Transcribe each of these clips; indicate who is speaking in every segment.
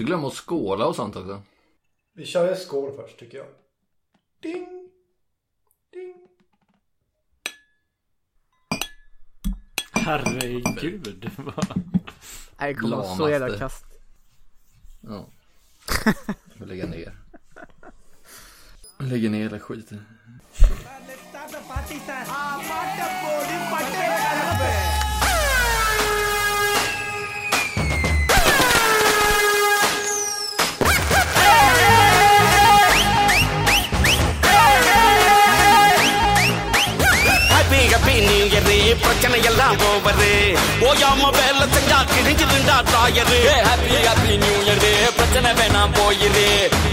Speaker 1: inte glömma att skåla och sånt också.
Speaker 2: Vi kör en skål först tycker jag. Ding! Ding!
Speaker 3: Herregud. vad-
Speaker 4: Nej, det kommer vara så jävla kast.
Speaker 1: Ja. Jag lägga ner. Lägger ner hela skiten.
Speaker 5: பிரச்சனை எல்லாம் ஓவரு ஓயாம வேலை செஞ்சா கிழிஞ்சிருந்தா தாயரு happy happy new year பிரச்சனை வேணாம் போயிரு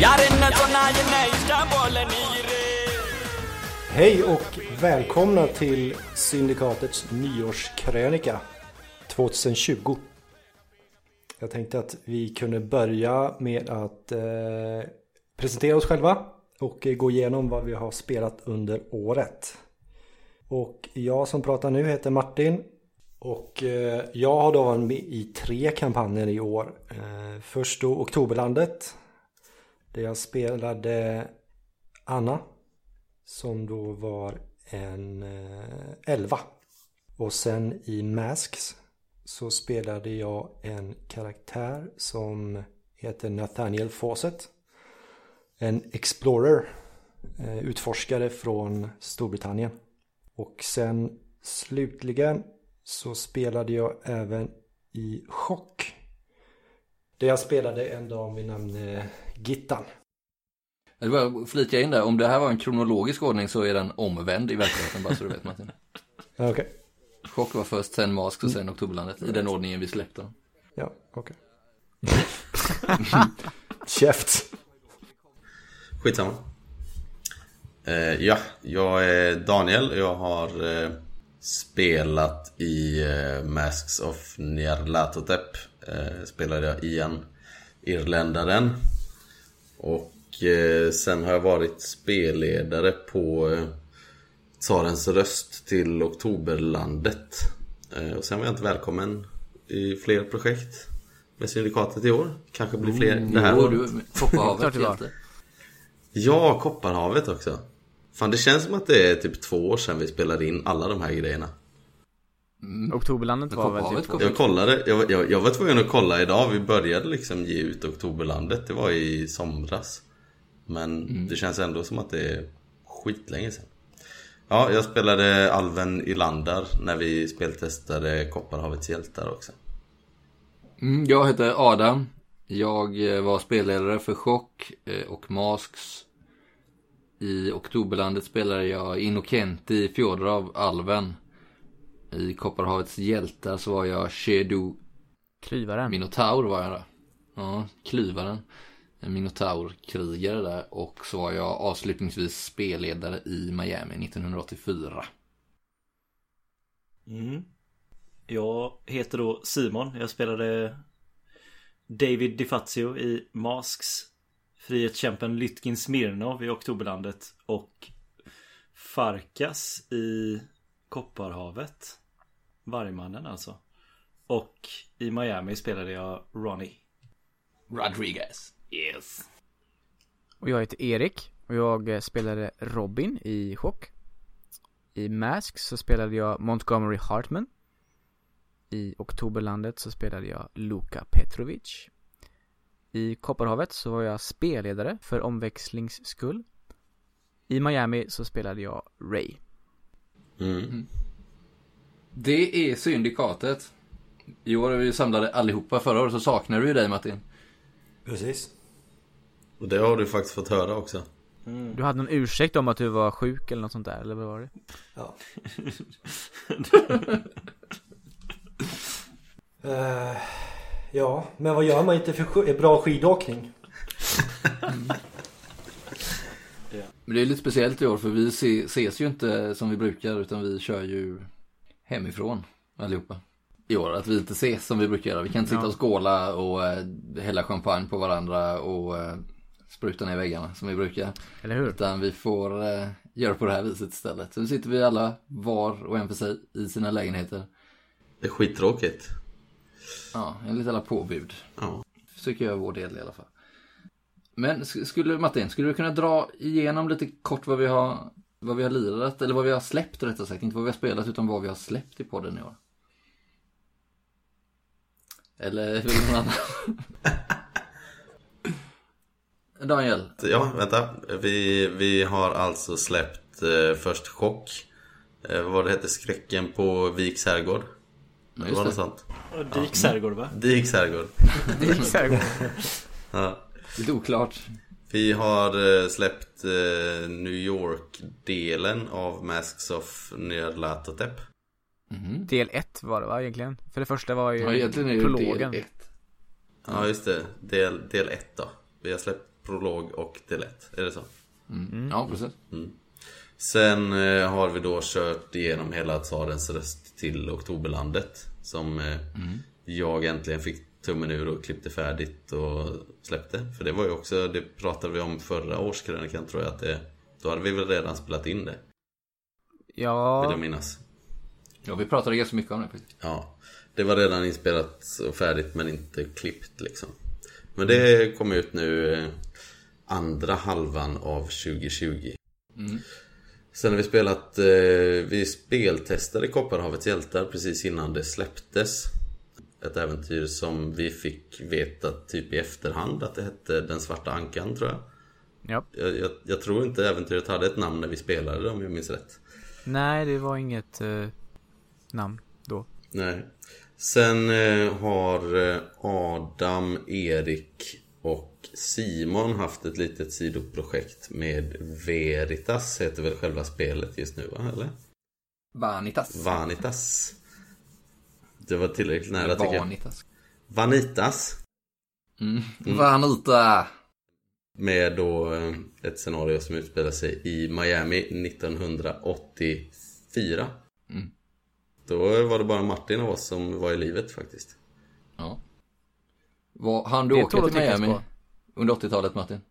Speaker 5: யார் என்ன சொன்னா என்ன இஷ்டம் போல நீ இரு
Speaker 2: Hej och välkomna till Syndikatets nyårskrönika 2020. Jag tänkte att vi kunde börja med att eh, presentera oss själva och eh, gå igenom vad vi har spelat under året. Och jag som pratar nu heter Martin och eh, jag har då varit med i tre kampanjer i år. Eh, först då Oktoberlandet där jag spelade Anna som då var en eh, 11. Och sen i Masks så spelade jag en karaktär som heter Nathaniel Fawcett. En explorer, utforskare från Storbritannien. Och sen slutligen så spelade jag även i Chock. Där jag spelade en dam vid namn eh, Gittan.
Speaker 1: Jag vill bara flika in där, om det här var en kronologisk ordning så är den omvänd i verkligheten, bara så du vet Martin.
Speaker 2: Ja, Okej,
Speaker 1: Chock var först, sen Mask och sen Oktoberlandet, i den ordningen vi släppte dem.
Speaker 2: ja okej. Käft.
Speaker 6: Skitsamma. Eh, ja, jag är Daniel och jag har eh, spelat i eh, Masks of Nyarlathotep. Eh, spelade jag Ian, irländaren. Och eh, sen har jag varit spelledare på eh, Tsarens röst till Oktoberlandet. Eh, och sen var jag inte välkommen i fler projekt med Syndikatet i år. Kanske blir fler det här
Speaker 1: Jo,
Speaker 6: året.
Speaker 1: du, Kopparhavet.
Speaker 6: Ja, Kopparhavet också. Fan, det känns som att det är typ två år sedan vi spelade in alla de här grejerna.
Speaker 4: Oktoberlandet
Speaker 1: Men
Speaker 4: var väl typ...
Speaker 6: Jag kollade, jag, jag, jag var tvungen att kolla idag. Vi började liksom ge ut Oktoberlandet. Det var i somras. Men det känns ändå som att det är skitlänge sedan. Ja, jag spelade Alven Ilandar när vi speltestade Kopparhavets hjältar också.
Speaker 1: Mm, jag heter Adam. Jag eh, var spelledare för Chock eh, och Masks. I Oktoberlandet spelade jag Innokenti Fjodorov, Alven. I Kopparhavets hjältar så var jag Shedu
Speaker 4: Klyvaren.
Speaker 1: Minotaur var jag där. Ja, klyvaren. En Minotaur-krigare där. Och så var jag avslutningsvis spelledare i Miami 1984.
Speaker 3: Mm. Jag heter då Simon. Jag spelade David DiFazio i Masks. Frihetskämpen Lytkin Smirnov i Oktoberlandet. Och Farkas i Kopparhavet. Vargmannen alltså. Och i Miami spelade jag Ronnie.
Speaker 1: Rodriguez.
Speaker 3: Yes.
Speaker 4: Och jag heter Erik. Och jag spelade Robin i Chock. I Mask så spelade jag Montgomery Hartman. I Oktoberlandet så spelade jag Luka Petrovic. I Kopparhavet så var jag spelledare för omväxlings skull. I Miami så spelade jag Ray.
Speaker 6: Mm.
Speaker 1: Det är syndikatet. I år är vi samlade allihopa. Förra året så saknade du ju dig Martin.
Speaker 2: Precis.
Speaker 6: Och det har du faktiskt fått höra också.
Speaker 4: Du hade någon ursäkt om att du var sjuk eller något sånt där, eller vad var det?
Speaker 2: Ja. Eh, ja, men vad gör man inte för bra skidåkning?
Speaker 1: Men det är lite speciellt i år för vi se, ses ju inte som vi brukar utan vi kör ju hemifrån allihopa. I år, att vi inte ses som vi brukar göra. Vi kan inte sitta
Speaker 4: Ja.
Speaker 1: och skåla och eh, hälla champagne på varandra och eh, spruta ner väggarna som vi brukar.
Speaker 4: Eller hur?
Speaker 1: Utan vi får eh, göra på det här viset istället. Så nu sitter vi alla var och en för sig i sina lägenheter.
Speaker 6: Det är skittråkigt.
Speaker 1: Ja, en lite alla påbud.
Speaker 6: Ja.
Speaker 1: försöker göra vår del i alla fall. Men sk- skulle, Martin, skulle du kunna dra igenom lite kort vad vi har, vad vi har lirat, eller vad vi har släppt rättare sagt, inte vad vi har spelat utan vad vi har släppt i podden i år? Eller vill någon annan? Daniel,
Speaker 6: Ja, vänta. Vi, vi har alltså släppt eh, först Chock. Eh, vad det hette? Skräcken på Viks herrgård.
Speaker 1: Ja,
Speaker 6: det
Speaker 1: just
Speaker 6: var
Speaker 1: det.
Speaker 6: något sånt.
Speaker 3: Och Diks herrgård va?
Speaker 6: Viks herrgård.
Speaker 4: Så här.
Speaker 6: Ja.
Speaker 1: lite oklart.
Speaker 6: Vi har eh, släppt eh, New York-delen av Masks of Nyarlathotep.
Speaker 4: Del 1 var det va egentligen? För det första var ju
Speaker 1: Ja, egentligen är det
Speaker 4: prologen.
Speaker 1: del ett.
Speaker 6: Ja, just det. Del, del 1 då. Vi har släppt prolog och del 1. Är det så?
Speaker 1: Mm. Ja, precis.
Speaker 6: Sen eh, har vi då kört igenom hela Tsarens röst till Oktoberlandet. Som eh, jag äntligen fick tummen ur och klippte färdigt och släppte. För det var ju också, det pratade vi om förra årskrönikan tror jag att det Då hade vi väl redan spelat in det, vill
Speaker 4: Ja,
Speaker 6: jag minnas.
Speaker 1: Ja, vi pratade ganska mycket om det.
Speaker 6: Ja, det var redan inspelat och färdigt men inte klippt liksom. Men det kom ut nu eh, andra halvan av 2020. Sen har vi spelat, eh, vi speltestade Kopparhavets hjältar precis innan det släpptes. Ett äventyr som vi fick veta typ i efterhand att det hette Den svarta ankan tror jag.
Speaker 4: ja.
Speaker 6: Jag, jag, jag tror inte äventyret hade ett namn när vi spelade det om jag minns rätt.
Speaker 4: Nej, det var inget eh, namn då.
Speaker 6: Nej. Sen eh, har eh, Adam, Erik och Simon haft ett litet sidoprojekt med Veritas, heter väl själva spelet just nu va? Eller?
Speaker 1: Vanitas.
Speaker 6: Vanitas. Det var tillräckligt nära tycker jag.
Speaker 1: Vanitas.
Speaker 6: Vanitas.
Speaker 1: Mm. Vanita.
Speaker 6: Med då eh, ett scenario som utspelar sig i Miami 1984.
Speaker 1: Mm.
Speaker 6: Då var det bara Martin av oss som var i livet faktiskt.
Speaker 1: Ja. Var, han du
Speaker 4: Det
Speaker 1: åka till Miami
Speaker 4: på.
Speaker 1: under 80-talet Martin?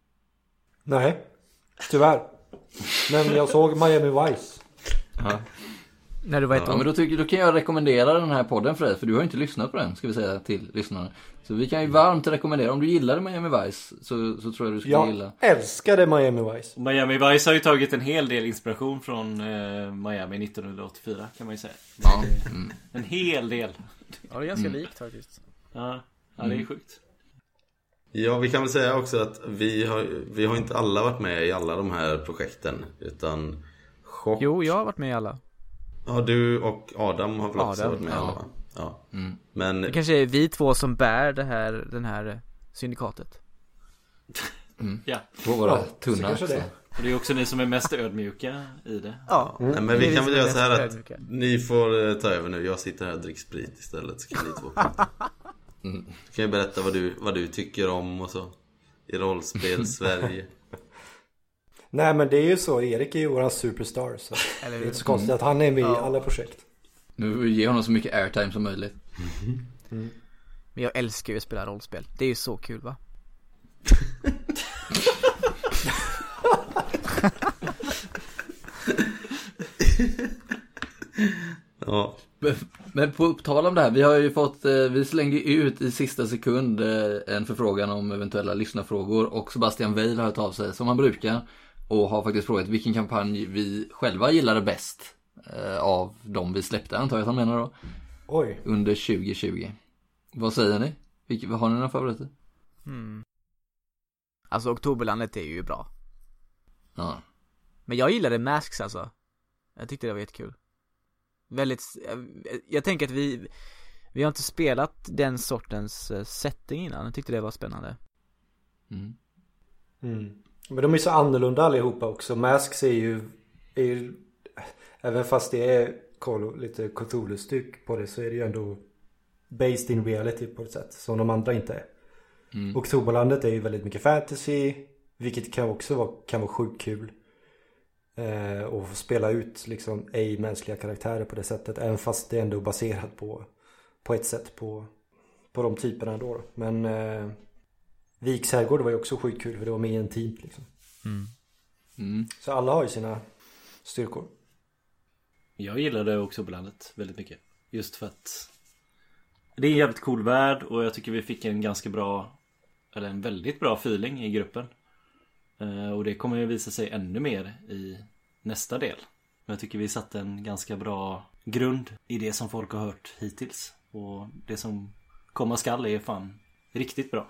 Speaker 2: Nej, tyvärr. Men jag såg Miami Vice.
Speaker 1: Ja.
Speaker 4: När du var ett
Speaker 1: Ja, men då, tycker, då kan jag rekommendera den här podden för dig, för du har inte lyssnat på den, ska vi säga till lyssnarna. Så vi kan ju varmt rekommendera, om du gillade Miami Vice, så, så tror jag du skulle
Speaker 2: Jag
Speaker 1: gilla.
Speaker 2: älskade Miami Vice.
Speaker 3: Miami Vice har ju tagit en hel del inspiration från eh, Miami 1984 kan man ju säga.
Speaker 1: Ja. Mm.
Speaker 3: En hel del.
Speaker 4: Ja, det är ganska likt faktiskt.
Speaker 3: Ja, ja det är sjukt.
Speaker 6: Ja, vi kan väl säga också att vi har, vi har inte alla varit med i alla de här projekten. Utan Chock...
Speaker 4: Jo, jag har varit med i alla.
Speaker 6: Ja, du och Adam har väl också
Speaker 4: Adam,
Speaker 6: varit med i
Speaker 1: ja.
Speaker 6: alla va? Ja.
Speaker 1: Mm.
Speaker 6: Men
Speaker 4: Det kanske är vi två som bär det här, den här syndikatet.
Speaker 3: Ja.
Speaker 1: På våra
Speaker 2: Ja, så
Speaker 1: tunna
Speaker 2: kanske
Speaker 1: axlar.
Speaker 2: det.
Speaker 3: Och det är också ni som är mest ödmjuka i det.
Speaker 4: Ja.
Speaker 6: Nej, men vi
Speaker 4: vi
Speaker 6: kan väl göra så här att
Speaker 4: ödmjuka.
Speaker 6: ni får eh, ta över nu. Jag sitter här och dricker sprit istället så kan ni två prata.
Speaker 1: Mm.
Speaker 6: Du kan ju berätta vad du, vad du tycker om och så. I rollspel Sverige.
Speaker 2: Nej men det är ju så, Erik är ju våran superstar. Så
Speaker 4: Eller
Speaker 2: det är inte så konstigt att han är med i
Speaker 4: Ja.
Speaker 2: alla projekt.
Speaker 1: Nu vill vi ge honom så mycket airtime som möjligt.
Speaker 4: Men jag älskar ju att spela rollspel. Det är ju så kul va?
Speaker 6: Ja.
Speaker 1: Men- på tal om det här, vi har ju fått, eh, vi slängde ut i sista sekund eh, en förfrågan om eventuella lyssnarfrågor och Sebastian Weil har hört av sig som han brukar och har faktiskt frågat vilken kampanj vi själva gillade bäst eh, av de vi släppte antar jag att han menar då,
Speaker 2: Oj.
Speaker 1: under 2020. Vad säger ni? Vilka, har ni några favoriter?
Speaker 4: Mm. Alltså Oktoberlandet är ju bra.
Speaker 1: Ja.
Speaker 4: Men jag gillade Masks alltså. Jag tyckte det var jättekul. Väldigt, jag, jag tänker att vi, vi har inte spelat den sortens eh, setting innan. Jag tyckte det var spännande.
Speaker 1: Mm.
Speaker 2: Mm. Men de är så annorlunda allihopa också. Masks är ju, är ju även fast det är Call- lite Cthulhu-styck på det så är det ju ändå based in reality på ett sätt som de andra inte är.
Speaker 1: Mm.
Speaker 2: Oktoberlandet är ju väldigt mycket fantasy vilket kan också vara, kan vara sjukt kul. Eh, och få spela ut liksom ej mänskliga karaktärer på det sättet även fast det ändå är baserat på på ett sätt på på de typerna ändå. då. Men eh, Viks herrgård var ju också sjukt kul för det var mer intimt liksom.
Speaker 1: Mm.
Speaker 2: Så alla har ju sina styrkor.
Speaker 3: Jag gillade Oktoberlandet väldigt mycket. Just för att det är en jävligt cool värld och jag tycker vi fick en ganska bra eller en väldigt bra feeling i gruppen. Eh, och det kommer ju visa sig ännu mer i nästa del. Men jag tycker vi satte en ganska bra grund i det som folk har hört hittills. Och det som komma skall är fan riktigt bra.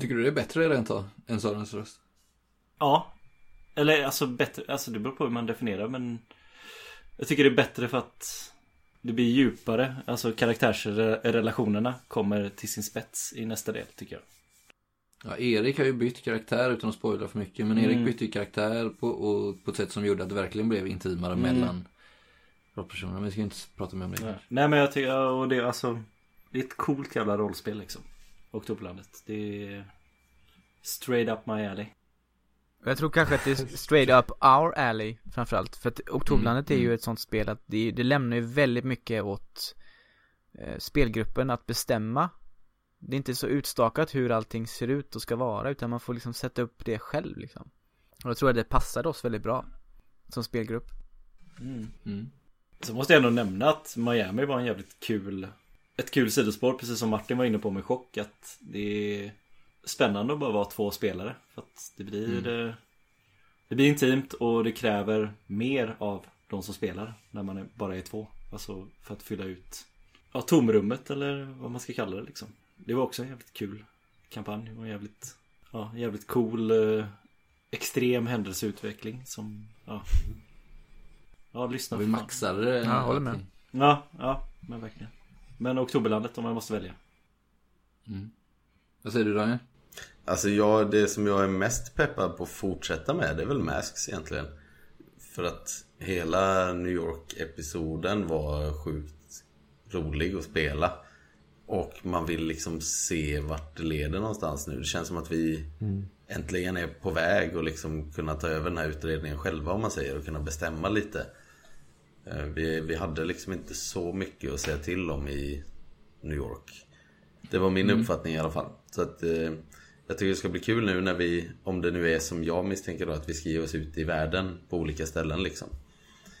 Speaker 1: Tycker du det är bättre rent av än Sörens röst?
Speaker 3: Ja. Eller alltså bättre, alltså det beror på hur man definierar men Jag tycker det är bättre för att Det blir djupare, alltså karaktärsrelationerna kommer till sin spets i nästa del tycker jag.
Speaker 1: Ja, Erik har ju bytt karaktär utan att spoila för mycket. Men Erik
Speaker 3: Mm.
Speaker 1: bytte ju karaktär på, och, på ett sätt som gjorde att det verkligen blev intimare
Speaker 3: Mm.
Speaker 1: mellan rollpersonerna. Men vi ska inte prata mer om det.
Speaker 3: Nej, Nej men jag tycker, och det är alltså Det är ett coolt jävla rollspel liksom. Oktoberlandet. Det är Straight up my alley.
Speaker 4: Jag tror kanske att det är straight up our alley framförallt. För att Oktoberlandet är ju ett sånt spel att det, det lämnar ju väldigt mycket åt eh, spelgruppen att bestämma. Det är inte så utstakat hur allting ser ut och ska vara utan man får liksom sätta upp det själv liksom. Och jag tror att det passade oss väldigt bra som spelgrupp.
Speaker 3: Mm.
Speaker 1: Mm.
Speaker 3: Så måste jag ändå nämna att Miami var en jävligt kul Ett kul sidospår precis som Martin var inne på med chock att det är Spännande att bara vara två spelare för att det blir det, det blir intimt och det kräver mer av de som spelar när man är, bara är två Alltså för att fylla ut Ja tomrummet eller vad man ska kalla det liksom Det var också en jävligt kul kampanj och en jävligt Ja jävligt cool eh, Extrem händelseutveckling som Ja Ja lyssna
Speaker 1: vi maxade det.
Speaker 4: Ja, håller med.
Speaker 3: Ja, ja, men verkligen. Men Oktoberlandet om man måste välja.
Speaker 1: Mm. Vad säger du Daniel?
Speaker 6: Alltså jag, det som jag är mest peppad på att fortsätta med det är väl Masks egentligen. För att hela New York-episoden var sjukt rolig att spela. Och man vill liksom se vart det leder någonstans nu. Det känns som att vi äntligen är på väg och liksom kunna ta över den här utredningen själva om man säger och kunna bestämma lite. Eh, Vi, vi hade liksom inte så mycket att säga till om i New York. Det var min uppfattning i alla fall. Så att eh, jag tycker det ska bli kul nu när vi, om det nu är som jag misstänker då, att vi ska ge oss ut i världen på olika ställen liksom.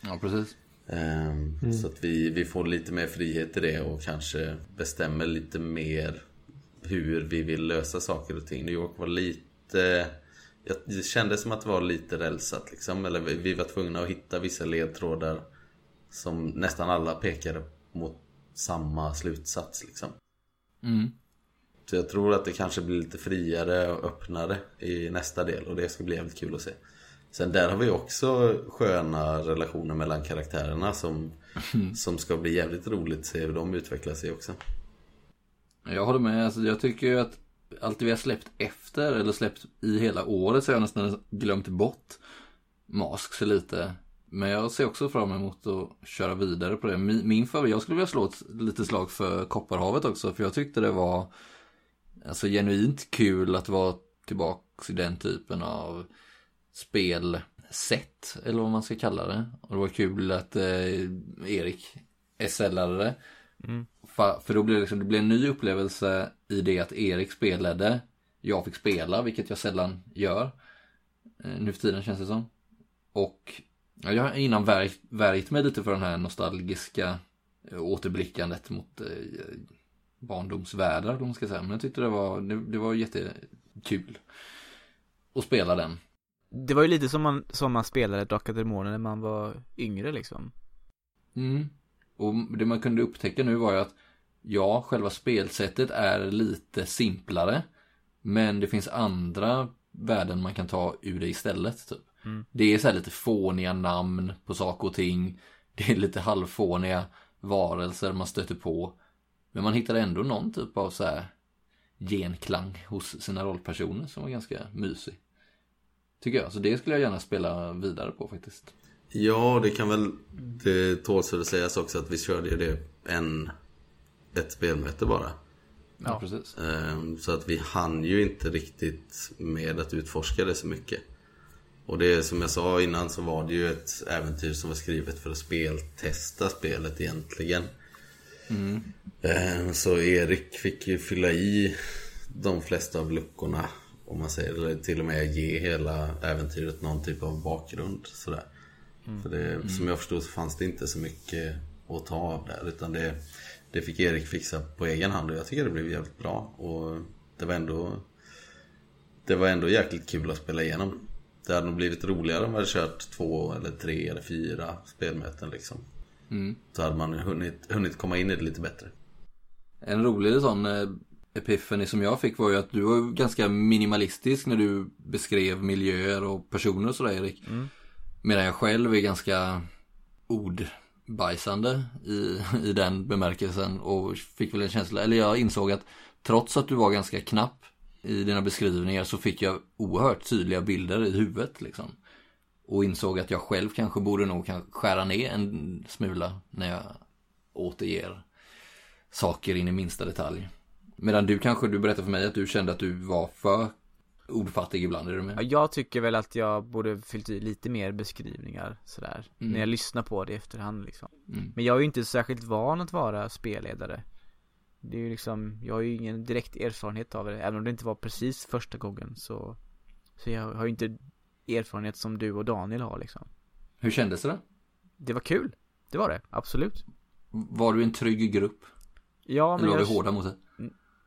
Speaker 1: Ja, precis.
Speaker 6: Ehm, Så att vi, vi får lite mer frihet i det och kanske bestämmer lite mer hur vi vill lösa saker och ting. New York var lite... jag- Det kändes som att det var lite rälsat liksom. Eller vi- vi var tvungna att hitta vissa ledtrådar som nästan alla pekade mot samma slutsats liksom.
Speaker 1: Mm.
Speaker 6: Så jag tror att det kanske blir lite friare och öppnare i nästa del och det ska bli jävligt kul att se. Sen där har vi också sköna relationer mellan karaktärerna som, som ska bli jävligt roligt att se hur de utvecklar sig också.
Speaker 1: Jag håller med. Alltså, jag tycker ju att allt vi har släppt efter, eller släppt i hela året, så har jag nästan glömt bort Masks lite. Men jag ser också fram emot att köra vidare på det. Min, min favorit, jag skulle vilja slå ett lite slag för Kopparhavet också, för jag tyckte det var alltså genuint kul att vara tillbaks i den typen av spelsätt, eller vad man ska kalla det. Och det var kul att eh, Erik SLade det. För, för då blev det, liksom, det blev en ny upplevelse i det att Erik spelade. Jag fick spela, vilket jag sällan gör. Eh, nu för tiden känns det som. Och ja, jag har innan värjt, värjt mig lite för den här nostalgiska eh, återblickandet mot eh, barndomsvärldar, vad man ska säga. Men jag tyckte det var, det, det var jättekul att spela den.
Speaker 4: Det var ju lite som man, som man spelade Drakar Demoner när man var yngre liksom.
Speaker 1: Mm. Och det man kunde upptäcka nu var ju att ja, själva spelsättet är lite simplare. Men det finns andra värden man kan ta ur det istället. Typ. Det är så här lite fåniga namn på saker och ting. Det är lite halvfåniga varelser man stöter på. Men man hittar ändå någon typ av så här genklang hos sina rollpersoner som var ganska mysig. Tycker jag. Så det skulle jag gärna spela vidare på faktiskt.
Speaker 6: Ja, det kan väl Det tåls att sägas också att vi körde ju det en Ett spelmöte bara
Speaker 1: Ja, precis.
Speaker 6: Ehm, Så att vi hann ju inte riktigt med att utforska det så mycket Och det som jag sa innan så var det ju ett äventyr som var skrivet för att speltesta spelet egentligen Ehm, Så Erik fick ju fylla i de flesta av luckorna om man säger, eller till och med ge hela äventyret någon typ av bakgrund sådär. För det, som jag förstod så fanns det inte så mycket att ta av där utan det, det fick Erik fixa på egen hand och jag tycker det blev jävligt bra. Och det var ändå det var ändå jäkligt kul att spela igenom. Det hade nog blivit roligare om man hade kört två eller tre eller fyra spelmöten liksom.
Speaker 1: Mm.
Speaker 6: Så hade man hunnit, hunnit komma in i det lite bättre.
Speaker 1: En rolig sån eh, epiphany som jag fick var ju att du var ganska minimalistisk när du beskrev miljöer och personer och sådär Erik. Medan jag själv är ganska ordbajsande i, i den bemärkelsen och fick väl en känsla, eller jag insåg att trots att du var ganska knapp i dina beskrivningar så fick jag oerhört tydliga bilder i huvudet liksom. Och insåg att jag själv kanske borde nog skära ner en smula när jag återger saker in i minsta detalj. Medan du kanske, du berättade för mig att du kände att du var för ordfattig ibland, är du
Speaker 4: Ja,
Speaker 1: med?
Speaker 4: jag tycker väl att jag borde fyllt i lite mer beskrivningar sådär När jag lyssnar på det i efterhand liksom
Speaker 1: Mm.
Speaker 4: Men jag är ju inte särskilt van att vara spelledare Det är ju liksom, jag har ju ingen direkt erfarenhet av det Även om det inte var precis första gången så Så jag har ju inte erfarenhet som du och Daniel har liksom
Speaker 1: Hur kändes det då?
Speaker 4: Det var kul, det var det, absolut
Speaker 1: Var du en trygg grupp?
Speaker 4: Ja men
Speaker 1: Eller var
Speaker 4: jag,
Speaker 1: vi hårda mot det?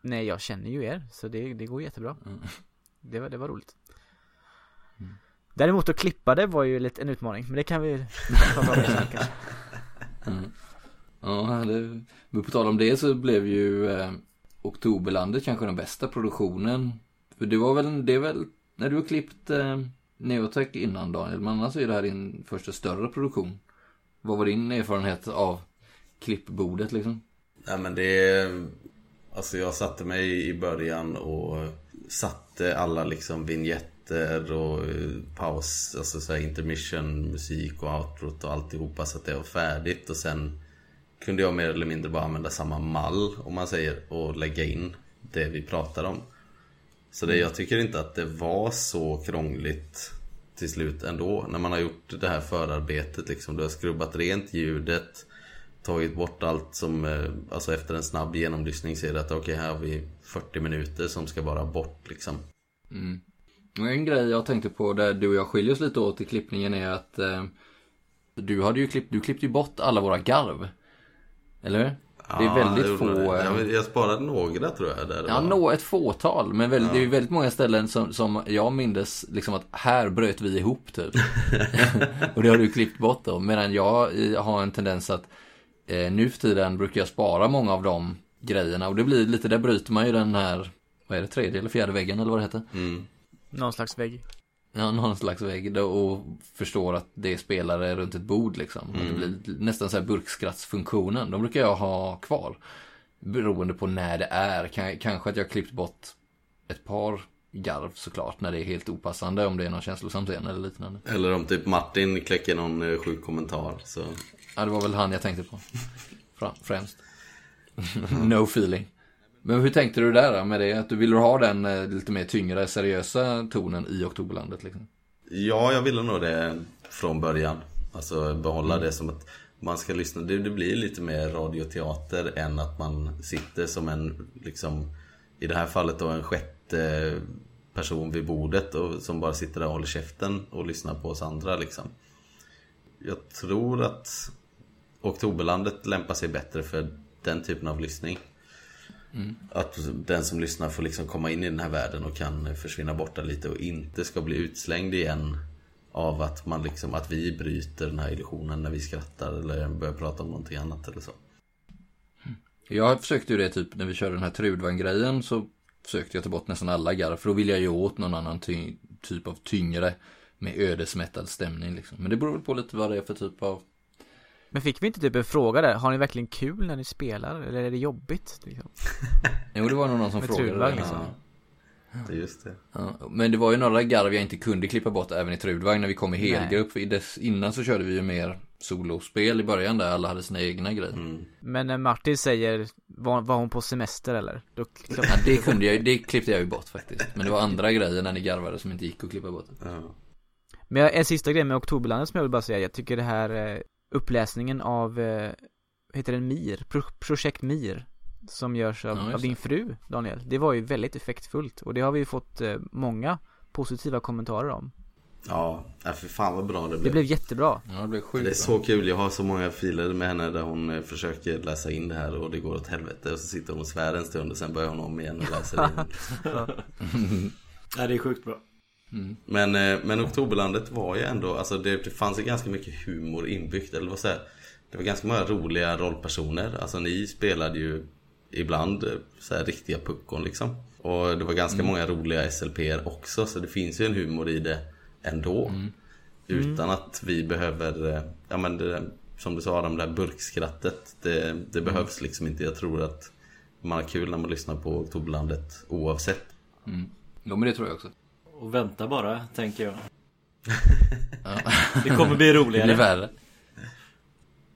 Speaker 4: Nej jag känner ju er, så det, det går jättebra
Speaker 1: Mm.
Speaker 4: det, var, det var roligt Däremot att klippa det var ju lite en utmaning, men det kan vi prata om sen kanske
Speaker 1: Ja, det, men på tal om det så blev ju eh, Oktoberlandet kanske den bästa produktionen. För det var väl, det är väl, när du har klippt eh, Neotech innan Daniel, men annars är det här din första större produktion. Vad var din erfarenhet av klippbordet liksom?
Speaker 6: Nej men det Alltså jag satte mig i början och eh, satte alla liksom vignetter och eh, paus, alltså så här intermission musik och outrot och alltihopa så att det var färdigt och sen kunde jag mer eller mindre bara använda samma mall om man säger och lägga in det vi pratar om. Så det, jag tycker inte att det var så krångligt till slut ändå när man har gjort det här förarbetet liksom. Du har skrubbat rent ljudet tagit bort allt som, eh, alltså efter en snabb genomlyssning ser du att okej här har vi 40 minuter som ska bara bort liksom.
Speaker 1: Och En grej jag tänkte på där du och jag skiljer oss lite åt i klippningen är att eh, du hade ju klippt, du klippte ju bort alla våra garv. Eller hur? Det är väldigt
Speaker 6: jag
Speaker 1: få...
Speaker 6: det.
Speaker 1: eh,
Speaker 6: Jag, jag sparade några tror jag där det
Speaker 1: Ja, nå ett fåtal. Men väldigt, det är ju väldigt många ställen som, som jag mindes liksom att här bröt vi ihop typ. och det har du klippt bort då. Medan jag eh, har en tendens att eh, nu för tiden brukar jag spara många av de grejerna. Och det blir lite, där bryter man ju den här, vad är det, tredje eller fjärde väggen eller vad det heter.
Speaker 4: Någon slags vägg
Speaker 1: Ja, någon slags vägg då, och förstår att det är spelare runt ett bord liksom. Och Det blir nästan så här burkskrattsfunktionen. De brukar jag ha kvar. Beroende på när det är. K- kanske att jag har klippt bort ett par garv såklart. När det är helt opassande. Om det är någon känslosam scen eller liknande.
Speaker 6: Eller om typ Martin kläcker någon eh, sjuk kommentar så.
Speaker 1: Ja, det var väl han jag tänkte på. Främst. no feeling. Men hur tänkte du där med det? Att du ville ha den eh, lite mer tyngre, seriösa tonen i Oktoberlandet liksom?
Speaker 6: Ja, jag ville nog det från början. Alltså behålla det som att man ska lyssna. Det, det blir lite mer radioteater än att man sitter som en, liksom, i det här fallet då en sjätte person vid bordet och som bara sitter där och håller käften och lyssnar på oss andra liksom. Jag tror att Oktoberlandet lämpar sig bättre för den typen av lyssning. Att den som lyssnar får liksom komma in i den här världen och kan försvinna borta lite och inte ska bli utslängd igen av att man liksom, att vi bryter den här illusionen när vi skrattar eller börjar prata om någonting annat eller så.
Speaker 1: Jag försökte ju det typ när vi körde den här Trudvagn-grejen så försökte jag ta bort nästan alla garv för då ville jag ju åt någon annan ty- typ av tyngre med ödesmättad stämning liksom. Men det beror väl på lite vad det är för typ av
Speaker 4: Men fick vi inte typ en fråga där, har ni verkligen kul när ni spelar? Eller är det jobbigt? Liksom?
Speaker 1: Jo det var nog någon som frågade
Speaker 4: Trudvagn,
Speaker 1: det.
Speaker 4: liksom.
Speaker 6: Det är just det.
Speaker 1: Ja, men det var ju några garv jag inte kunde klippa bort även i Trudvagn när vi kom i helgrupp. För i dess, innan så körde vi ju mer solospel i början där alla hade sina egna grejer.
Speaker 4: Men när Martin säger, var, var hon på semester eller? Då,
Speaker 1: Ja, det kunde jag det klippte jag ju bort faktiskt. Men det var andra grejer när ni garvade som inte gick att klippa bort.
Speaker 6: Ja.
Speaker 4: Men en sista grej med Oktoberlandet som jag vill bara säga, jag tycker det här eh, uppläsningen av, eh, heter den, MIR? Pro, projekt MIR Som görs av,
Speaker 1: Ja,
Speaker 4: av din
Speaker 1: det.
Speaker 4: fru, Daniel Det var ju väldigt effektfullt och det har vi ju fått eh, många positiva kommentarer om
Speaker 6: Ja, ja, för fan vad bra det
Speaker 4: Det
Speaker 6: blev.
Speaker 4: blev jättebra
Speaker 1: Ja, det blev sjukt
Speaker 6: Det är
Speaker 1: bra.
Speaker 6: så kul, jag har så många filer med henne där hon eh, försöker läsa in det här och det går åt helvete och så sitter hon och svär en stund och sen börjar hon om igen och läser in.
Speaker 3: Ja, det är sjukt bra.
Speaker 6: Men, eh, men Oktoberlandet var ju ändå, alltså det, det fanns ju ganska mycket humor inbyggt, eller vad säger? Det var ganska många roliga rollpersoner, alltså ni spelade ju ibland eh, så här riktiga puckon liksom. Och det var ganska många roliga SLP'er också, så det finns ju en humor i det ändå. Utan att vi behöver, eh, ja men det, som du sa det där burkskrattet, det, det behövs liksom inte. Jag tror att man har kul när man lyssnar på Oktoberlandet oavsett.
Speaker 1: Jo men det tror jag också.
Speaker 3: Och vänta bara, tänker jag. Det kommer bli
Speaker 1: Det
Speaker 3: roligare.
Speaker 1: blir värre.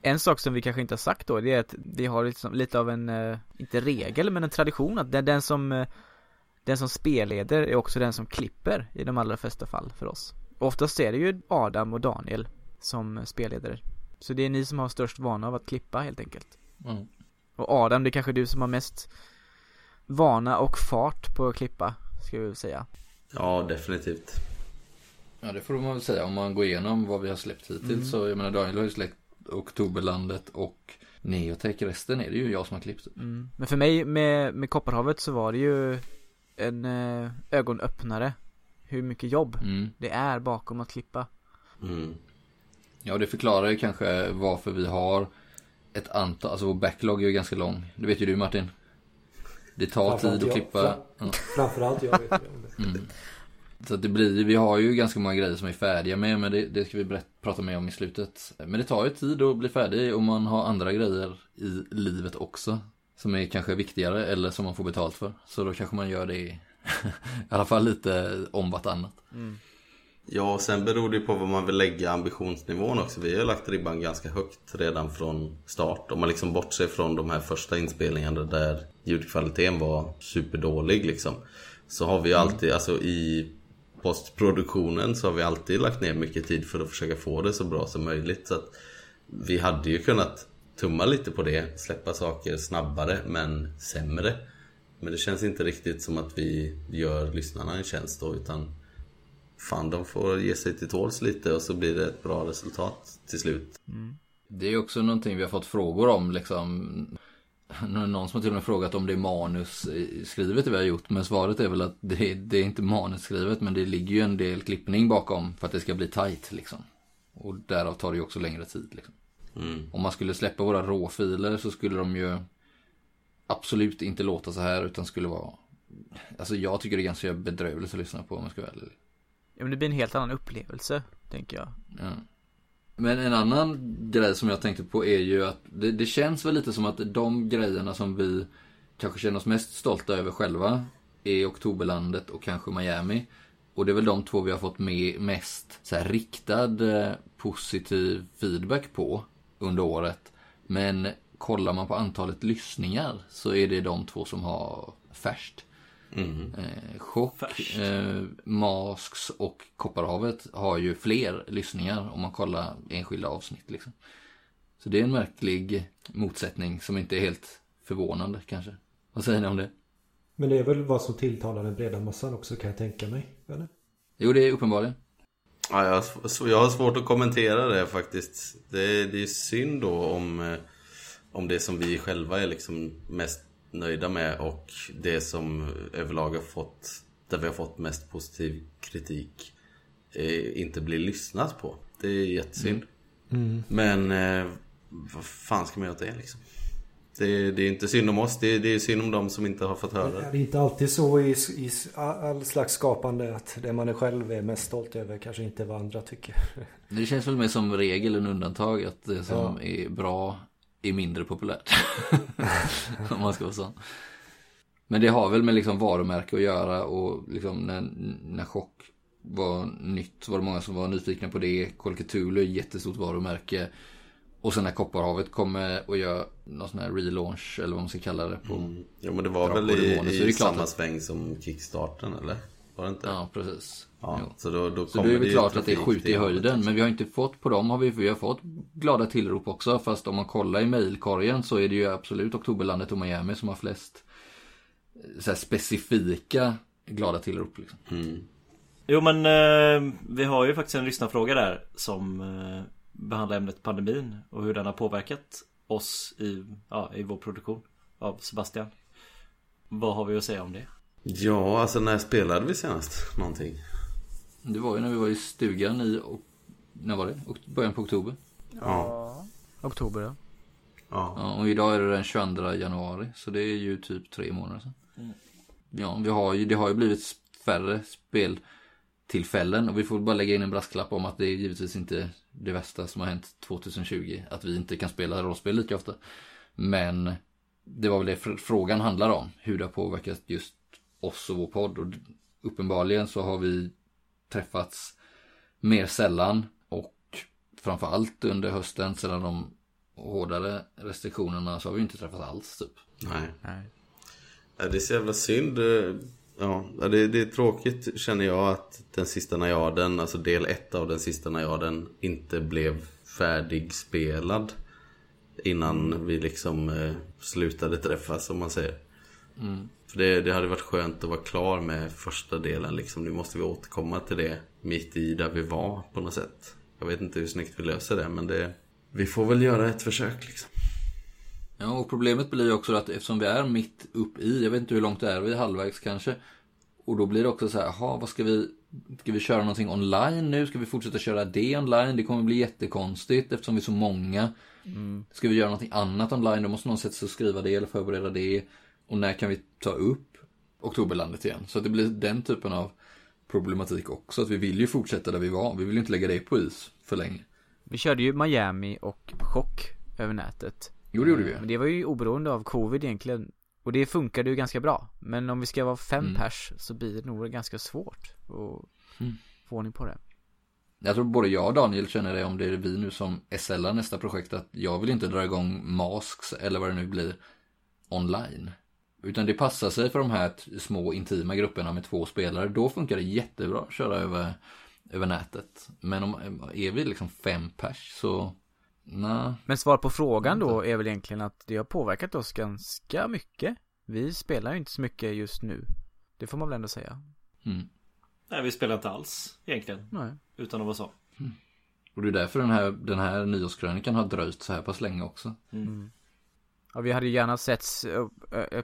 Speaker 4: En sak som vi kanske inte har sagt då, det är att vi har liksom lite av en, eh, inte regel, men en tradition att den, den som eh, Den som spelleder är också den som klipper i de allra flesta fall för oss. Och oftast är det ju Adam och Daniel som spelledare. Så det är ni som har störst vana av att klippa helt enkelt.
Speaker 1: Mm.
Speaker 4: Och Adam, det är kanske du som har mest vana och fart på att klippa, ska vi väl säga.
Speaker 6: Ja, definitivt.
Speaker 1: Ja det får man väl säga om man går igenom vad vi har släppt hittills. Så jag menar Daniel har ju släppt Oktoberlandet och Neotech. Resten är det ju jag som har klippt.
Speaker 4: Mm. Men för mig med, med Kopparhavet så var det ju en eh, ögonöppnare hur mycket jobb
Speaker 1: Mm.
Speaker 4: det är bakom att klippa.
Speaker 6: Mm.
Speaker 1: Ja det förklarar ju kanske varför vi har ett antal, alltså vår backlog är ju ganska lång. Det vet ju du Martin. Det tar tid att
Speaker 2: jag.
Speaker 1: klippa. Ja.
Speaker 2: Framförallt jag vet om det.
Speaker 1: Så att det blir, vi har ju ganska många grejer som vi är färdiga med men det, det ska vi berätt, prata mer om i slutet. Men det tar ju tid att bli färdig och man har andra grejer i livet också. Som är kanske viktigare eller som man får betalt för. Så då kanske man gör det i alla fall lite om vartannat.
Speaker 6: Ja, och sen beror det ju på vad man vill lägga ambitionsnivån också. Vi har lagt ribban ganska högt redan från start. Om man liksom bortser från de här första inspelningarna där ljudkvaliteten var superdålig liksom. Så har vi alltid, alltså i postproduktionen så har vi alltid lagt ner mycket tid för att försöka få det så bra som möjligt. Så att vi hade ju kunnat tumma lite på det, släppa saker snabbare men sämre. Men det känns inte riktigt som att vi gör lyssnarna en tjänst då utan Fan, de får ge sig till tåls lite och så blir det ett bra resultat till slut.
Speaker 1: Det är också någonting vi har fått frågor om liksom. Någon som har till och med frågat om det är manusskrivet det vi har gjort. Men svaret är väl att det, det är inte manusskrivet men det ligger ju en del klippning bakom för att det ska bli tight liksom. Och därav tar det ju också längre tid liksom.
Speaker 6: Mm.
Speaker 1: Om man skulle släppa våra råfiler så skulle de ju absolut inte låta så här utan skulle vara Alltså jag tycker det är ganska bedrövligt att lyssna på om jag ska vara ärlig.
Speaker 4: Ja men det blir en helt annan upplevelse, tänker jag.
Speaker 1: Ja. Men en annan grej som jag tänkte på är ju att det, det känns väl lite som att de grejerna som vi kanske känner oss mest stolta över själva är Oktoberlandet och kanske Miami. Och det är väl de två vi har fått med mest så här, riktad eh, positiv feedback på under året. Men kollar man på antalet lyssningar så är det de två som har färst.
Speaker 6: Mm.
Speaker 1: Eh, Chock, eh, Masks och Kopparhavet har ju fler lyssningar om man kollar enskilda avsnitt. Liksom. Så det är en märklig motsättning som inte är helt förvånande kanske. Vad säger ni om det?
Speaker 2: Men det är väl vad som tilltalar den breda massan också kan jag tänka mig. Eller?
Speaker 1: Jo, det är uppenbarligen.
Speaker 6: Ja, jag, har, sv- jag har svårt att kommentera det faktiskt. Det, det är synd då om, eh, om det som vi själva är liksom mest nöjda med och det som överlag har fått, där vi har fått mest positiv kritik, eh, inte blir lyssnat på. Det är jättesynd. Men eh, vad fan ska man göra åt det liksom? Det, det är inte synd om oss, det, det är synd om de som inte har fått höra det.
Speaker 2: Är det inte alltid så i, i all slags skapande att det man är själv är mest stolt över kanske inte vad andra tycker?
Speaker 1: Det känns väl mer som regel än undantag att det som är bra är mindre populärt. Om man ska vara sån. Men det har väl med liksom varumärke att göra och liksom när, när chock var nytt var det många som var nyfikna på det. Cthulhu är ett jättestort varumärke. Och sen när Kopparhavet kommer och gör någon sån här relaunch eller vad man ska kalla det på.
Speaker 6: Mm. Jo men det var väl i, i samma sväng som Kickstarten eller? Var det inte?
Speaker 1: Ja, precis.
Speaker 6: Ja, så då, då
Speaker 1: Så det är väl
Speaker 6: ju
Speaker 1: klart att det skjuter i höjden. Men vi har inte fått på dem har vi, vi har fått glada tillrop också. Fast om man kollar i mejlkorgen så är det ju absolut Oktoberlandet och Miami som har flest eh, så här, specifika glada tillrop. Liksom.
Speaker 6: Mm.
Speaker 3: Jo men eh, vi har ju faktiskt en lyssnarfråga där som eh, behandlar ämnet pandemin och hur den har påverkat oss i, ja, i vår produktion av Sebastian. Vad har vi att säga om det?
Speaker 6: Ja, alltså när spelade vi senast någonting?
Speaker 1: Det var ju när vi var i stugan i, och, när var det? Början på oktober.
Speaker 6: Ja.
Speaker 4: Oktober ja.
Speaker 6: Ja.
Speaker 1: Och idag är det den 22 januari. Så det är ju typ tre månader sedan. Ja, vi har ju, det har ju blivit färre speltillfällen. Och vi får bara lägga in en brasklapp om att det är givetvis inte det värsta som har hänt 2020. Att vi inte kan spela rollspel lika ofta. Men det var väl det fr- frågan handlar om. Hur det har påverkat just oss och vår podd. Och uppenbarligen så har vi träffats mer sällan. Och framförallt under hösten sedan de hårdare restriktionerna så har vi inte träffats alls typ.
Speaker 6: Nej.
Speaker 4: Nej.
Speaker 6: Det är så jävla synd. eh, Ja, det, det är tråkigt känner jag att den sista najaden, alltså del ett av den sista najaden, inte blev färdigspelad. Innan vi liksom eh, slutade träffas om man säger. För det, det hade varit skönt att vara klar med första delen liksom. Nu måste vi återkomma till det mitt i där vi var på något sätt. Jag vet inte hur snyggt vi löser det men det... Vi får väl göra ett försök liksom.
Speaker 1: Ja, och problemet blir ju också att eftersom vi är mitt upp i, jag vet inte hur långt det är, vi är halvvägs kanske. Och då blir det också så här, jaha, vad ska vi, ska vi köra någonting online nu? Ska vi fortsätta köra det online? Det kommer bli jättekonstigt eftersom vi är så många. Ska vi göra någonting annat online? Då måste någon sätta sig och skriva det eller förbereda det. Och när kan vi ta upp Oktoberlandet igen? Så att det blir den typen av problematik också. Att vi vill ju fortsätta där vi var. Vi vill ju inte lägga det på is för länge.
Speaker 4: Vi körde ju Miami och chock över nätet.
Speaker 1: Jo, det gjorde vi.
Speaker 4: Men det var ju oberoende av covid egentligen. Och det funkade ju ganska bra. Men om vi ska vara fem
Speaker 1: Mm.
Speaker 4: pers så blir det nog ganska svårt att
Speaker 1: Mm.
Speaker 4: få ordning på det.
Speaker 1: Jag tror både jag och Daniel känner det om det är vi nu som SLar nästa projekt att jag vill inte dra igång masks eller vad det nu blir online. Utan det passar sig för de här små intima grupperna med två spelare. Då funkar det jättebra att köra över, över nätet. Men om är vi liksom fem pers så nej.
Speaker 4: Men svar på frågan då är väl egentligen att det har påverkat oss ganska mycket. Vi spelar ju inte så mycket just nu. Det får man väl ändå säga.
Speaker 1: Mm.
Speaker 3: Nej vi spelar inte alls egentligen.
Speaker 4: Nej.
Speaker 3: Utan att vara så.
Speaker 1: Och det är därför den här, den här nyårskrönikan har dröjt så här pass länge också.
Speaker 4: Ja, vi hade ju gärna setts ö,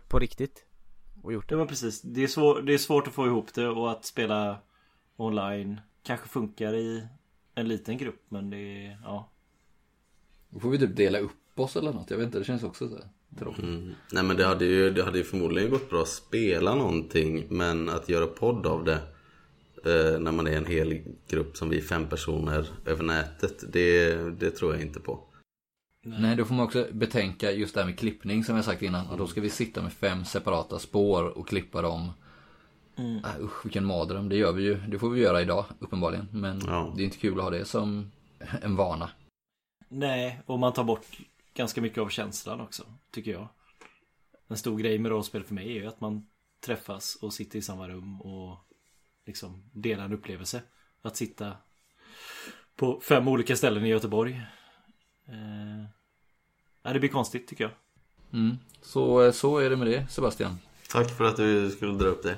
Speaker 4: på riktigt. Och gjort det.
Speaker 3: Ja men precis. Det är, svår, det är svårt att få ihop det och att spela online kanske funkar i en liten grupp men det är, ja.
Speaker 1: Då får vi typ dela upp oss eller något. Jag vet inte, det känns också så här.
Speaker 6: Mm. Nej men det hade, ju, det hade ju förmodligen gått bra att spela någonting Men att göra podd av det eh, När man är en hel grupp som vi är fem personer över nätet Det, det tror jag inte på
Speaker 1: Nej, då får man också betänka just det här med klippning som jag sagt innan. Och då ska vi sitta med fem separata spår och klippa dem. Mm. Äh, usch, vilken mardröm. Det gör vi ju. Det får vi göra idag, uppenbarligen. Men
Speaker 6: Ja.
Speaker 1: det är inte kul att ha det som en vana.
Speaker 3: Nej, och man tar bort ganska mycket av känslan också, tycker jag. En stor grej med rollspel för mig är ju att man träffas och sitter i samma rum och liksom delar en upplevelse. Att sitta på fem olika ställen i Göteborg. Eh, ja, det blir konstigt tycker jag.
Speaker 1: Mm. Så, så är det med det, Sebastian.
Speaker 6: Tack för att du skulle dra upp det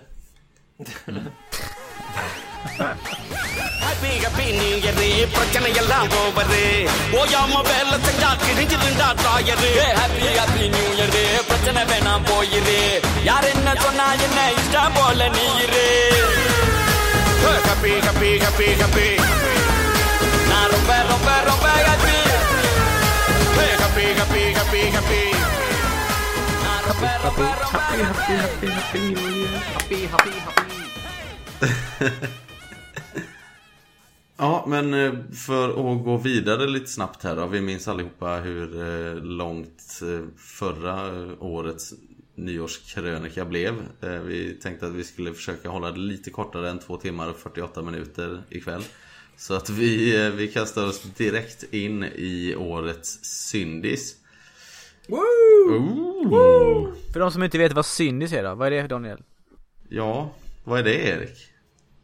Speaker 5: happy happy new year பிரச்சனை எல்லாம் ஓவரு ஓயாம வேலை செஞ்சா கிழிஞ்சிருந்தா drawer happy happy new year பிரச்சனை வேணாம் போயிரு யார் என்ன சொன்னா என்ன இஷ்டம் போல நீ இரு ஹாப்பி ஹாப்பி ஹாப்பி ஹாப்பி நான் ரொம்ப ரொம்ப ரொம்ப
Speaker 6: Ja, men eh, för att gå vidare lite snabbt här då. Vi minns allihopa hur eh, långt eh, förra årets nyårskrönika blev. Vi tänkte att vi skulle försöka hålla det lite kortare än två timmar och 48 minuter ikväll. Så att vi, eh, vi kastar oss direkt in i årets syndis Ooh.
Speaker 4: För de som inte vet vad syndis är då, vad är det Daniel?
Speaker 6: Ja, vad är det Erik?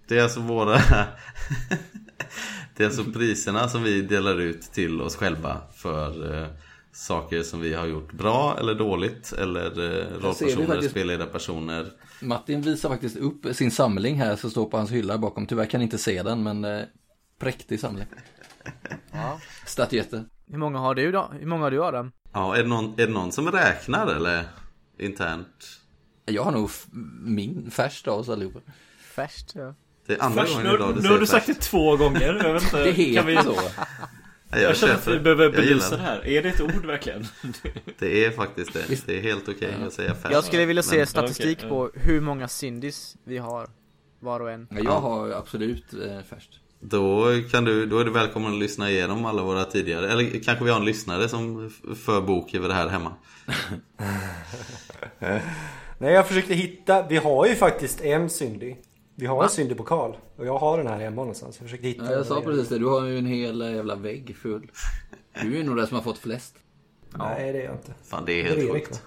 Speaker 6: Det är alltså våra... det är alltså priserna som vi delar ut till oss själva för eh, saker som vi har gjort bra eller dåligt eller eh, rollpersoner,
Speaker 1: faktiskt-
Speaker 6: spelledarpersoner.
Speaker 1: Martin visar faktiskt upp sin samling här som står på hans hylla bakom. Tyvärr kan ni inte se den, men eh, präktig samling. Statyetter.
Speaker 4: Hur många har du då? Hur många har du Adam?
Speaker 6: Ja, är det, någon, är det någon som räknar eller internt?
Speaker 1: Jag har nog min färskt av oss allihopa.
Speaker 4: Färskt, ja.
Speaker 6: Det är andra
Speaker 3: Först,
Speaker 6: gången
Speaker 3: nu,
Speaker 6: idag du
Speaker 3: nu
Speaker 6: säger
Speaker 3: har du sagt det
Speaker 6: färskt.
Speaker 3: två gånger. Jag vet inte.
Speaker 1: Det heter
Speaker 3: kan vi,
Speaker 1: så.
Speaker 6: Nej,
Speaker 3: Jag känner att vi
Speaker 6: det.
Speaker 3: behöver
Speaker 6: Jag
Speaker 3: belysa det här. Är det ett ord verkligen?
Speaker 6: Det är faktiskt det. Det är helt okej att säga färskt.
Speaker 4: Jag skulle vilja se
Speaker 6: Men-
Speaker 4: statistik på hur många syndis vi har. Var och en.
Speaker 1: Ja, Jag har absolut eh, färskt.
Speaker 6: Då, kan du, då är du välkommen att lyssna igenom alla våra tidigare Eller kanske vi har en lyssnare som för bok över det här hemma
Speaker 2: Nej jag försökte hitta, vi har ju faktiskt en syndig. Vi har en syndig pokal. Och jag har den här hemma någonstans. Jag försökte hitta
Speaker 1: Ja, jag sa precis det, du har ju en hel jävla vägg full. Du är nog den som har fått flest.
Speaker 2: Nej det är jag inte.
Speaker 6: Fan det är helt sjukt?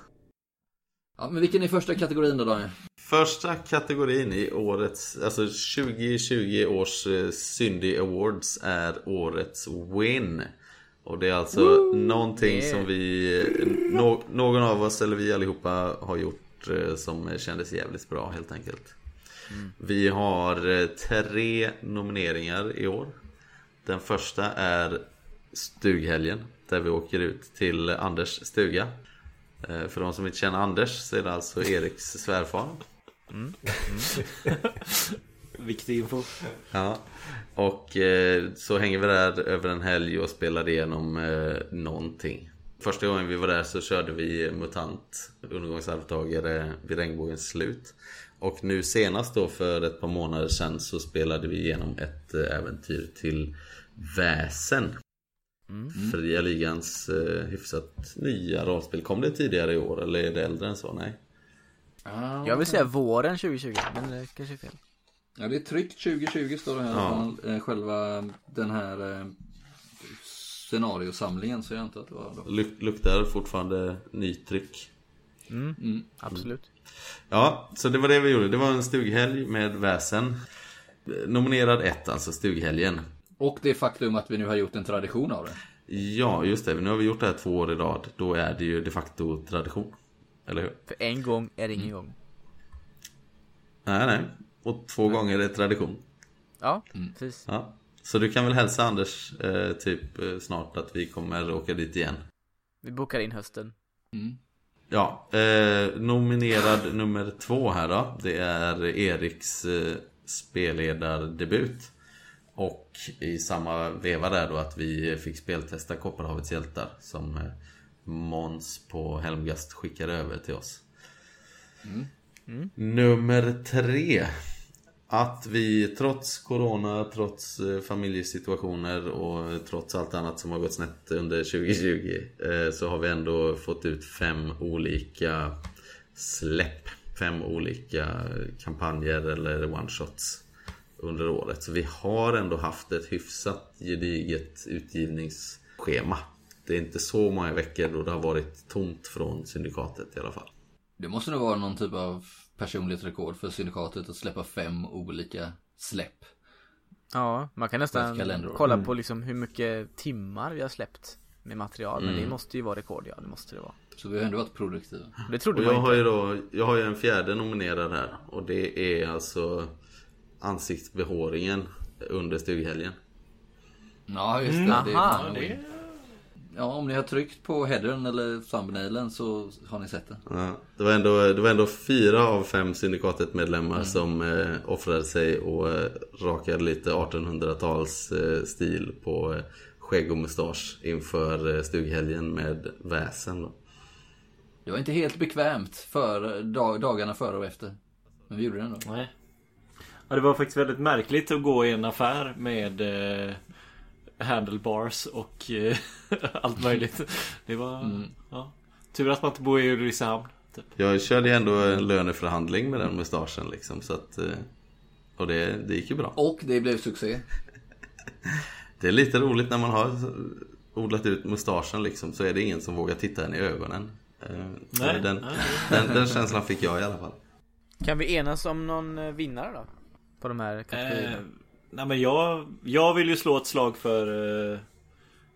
Speaker 1: Ja, men vilken är första kategorin då Daniel?
Speaker 6: Första kategorin i årets, alltså 2020 års eh, Syndy Awards är årets win. Och det är alltså någonting
Speaker 4: Yeah.
Speaker 6: som vi, nå, någon av oss eller vi allihopa har gjort eh, som kändes jävligt bra helt enkelt. Vi har eh, tre nomineringar i år. Den första är Stughelgen där vi åker ut till Anders stuga. Eh, För de som inte känner Anders så är det alltså Eriks svärfar.
Speaker 3: Viktig info.
Speaker 6: Ja. Och eh, så hänger vi där över en helg och spelar igenom eh, någonting. Första gången vi var där så körde vi MUTANT undergångsarvtagare vid regnbågens slut. Och nu senast då för ett par månader sedan så spelade vi igenom ett eh, äventyr till Väsen. Fria Ligans eh, hyfsat nya rollspel. Kom det tidigare i år eller är det äldre än så? Nej.
Speaker 4: Jag vill säga våren 2020, men det kanske är fel.
Speaker 1: Ja, det är tryckt 2020 står det här.
Speaker 6: Ja.
Speaker 1: Ja. Själva den här eh, scenariosamlingen så jag antar att det var då.
Speaker 6: Luk- luktar fortfarande nytryck.
Speaker 4: Absolut.
Speaker 6: Ja, så det var det vi gjorde. Det var en stughelg med väsen. Nominerad ett, alltså stughelgen.
Speaker 1: Och det faktum att vi nu har gjort en tradition av det.
Speaker 6: Ja, just det. Nu har vi gjort det här två år i rad. Då är det ju de facto tradition. Eller hur?
Speaker 4: För en gång är det ingen gång.
Speaker 6: Nej, nej. Och två gånger är tradition.
Speaker 4: Ja, precis.
Speaker 6: Ja. Så du kan väl hälsa Anders eh, typ eh, snart att vi kommer åka dit igen.
Speaker 4: Vi bokar in hösten.
Speaker 6: Ja, eh, nominerad nummer två här då. Det är Eriks eh, spelledardebut. Och i samma veva där då att vi fick speltesta Kopparhavets hjältar som eh, Måns på Helmgast skickade över till oss. Nummer tre. Att vi trots Corona, trots eh, familjesituationer och trots allt annat som har gått snett under 2020 eh, så har vi ändå fått ut fem olika släpp. Fem olika kampanjer eller one-shots under året. Så vi har ändå haft ett hyfsat gediget utgivningsschema. Det är inte så många veckor då det har varit tomt från syndikatet i alla fall.
Speaker 1: Det måste nog vara någon typ av personligt rekord för syndikatet att släppa fem olika släpp.
Speaker 4: Ja, man kan nästan kolla på liksom hur mycket timmar vi har släppt med material. Men det måste ju vara rekord, ja det måste det vara.
Speaker 1: Så vi har ändå varit produktiva.
Speaker 4: Det trodde
Speaker 6: Och jag
Speaker 4: inte.
Speaker 6: har ju då, jag har ju en fjärde nominerad här och det är alltså ansiktsbehåringen under stughelgen.
Speaker 1: Ja, just det.
Speaker 4: Mm,
Speaker 1: det,
Speaker 4: aha,
Speaker 1: är-
Speaker 3: Det
Speaker 1: Ja, om ni har tryckt på headern eller thumbnailen så har ni sett det.
Speaker 6: Ja, det, var ändå, det var ändå fyra av fem syndikatet medlemmar som eh, offrade sig och eh, rakade lite 1800-tals eh, stil på eh, skägg och mustasch inför eh, stughelgen med väsen. Då.
Speaker 1: Det var inte helt bekvämt för dag, dagarna före och efter. Men vi gjorde det ändå.
Speaker 3: Nej. Ja, det var faktiskt väldigt märkligt att gå i en affär med eh, handlebars och eh, allt möjligt. Det var... Ja. Tur att man inte bor i Ulricehamn. Typ.
Speaker 6: Jag körde ju ändå en löneförhandling med den mustaschen liksom så att... eh, Och det, det gick ju bra.
Speaker 1: Och det blev succé.
Speaker 6: Det är lite roligt när man har odlat ut mustaschen liksom så är det ingen som vågar titta en i ögonen. Eh,
Speaker 3: Nej,
Speaker 6: den,
Speaker 3: nej.
Speaker 6: den, den känslan fick jag i alla fall.
Speaker 4: Kan vi enas om någon vinnare då? På de här kategorierna?
Speaker 3: Nej men jag, jag vill ju slå ett slag för eh,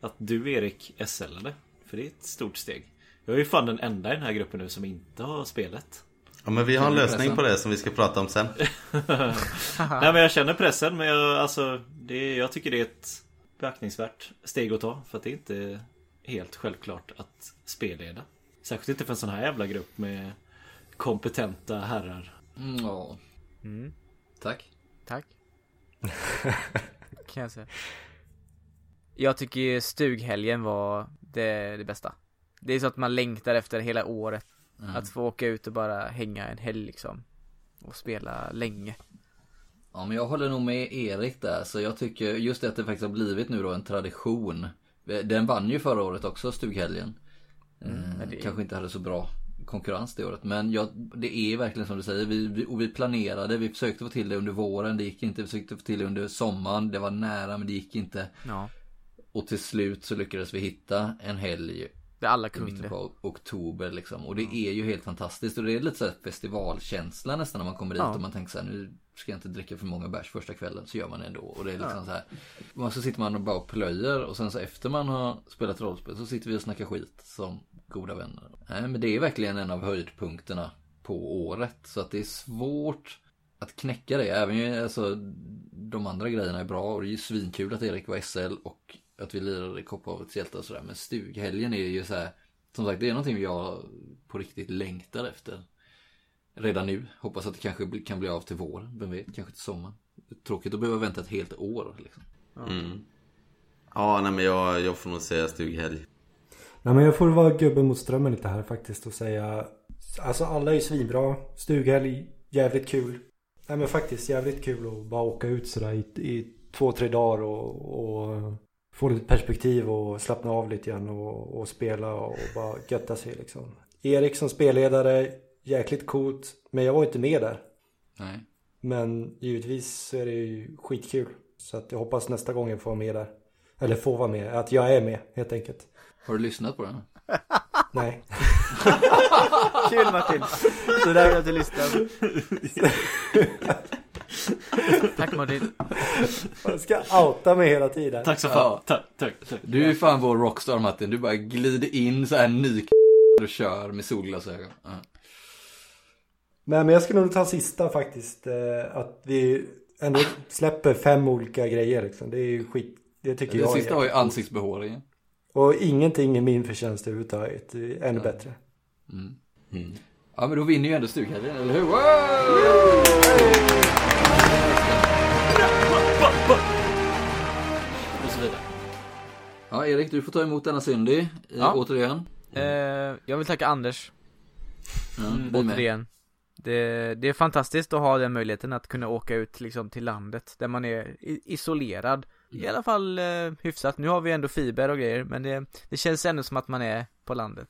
Speaker 3: att du Erik SLade. För det är ett stort steg. Jag är ju fan den enda i den här gruppen nu som inte har spelet.
Speaker 6: Ja men vi har en lösning
Speaker 1: pressen?
Speaker 6: på det som vi ska prata om sen.
Speaker 3: Nej men jag känner pressen men jag, alltså, det, jag tycker det är ett beaktningsvärt steg att ta. För att det är inte helt självklart att spelleda. Särskilt inte för en sån här jävla grupp med kompetenta herrar.
Speaker 1: Mm, ja,
Speaker 4: Mm,
Speaker 1: tack.
Speaker 4: tack. kan jag säga. Jag tycker stughelgen var det, det bästa. Det är så att man längtar efter hela året.
Speaker 1: Mm.
Speaker 4: Att få åka ut och bara hänga en helg liksom. Och spela länge.
Speaker 1: Ja men jag håller nog med Erik där. Så jag tycker just det att det faktiskt har blivit nu då en tradition. Den vann ju förra året också, stughelgen.
Speaker 4: men
Speaker 1: eh,
Speaker 4: det
Speaker 1: Kanske inte hade så bra konkurrens det året. Men ja, det är verkligen som du säger. Vi, vi, och vi planerade, vi försökte få till det under våren. Det gick inte. Vi försökte få till det under sommaren. Det var nära men det gick inte.
Speaker 4: Ja.
Speaker 1: Och till slut så lyckades vi hitta en helg
Speaker 4: Det alla kunde.
Speaker 1: på oktober liksom. Och det är ju helt fantastiskt. Och det är lite så här festivalkänsla nästan när man kommer dit
Speaker 4: Ja.
Speaker 1: och man tänker så här, nu ska jag inte dricka för många bärs första kvällen. Så gör man det ändå. Och det är liksom så här. Och så sitter man och bara plöjer. Och sen så efter man har spelat rollspel så sitter vi och snackar skit som goda vänner. Nej men det är verkligen en av höjdpunkterna på året. Så att det är svårt att knäcka det. Även ju, alltså, de andra grejerna är bra. Och det är ju svinkul att Erik var SL och att vi lirade i Kopparhavets hjältar och sådär. Men stughelgen är ju så här. Som sagt, det är någonting jag på riktigt längtar efter. Redan nu. Hoppas att det kanske kan bli av till våren. Vem vet, kanske till sommaren. Tråkigt att behöva vänta ett helt år. Liksom.
Speaker 6: Mm. Ja, nej men jag, jag får nog säga stughelg.
Speaker 2: Nej men jag får vara gubben mot strömmen lite här faktiskt och säga Alltså alla är svinbra. Stughelg, jävligt kul. Nej men faktiskt jävligt kul att bara åka ut sådär i, i två, tre dagar och, och få lite perspektiv och slappna av lite grann och, och spela och bara götta sig liksom. Erik som spelledare, jäkligt coolt. Men jag var inte med där.
Speaker 1: Nej.
Speaker 2: Men givetvis så är det ju skitkul. Så att jag hoppas nästa gång jag får vara med där. Eller får vara med, att jag är med helt enkelt.
Speaker 1: Har du lyssnat på den?
Speaker 2: Nej.
Speaker 4: Kul Martin! Så där att du lyssnar. Tack Martin.
Speaker 2: Jag ska outa mig hela tiden.
Speaker 3: Tack så fan.
Speaker 1: Ja.
Speaker 3: Tack, tack, tack.
Speaker 1: Du är fan vår rockstar Martin. Du bara glider in så här ny och kör med solglasögon. Ja.
Speaker 2: Nej men jag ska nog ta sista faktiskt. eh, Att vi ändå släpper fem olika grejer liksom. Det är ju skit. Det tycker
Speaker 1: Det
Speaker 2: jag
Speaker 1: sista
Speaker 2: är
Speaker 1: var ju ansiktsbehåringen.
Speaker 2: Och ingenting är min förtjänst överhuvudtaget. Ännu bättre.
Speaker 6: Mm.
Speaker 1: Ja men då vinner ju ändå stughelgen, eller hur? Wow!
Speaker 3: Och så vidare.
Speaker 1: Ja Erik, du får ta emot denna Cindy. eh,
Speaker 4: Ja.
Speaker 1: Återigen.
Speaker 4: Eh, jag vill tacka Anders
Speaker 1: Ja, med.
Speaker 4: återigen. Det, det är fantastiskt att ha den möjligheten att kunna åka ut liksom till landet där man är isolerad. I alla fall eh, hyfsat. Nu har vi ändå fiber och grejer men det, det känns ändå som att man är på landet.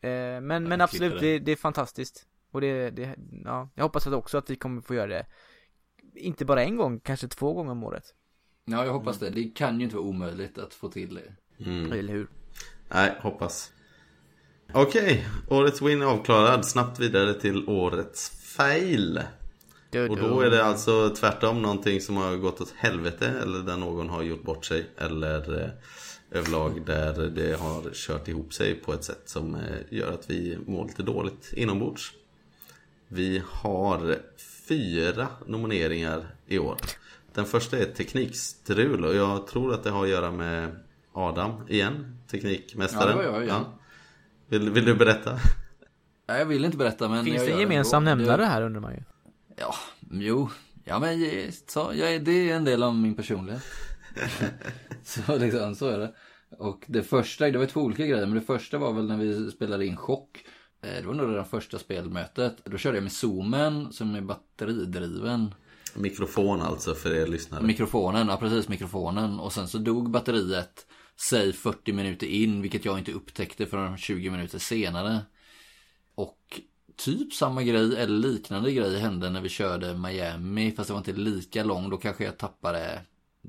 Speaker 4: Eh, men, men
Speaker 3: jag
Speaker 4: absolut, det, det är fantastiskt. Och det, det, ja, jag hoppas att också att vi kommer få göra det. Inte bara en gång, kanske två gånger om året.
Speaker 1: Ja, jag hoppas det. Det kan ju inte vara omöjligt att få till det.
Speaker 6: Mm.
Speaker 4: Eller hur?
Speaker 6: Nej, hoppas. Okej, årets win är avklarad. Snabbt vidare till årets fail.
Speaker 4: Du,
Speaker 6: Och då är det alltså tvärtom någonting som har gått åt helvete eller där någon har gjort bort sig eller eh, överlag där det har kört ihop sig på ett sätt som eh, gör att vi mår lite dåligt inombords. Vi har fyra nomineringar i år. Den första är teknikstrul och jag tror att det har att göra med Adam igen, teknikmästaren.
Speaker 1: Ja, det var jag igen.
Speaker 6: Vill, vill du berätta?
Speaker 1: Nej, jag vill inte berätta men
Speaker 4: Finns det en gemensam nämnare
Speaker 1: Det-
Speaker 4: här undrar man ju?
Speaker 1: Ja, jo. Ja men så, jag är, det är en del av min personlighet. så liksom, så är det. Och det första, det var två olika grejer, men det första var väl när vi spelade in chock. Eh, Det var nog det första spelmötet. Då körde jag med zoomen som är batteridriven.
Speaker 6: Mikrofon alltså för er lyssnare.
Speaker 1: Mikrofonen, ja precis mikrofonen. Och sen så dog batteriet, säg 40 minuter in, vilket jag inte upptäckte förrän 20 minuter senare. Och typ samma grej eller liknande grej hände när vi körde Miami, fast det var inte lika lång. Då kanske jag tappade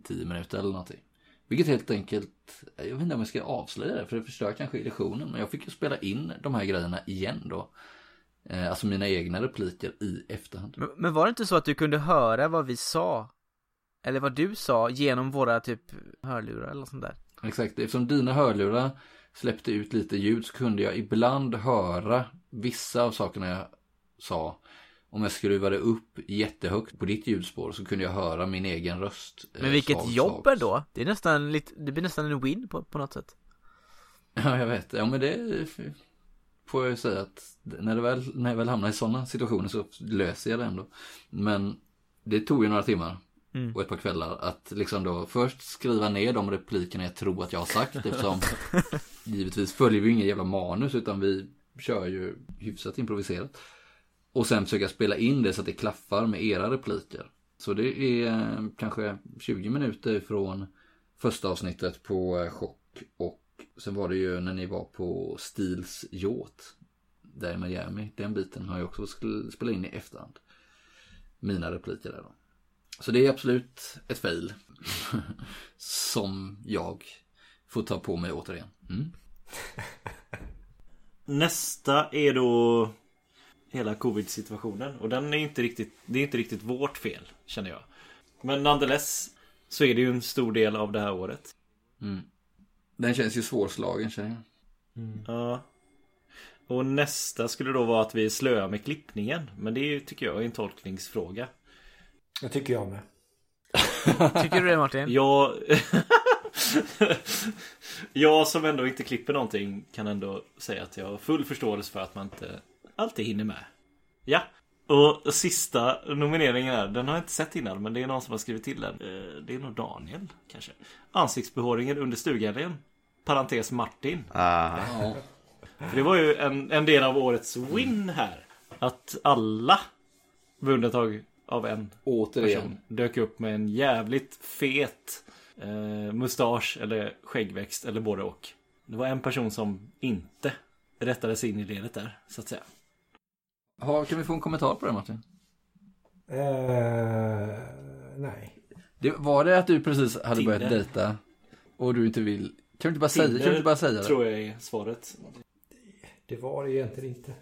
Speaker 1: 10 minuter eller någonting. Vilket helt enkelt, jag vet inte om jag ska avslöja det, för det förstör kanske illusionen. Men jag fick ju spela in de här grejerna igen då. Eh, Alltså mina egna repliker i efterhand.
Speaker 4: Men, men var det inte så att du kunde höra vad vi sa? Eller vad du sa genom våra typ hörlurar eller sånt där?
Speaker 1: Exakt, eftersom dina hörlurar släppte ut lite ljud så kunde jag ibland höra vissa av sakerna jag sa. Om jag skruvade upp jättehögt på ditt ljudspår så kunde jag höra min egen röst. eh,
Speaker 4: Men vilket
Speaker 1: svagt,
Speaker 4: jobb ändå! Det är nästan lite, det blir nästan en win på, på något sätt.
Speaker 1: Ja, jag vet. Ja, men det... får jag ju säga att när, det väl, när jag väl hamnar i sådana situationer så löser jag det ändå. Men det tog ju några timmar
Speaker 4: Mm.
Speaker 1: och ett par kvällar att liksom då först skriva ner de replikerna jag tror att jag har sagt eftersom givetvis följer vi inga jävla manus utan vi kör ju hyfsat improviserat. Och sen försöka spela in det så att det klaffar med era repliker. Så det är eh, kanske 20 minuter från första avsnittet på eh, chock och sen var det ju när ni var på Steels yacht där i Miami. Den biten har jag också spelat in i efterhand. Mina repliker där då. Så det är absolut ett fail. Som jag får ta på mig återigen. Mm.
Speaker 3: Nästa är då hela covid-situationen och den är inte riktigt, det är inte riktigt vårt fel känner jag. Men nonetheless så är det ju en stor del av det här året.
Speaker 1: Mm. Den känns ju svårslagen känner jag.
Speaker 3: Ja. Och nästa skulle då vara att vi är slöa med klippningen. Men det är ju, tycker jag är en tolkningsfråga.
Speaker 2: Det tycker jag med.
Speaker 4: Tycker du det Martin?
Speaker 3: Jag... jag som ändå inte klipper någonting kan ändå säga att jag har full förståelse för att man inte alltid hinner med. Ja. Och sista nomineringen här, den har jag inte sett innan men det är någon som har skrivit till den. Eh, Det är nog Daniel kanske. Ansiktsbehåringen under stughelgen. Parentes Martin.
Speaker 6: Ah,
Speaker 1: Ja.
Speaker 3: För det var ju en, en del av årets win här. Att alla, med undantag av en
Speaker 1: Återigen.
Speaker 3: person, dök upp med en jävligt fet eh, mustasch eller skäggväxt eller både och. Det var en person som inte rättades in i ledet där, så att säga.
Speaker 1: Ha, kan vi få en kommentar på det Martin?
Speaker 2: Eh, nej.
Speaker 1: Det, var det att du precis hade
Speaker 3: Tinder.
Speaker 1: börjat dejta och du inte vill? Kan du inte bara säga, kan du inte bara säga det?
Speaker 3: tror jag är svaret.
Speaker 2: Det var det egentligen inte.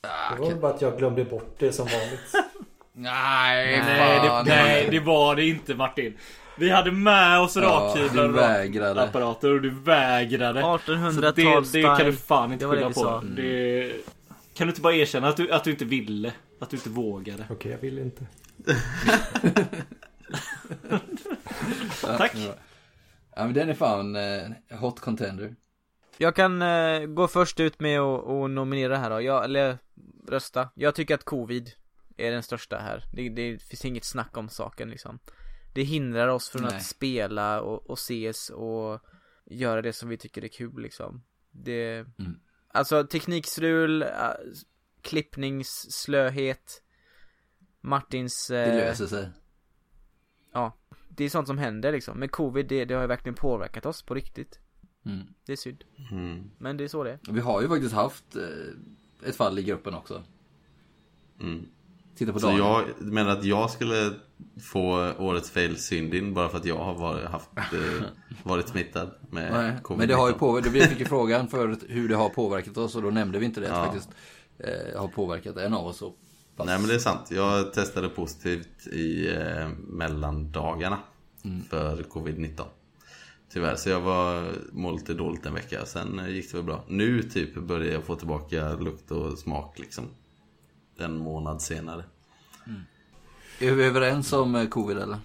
Speaker 1: Ah,
Speaker 2: Det var väl bara att jag glömde bort det som vanligt.
Speaker 1: Nej,
Speaker 3: Nej det, nej, det var det inte Martin. Vi hade med oss rakhyvlar och apparater och du vägrade. Så det,
Speaker 4: 1800-tals
Speaker 3: det kan du fan inte skylla på.
Speaker 4: sa.
Speaker 3: Det, kan du inte bara erkänna att du, att du inte ville? Att du inte vågade?
Speaker 2: Okej, jag vill inte.
Speaker 3: Tack!
Speaker 1: Ja men den är fan eh, hot contender.
Speaker 4: Jag kan eh, gå först ut med att att nominera här då, jag, eller rösta Jag tycker att covid är den största här det, det finns inget snack om saken liksom Det hindrar oss från
Speaker 1: Nej.
Speaker 4: att spela och, och ses och göra det som vi tycker är kul liksom Det
Speaker 1: Mm.
Speaker 4: Alltså teknikstrul, äh, klippningsslöhet Martins
Speaker 1: Det
Speaker 4: eh,
Speaker 1: löser sig.
Speaker 4: Det är sånt som händer liksom Men covid det, det har ju verkligen påverkat oss på riktigt
Speaker 1: Mm.
Speaker 4: Det är synd
Speaker 6: mm,
Speaker 4: Men det är så det är
Speaker 1: Vi har ju faktiskt haft eh, ett fall i gruppen också.
Speaker 6: mm.
Speaker 1: Titta på
Speaker 6: Så
Speaker 1: Daniel.
Speaker 6: jag menar att jag skulle få årets fail syndin bara för att jag har varit, haft, eh, varit smittad med
Speaker 1: Nej,
Speaker 6: covid
Speaker 1: men det har ju påverkat, vi fick ju frågan förut hur det har påverkat oss och då nämnde vi inte det att
Speaker 6: Ja.
Speaker 1: faktiskt eh, har påverkat en av oss så pass.
Speaker 6: Nej men det är sant. Jag testade positivt i eh, mellandagarna för covid-19. Tyvärr, så jag var mål lite dåligt en vecka. Sen eh, gick det väl bra. Nu typ börjar jag få tillbaka lukt och smak liksom. En månad senare.
Speaker 1: Är vi överens om eh, covid eller?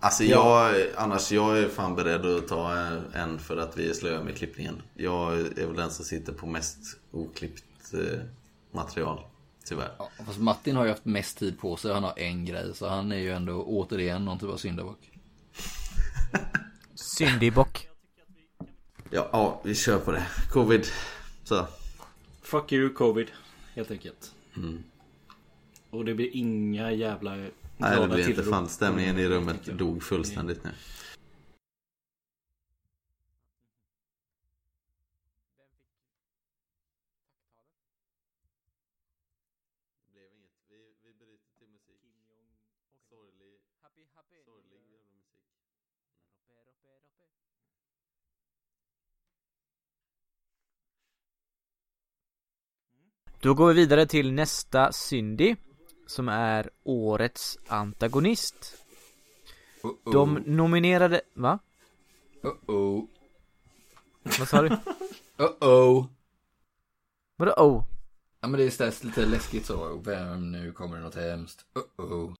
Speaker 6: Alltså jag, annars jag är fan beredd att ta eh, en för att vi är slöa med klippningen. Jag är väl den som sitter på mest oklippt eh, material. Tyvärr.
Speaker 1: Ja, fast Martin har ju haft mest tid på sig, han har en grej så han är ju ändå återigen någon typ av syndabock.
Speaker 4: Syndibock
Speaker 6: Ja, ja, vi kör på det. Covid. Så.
Speaker 3: Fuck you covid, helt enkelt.
Speaker 6: Mm.
Speaker 3: Och det blir inga jävla
Speaker 6: Nej
Speaker 3: glada
Speaker 6: det blir inte fan. Stämningen i rummet dog fullständigt nu.
Speaker 4: Då går vi vidare till nästa Syndi Som är årets antagonist
Speaker 1: Uh-oh.
Speaker 4: De nominerade, va?
Speaker 1: Uh-oh.
Speaker 4: Vad sa du?
Speaker 1: Uh-oh.
Speaker 4: Vadå oh?
Speaker 1: Ja men det är istället lite läskigt så. Vem, nu kommer det något hemskt. Uh-oh.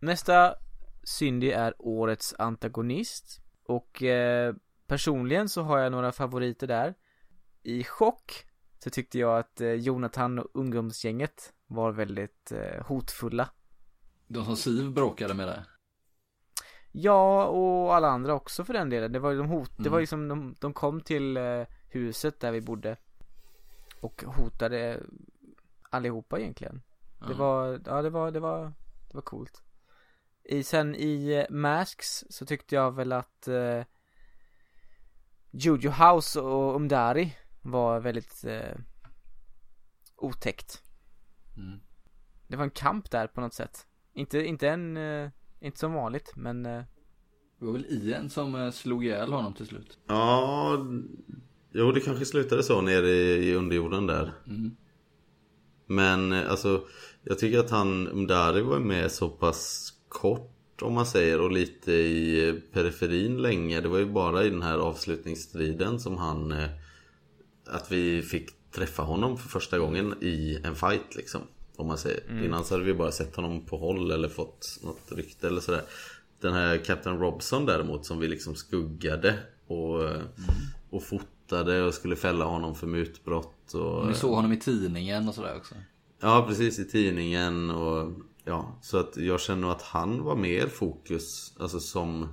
Speaker 4: Nästa Syndi är årets antagonist Och eh, personligen så har jag några favoriter där I chock Så tyckte jag att eh, Jonathan och ungdomsgänget var väldigt eh, hotfulla.
Speaker 1: De som Siv bråkade med det.
Speaker 4: Ja, och alla andra också för den delen. Det var ju de hot, det
Speaker 1: Mm.
Speaker 4: var liksom de, de kom till eh, huset där vi bodde. Och hotade allihopa egentligen. Det
Speaker 1: Ja.
Speaker 4: var, ja det var, det var, det var coolt. I, sen i eh, Masks så tyckte jag väl att eh, Jojo House och Umdari var väldigt eh, otäckt.
Speaker 1: Mm.
Speaker 4: Det var en kamp där på något sätt. Inte, inte en, eh, inte som vanligt men eh,
Speaker 1: Det var väl Ian som eh, slog ihjäl honom till slut.
Speaker 6: Ja, jo det kanske slutade så nere i underjorden där.
Speaker 1: Mm.
Speaker 6: Men eh, alltså, jag tycker att han, Mdari var med så pass kort om man säger och lite i eh, periferin länge. Det var ju bara i den här avslutningsstriden som han, att vi fick träffa honom för första gången i en fight liksom. Om man säger. Innan så hade vi bara sett honom på håll eller fått något rykte eller sådär. Den här Captain Robson däremot som vi liksom skuggade och, eh, och fotade och skulle fälla honom för mutbrott. Och,
Speaker 1: Ni såg honom i tidningen och sådär också.
Speaker 6: Ja, precis i tidningen och ja, så att jag känner att han var mer fokus, alltså som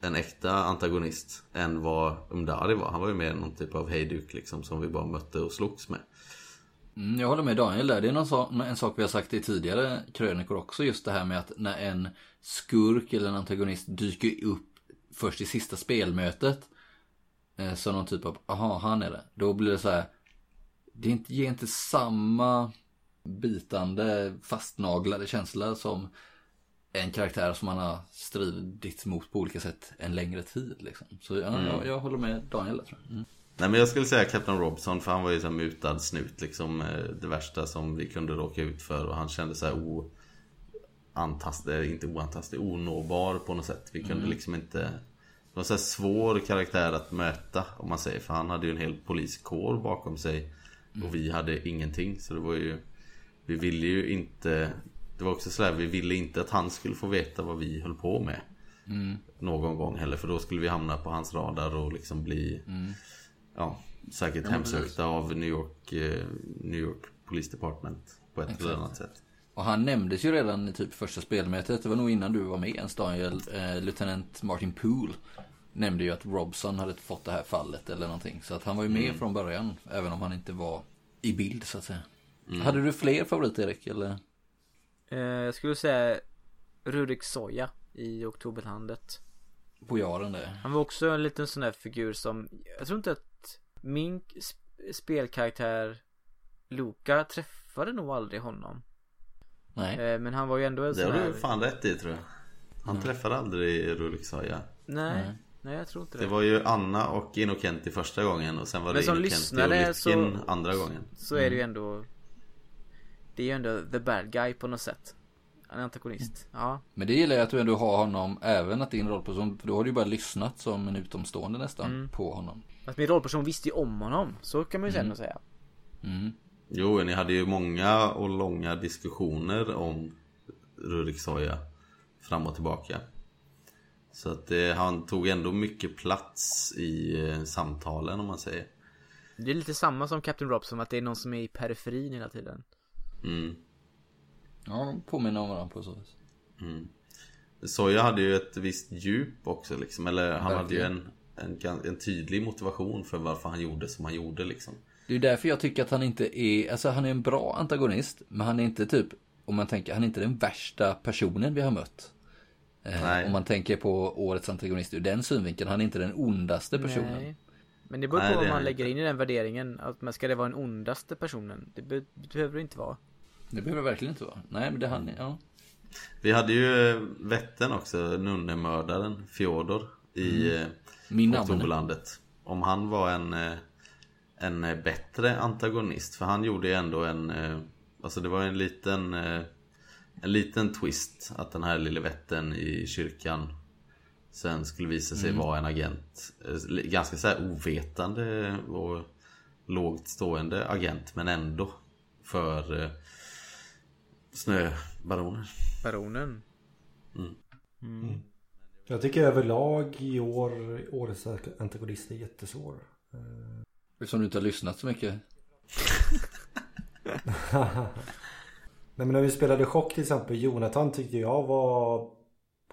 Speaker 6: en äkta antagonist än vad Umdari var. Han var ju mer någon typ av hejduk liksom som vi bara mötte och slogs med.
Speaker 1: Mm, jag håller med Daniel där. Det är någon sak, en sak vi har sagt i tidigare krönikor också. Just det här med att när en skurk eller en antagonist dyker upp först i sista spelmötet. Eh, som någon typ av, aha han är det. Då blir det så här. Det är inte, ger inte samma bitande fastnaglade känsla som en karaktär som man har stridit mot på olika sätt en längre tid. Liksom. Så ja, jag, jag håller med Daniel där tror jag. Mm.
Speaker 6: Nej men jag skulle säga Captain Robson för han var ju så här mutad snut liksom. eh, Det värsta som vi kunde råka ut för och han kände så här o... Antastlig, inte oantastlig, onåbar på något sätt. Vi kunde liksom inte... Det var så här svår karaktär att möta om man säger. För han hade ju en hel poliskår bakom sig. Och vi hade ingenting. Så det var ju... Vi ville ju inte... Det var också sådär, vi ville inte att han skulle få veta vad vi höll på med. Någon gång heller. För då skulle vi hamna på hans radar och liksom bli... Ja, säkert
Speaker 1: precis.
Speaker 6: hemsökta av New York, eh, New York Police Department. På ett eller
Speaker 1: Exakt.
Speaker 6: annat sätt.
Speaker 1: Och han nämndes ju redan i typ första spelmötet. Det var nog innan du var med ens Daniel. Eh, Lieutenant Martin Poole nämnde ju att Robson hade fått det här fallet eller någonting. Så att han var ju med från början. Även om han inte var i bild så att säga. Hade du fler favoriter Erik? Eller?
Speaker 4: Eh, jag skulle säga Rurik Soja i Oktoberlandet.
Speaker 1: På Jaren där.
Speaker 4: Han var också en liten sån där figur som Jag tror inte att min sp- spelkaraktär Luca träffade nog aldrig honom
Speaker 1: Nej.
Speaker 4: eh, Men han var ju ändå en
Speaker 6: Det
Speaker 4: sån
Speaker 6: har
Speaker 4: här
Speaker 6: du fan rätt i tror jag. Han träffade aldrig Rulik Saja.
Speaker 4: Nej,
Speaker 1: Nej.
Speaker 4: nej jag tror inte det,
Speaker 6: Det var ju Anna och Inokenti första gången och sen var
Speaker 4: Men
Speaker 6: det Inokenti och Lytkin
Speaker 4: så-
Speaker 6: andra gången.
Speaker 4: Så är det ju ändå Det är ju ändå the bad guy på något sätt En antagonist, ja
Speaker 1: Men det gillar jag att du ändå har honom även att din rollperson. För då har du ju bara lyssnat som en utomstående nästan på honom.
Speaker 4: Att min rollperson visste ju om honom, så kan man ju ändå säga
Speaker 1: Mm.
Speaker 6: Jo, ni hade ju många och långa diskussioner om Rurik Soja fram och tillbaka. Så att det, han tog ändå mycket plats i eh, samtalen om man säger.
Speaker 4: Det är lite samma som Captain Robson, att det är någon som är i periferin hela tiden
Speaker 6: Mm.
Speaker 1: Ja, de påminner om varandra på så vis.
Speaker 6: Soja hade ju ett visst djup också liksom. Eller han hade ju
Speaker 1: Verkligen.
Speaker 6: en, en, en tydlig motivation för varför han gjorde som han gjorde liksom.
Speaker 1: Det är därför jag tycker att han inte är, alltså han är en bra antagonist. Men han är inte typ, om man tänker, han är inte den värsta personen vi har mött. Eh,
Speaker 6: Nej.
Speaker 1: om man tänker på årets antagonist ur den synvinkeln. Han är inte den ondaste personen.
Speaker 4: Nej. Men det beror
Speaker 6: Nej,
Speaker 4: på
Speaker 6: det
Speaker 4: vad man lägger
Speaker 6: inte.
Speaker 4: in i den värderingen Att man ska det vara den ondaste personen Det be- behöver det inte vara
Speaker 1: Det behöver det verkligen inte vara. Nej, men det han, ja.
Speaker 6: Vi hade ju eh, Vättern också, nunnemördaren Fjodor i mm.
Speaker 1: Min namn.
Speaker 6: Oktoberlandet. Om han var en, eh, en eh, bättre antagonist. För han gjorde ju ändå en, eh, alltså det var en liten, eh, en liten twist. Att den här lille vätten i kyrkan sen skulle visa sig vara en agent. Eh, Ganska så här ovetande och lågt stående agent men ändå för snöbaroner.
Speaker 4: Baronen
Speaker 2: Jag tycker överlag i år, årets antagonist är jättesvår.
Speaker 1: Eftersom du inte har lyssnat så mycket.
Speaker 2: Nej men när vi spelade chock till exempel, Jonathan tyckte jag var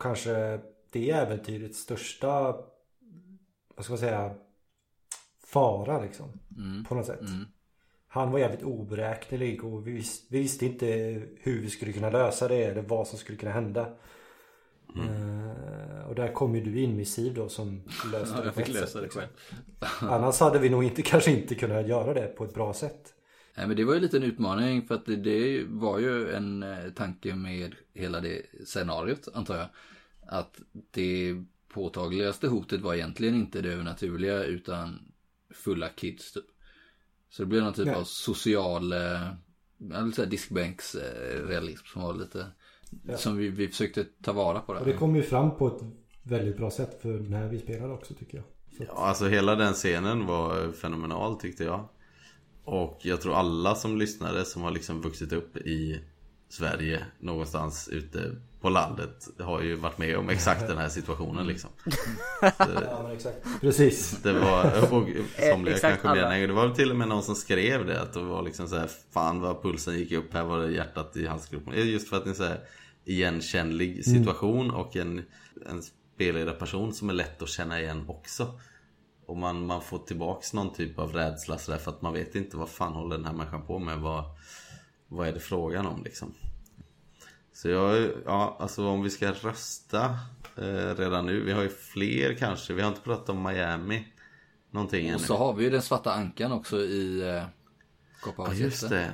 Speaker 2: kanske det äventyrets största, vad ska man säga, fara liksom. På något sätt. Han var jävligt oberäknelig och vi, vis- vi visste inte hur vi skulle kunna lösa det eller vad som skulle kunna hända. Eh, och där kom ju du in med Siv då som löste det
Speaker 1: jag fick lösa det själv.
Speaker 2: Annars hade vi nog inte, kanske inte kunnat göra det på ett bra sätt.
Speaker 1: Nej men det var ju lite en utmaning för att det, det var ju en eh, tanke med hela det scenariot antar jag. Att det påtagligaste hotet var egentligen inte det övernaturliga utan fulla kids typ. Så det blev någon typ
Speaker 2: Nej.
Speaker 1: av social, eh, diskbänksrealism som var lite, som vi, vi försökte ta vara på.
Speaker 2: Och det kom ju fram på ett väldigt bra sätt för när vi spelade också tycker jag. Att,
Speaker 6: Ja, alltså hela den scenen var fenomenal tyckte jag. Och jag tror alla som lyssnade som har liksom vuxit upp i Sverige någonstans ute på landet har ju varit med om exakt den här situationen liksom.
Speaker 2: ja. Precis.
Speaker 6: Det var, och somliga
Speaker 4: exakt
Speaker 6: kanske än Det var till och med någon som skrev det att det var liksom så här, Fan vad pulsen gick upp, här var det hjärtat i halsgropen. Just för att det är en så här igenkännlig situation och en, en spelledarperson som är lätt att känna igen också. Och man, man får tillbaks någon typ av rädsla sådär för att man vet inte vad fan håller den här människan på med? Vad, vad är det frågan om liksom Så jag, ja alltså om vi ska rösta eh, redan nu Vi har ju fler kanske, vi har inte pratat om Miami Någonting ännu
Speaker 1: Och så har vi ju den svarta ankan också i eh, Copa
Speaker 6: Ja just det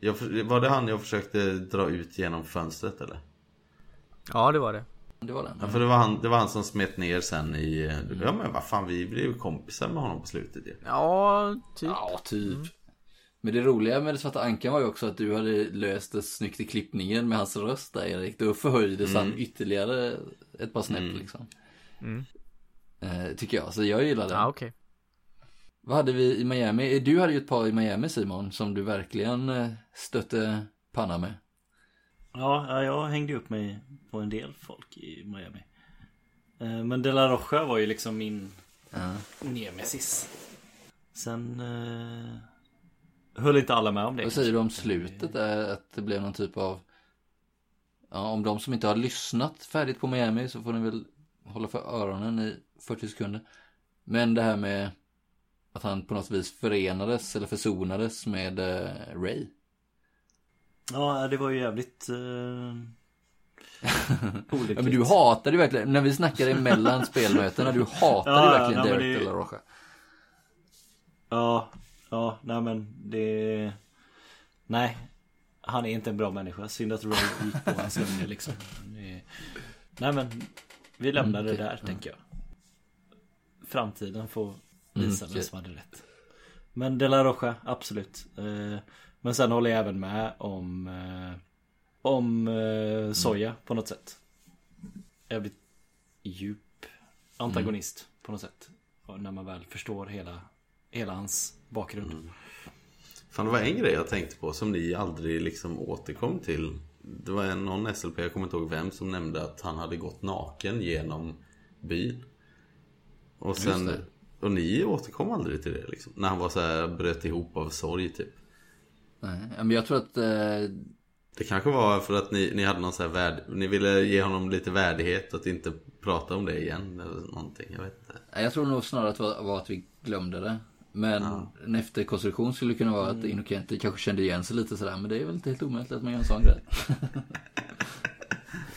Speaker 6: jag, Var det han jag försökte dra ut genom fönstret eller?
Speaker 4: Ja det var det.
Speaker 1: Det var den.
Speaker 6: Ja för det var han, det var han som smet ner sen i Ja men vad fan vi blev ju kompisar med honom på slutet ju
Speaker 4: Ja, typ.
Speaker 1: Ja, typ. Men det roliga med det svarta ankan var ju också att du hade löst det snyggt i klippningen med hans röst där Erik. Då förhöjdes han ytterligare ett par snäpp liksom. Eh, tycker jag, så jag gillar det.
Speaker 4: Ja okej.
Speaker 1: Vad hade vi i Miami? Du hade ju ett par i Miami Simon, som du verkligen eh, stötte panna med.
Speaker 3: Ja, ja, jag hängde upp mig på en del folk i Miami. Eh, Men De La Rocha var ju liksom min
Speaker 1: Ja.
Speaker 3: nemesis. Sen eh, höll inte alla med om det.
Speaker 1: Vad säger du om slutet där, att det blev någon typ av... Ja, om de som inte har lyssnat färdigt på Miami så får ni väl hålla för öronen i 40 sekunder. Men det här med att han på något vis förenades eller försonades med eh, Ray.
Speaker 3: Ja, det var ju jävligt eh.
Speaker 1: Ja, men du hatade ju verkligen, när vi snackade emellan spelmötena, du hatade
Speaker 3: Ja, ja,
Speaker 1: verkligen
Speaker 3: men
Speaker 1: Derek
Speaker 3: det-
Speaker 1: de la Rocha.
Speaker 3: Ja, ja, nej men det... Nej, han är inte en bra människa. Synd att Ray gick på hans linje liksom. Det... Nej men, vi lämnar det
Speaker 1: Mm, okej.
Speaker 3: där tänker jag. Framtiden får visa
Speaker 1: Mm,
Speaker 3: vem som hade rätt. Men De La Rocha, absolut. Eh, Men sen håller jag även med om eh, Om eh, Soja på något sätt. Jävligt djup antagonist på något sätt. Och När man väl förstår hela, hela hans bakgrund.
Speaker 6: Fan det var en grej jag tänkte på som ni aldrig liksom återkom till Det var någon SLP, jag kommer inte ihåg vem, som nämnde att han hade gått naken genom byn Och sen. Och ni återkom aldrig till det liksom När han var så här, bröt ihop av sorg typ
Speaker 1: Nej, men jag tror att eh,
Speaker 6: Det kanske var för att ni, ni hade någon så här värd, Ni ville ge honom lite värdighet att inte prata om det igen eller någonting, jag vet inte
Speaker 1: Jag tror nog snarare att det var att vi glömde det. Men en efterkonstruktion skulle kunna vara att Inokenti kanske kände igen sig lite sådär. Men det är väl inte helt omöjligt att man gör en sån grej.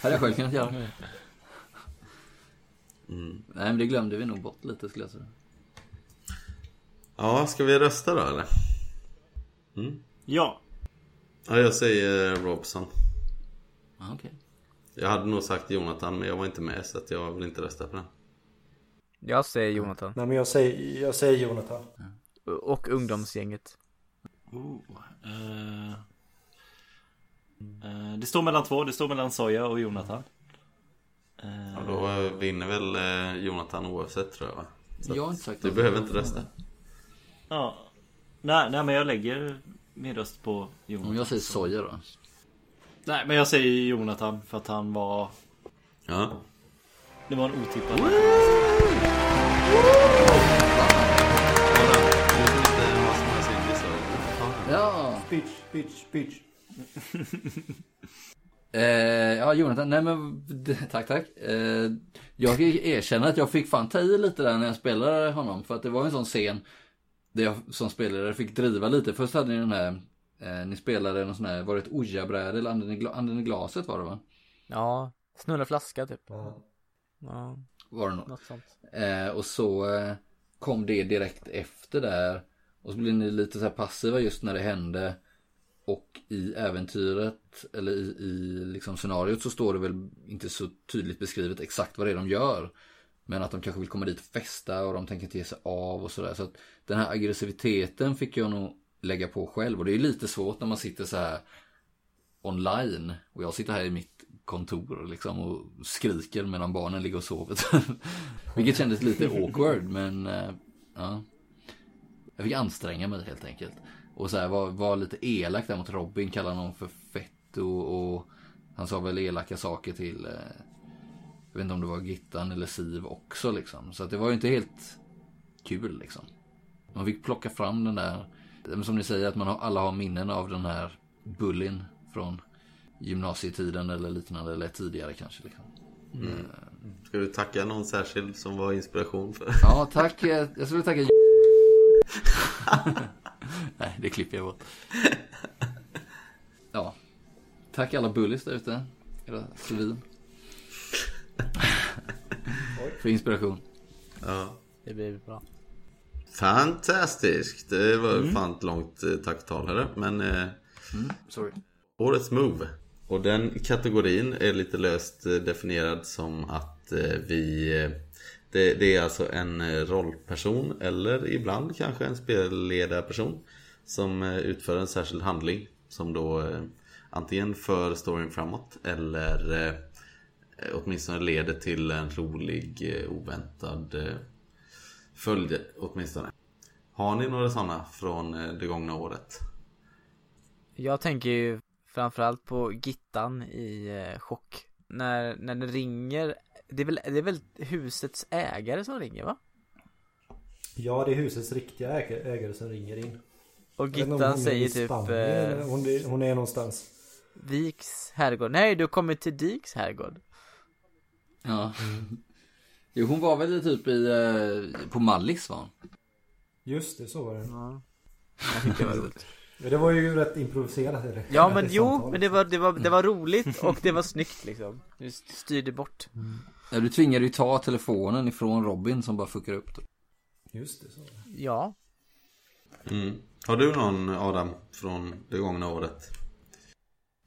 Speaker 1: Hade jag själv kunnat göra. Nej men det glömde vi nog bort lite skulle jag säga.
Speaker 6: Ja, ska vi rösta då eller?
Speaker 3: Ja,
Speaker 6: Ja, jag säger Robson
Speaker 1: Ja, okej.
Speaker 6: Jag hade nog sagt Jonathan men jag var inte med så att jag vill inte rösta på den
Speaker 4: Jag säger Jonathan.
Speaker 2: Nej men jag säger, jag säger Jonathan.
Speaker 4: Och ungdomsgänget.
Speaker 3: Oh, eh, eh, det står mellan två, det står mellan Soja och Jonathan. Eh,
Speaker 6: Ja, då vinner väl Jonathan oavsett tror jag va? Så
Speaker 1: Jag har inte sagt
Speaker 6: Du
Speaker 1: att-
Speaker 6: behöver inte rösta
Speaker 3: ja. nej, nej, men jag lägger min röst på Jonathan.
Speaker 1: Om jag säger soja då.
Speaker 3: Nej, men jag säger Jonathan för att han var...
Speaker 6: Ja
Speaker 3: Det var en otippad.
Speaker 6: Syndisar
Speaker 1: Ja.
Speaker 2: Bitch, bitch, bitch.
Speaker 1: Eh, ja, Jonathan, nej men tack, tack. Eh, jag erkänner att jag fick fan ta i lite där när jag spelade honom. För att det var en sån scen där jag som spelare fick driva lite. Först hade ni den här, eh, ni spelade någon sån här, var det ett ojabräde eller anden i, gla- anden i glaset var det va?
Speaker 4: Ja, snurra flaska typ.
Speaker 2: Ja.
Speaker 4: Ja,
Speaker 1: Var det nog.
Speaker 4: något sånt.
Speaker 1: Eh, och så eh, kom det direkt efter där. Och så blev ni lite så här passiva just när det hände. Och i äventyret, eller i, i liksom scenariot så står det väl inte så tydligt beskrivet exakt vad det är de gör. Men att de kanske vill komma dit och festa och de tänker inte ge sig av och sådär. Så att den här aggressiviteten fick jag nog lägga på själv. Och det är lite svårt när man sitter så här online. Och jag sitter här i mitt kontor liksom och skriker medan barnen ligger och sover. Vilket kändes lite awkward men eh, ja. Jag fick anstränga mig helt enkelt. Och så här var, var lite elak där mot Robin, kallade honom för fetto och han sa väl elaka saker till eh, jag vet inte om det var Gittan eller Siv också liksom. Så att det var ju inte helt kul liksom. Man fick plocka fram den där, som ni säger att man har, alla har minnen av den här bullin från gymnasietiden eller liknande eller tidigare kanske. Liksom.
Speaker 6: Ska du tacka någon särskild som var inspiration för?
Speaker 1: Ja, tack. eh, Jag skulle tacka Nej, det klipper jag bort. Ja. Tack alla bullies där ute. Era svin. För inspiration.
Speaker 6: Ja.
Speaker 4: Det blir bra.
Speaker 6: Fantastiskt! Det var fan ett långt eh, tacktal här men eh,
Speaker 1: Sorry.
Speaker 6: Årets Move. Och den kategorin är lite löst eh, definierad som att eh, vi... Eh, det, det är alltså en rollperson eller ibland kanske en spelledarperson som utför en särskild handling som då antingen för storyn framåt eller åtminstone leder till en rolig oväntad följd åtminstone. Har ni några sådana från det gångna året?
Speaker 4: Jag tänker ju framförallt på Gittan i eh, chock. När, när det ringer, det är, väl, det är väl husets ägare som ringer va?
Speaker 2: Ja, det är husets riktiga ägare, ägare som ringer in.
Speaker 4: Och
Speaker 2: Jag vet inte om
Speaker 4: Gittan
Speaker 2: hon är
Speaker 4: säger typ
Speaker 2: Spanien
Speaker 4: eh,
Speaker 2: Hon, är, hon är någonstans.
Speaker 4: Viks herrgård. Nej, du kommer till Diks herrgård.
Speaker 1: Ja. Jo, hon var väl typ i, eh, på Mallis hon.
Speaker 2: Just det, så var det.
Speaker 4: Ja. Jag tyckte det var roligt.
Speaker 2: Men det var ju rätt improviserat. Det?
Speaker 4: Ja men
Speaker 2: Det
Speaker 4: jo,
Speaker 2: samtalet.
Speaker 4: men det var, det var, det var roligt och det var snyggt liksom. Du styrde bort.
Speaker 1: Ja, du tvingade ju ta telefonen ifrån Robin som bara fuckar upp det.
Speaker 2: Just det, så.
Speaker 4: Ja.
Speaker 6: Mm. Har du någon Adam från det gångna året?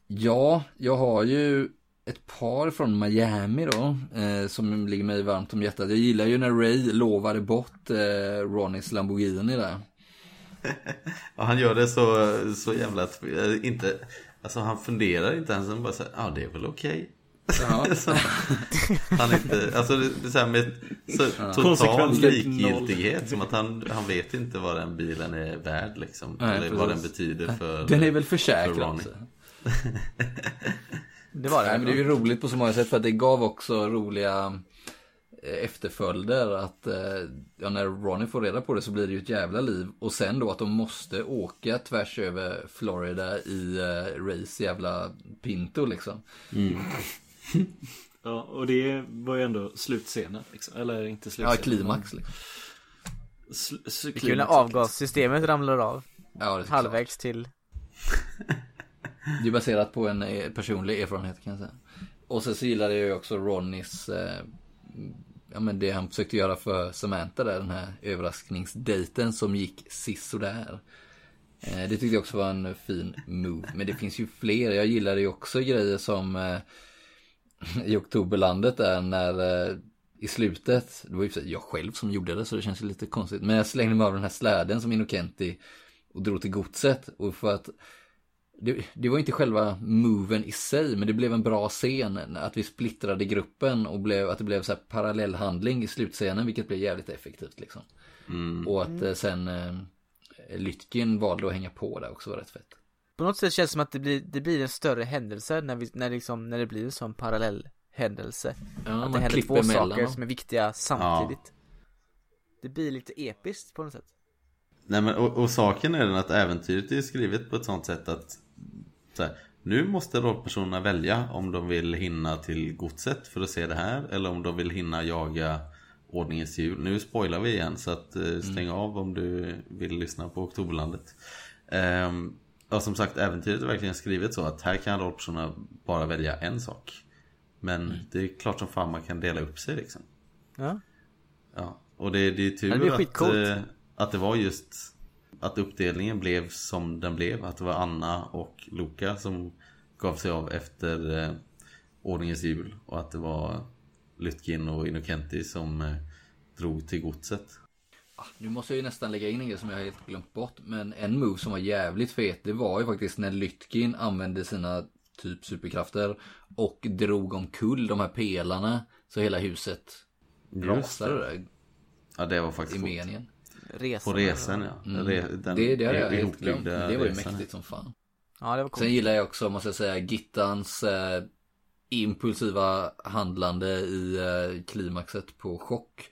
Speaker 1: Ja, jag har ju ett par från Miami då, eh, som ligger mig varmt om hjärtat. Jag gillar ju när Ray lovade bort eh, Ronnys Lamborghini där.
Speaker 6: Ja, han gör det så, så jävla... eh, Inte, alltså han funderar inte ens. Han bara säger ja det är väl okej.
Speaker 1: Ja.
Speaker 6: Så han är inte, alltså det det är så här med så, total
Speaker 3: Konsekvensligt
Speaker 6: likgiltighet. Som att han, han vet inte vad den bilen är värd liksom.
Speaker 1: Nej,
Speaker 6: eller vad den
Speaker 1: precis.
Speaker 6: betyder för...
Speaker 1: Den är väl
Speaker 6: för
Speaker 1: försäkrad
Speaker 6: Ronny.
Speaker 1: också.
Speaker 4: Det var det.
Speaker 1: Nej, men det är ju roligt på så många sätt för att det gav också roliga efterföljder att eh, ja, när Ronny får reda på det så blir det ju ett jävla liv och sen då att de måste åka tvärs över Florida i eh, Rays jävla Pinto liksom.
Speaker 3: Ja, och det var ju ändå slutscenen liksom. Eller inte
Speaker 1: Ja,
Speaker 3: slutscenen.
Speaker 1: klimax liksom.
Speaker 3: Sl- sl-
Speaker 4: Det är kul när
Speaker 3: klimax.
Speaker 4: avgassystemet ramlar av.
Speaker 1: Ja,
Speaker 4: Halvvägs till.
Speaker 1: Det är baserat på en eh, personlig erfarenhet kan jag säga. Och sen så gillade jag ju också Ronnys, eh, ja men det han försökte göra för Samantha där, den här överraskningsdejten som gick sisådär. Eh, det tyckte jag också var en fin move. Men det finns ju fler. Jag gillade ju också grejer som eh, i Oktoberlandet där när eh, i slutet, det var ju för sig jag själv som gjorde det så det känns ju lite konstigt. Men jag slängde mig av den här släden som Innocenti och drog till godset. Och för att det, det var inte själva moven i sig, men det blev en bra scen. Att vi splittrade gruppen och blev, att det blev så här parallellhandling i slutscenen, vilket blev jävligt effektivt liksom. Och att eh, sen eh, Lytkin valde att hänga på där också var rätt fett.
Speaker 4: På något sätt känns det som att det blir, det blir en större händelse när, vi, när, liksom, när det blir en sån parallell händelse.
Speaker 1: Ja,
Speaker 4: att det händer två saker som är viktiga samtidigt. Det blir lite episkt på något sätt.
Speaker 6: Nej men och, och saken är den att äventyret är skrivet på ett sånt sätt att så här, Nu måste rollpersonerna välja om de vill hinna till godset för att se det här Eller om de vill hinna jaga ordningens jul Nu spoilar vi igen så att eh, stäng av om du vill lyssna på Oktoberlandet. Ehm, Ja som sagt äventyret är verkligen skrivet så att här kan rollpersonerna bara välja en sak. Men det är klart som fan man kan dela upp sig liksom.
Speaker 4: Ja.
Speaker 6: Ja, och det, det är tur
Speaker 4: det
Speaker 6: att, eh, att det var just Att uppdelningen blev som den blev Att det var Anna och Luca som gav sig av efter eh, Ordningens jul Och att det var Lytkin och Innocenti som eh, drog till godset
Speaker 1: Ah, Nu måste jag ju nästan lägga in en grej som jag helt glömt bort. Men en move som var jävligt fet. Det var ju faktiskt när Lytkin använde sina typ superkrafter. Och drog omkull de här pelarna. Så hela huset rasade
Speaker 6: Ja det var
Speaker 1: i
Speaker 6: faktiskt coolt.
Speaker 1: meningen.
Speaker 4: Resan.
Speaker 6: På resan ja Re, den
Speaker 1: Mm. Det, det hade jag helt glömt. Det var ju
Speaker 6: resan.
Speaker 1: mäktigt som fan.
Speaker 4: Ja, det var
Speaker 1: Sen
Speaker 4: coolt.
Speaker 1: gillar jag också, måste jag säga, Gittans eh, impulsiva handlande i eh, klimaxet på chock.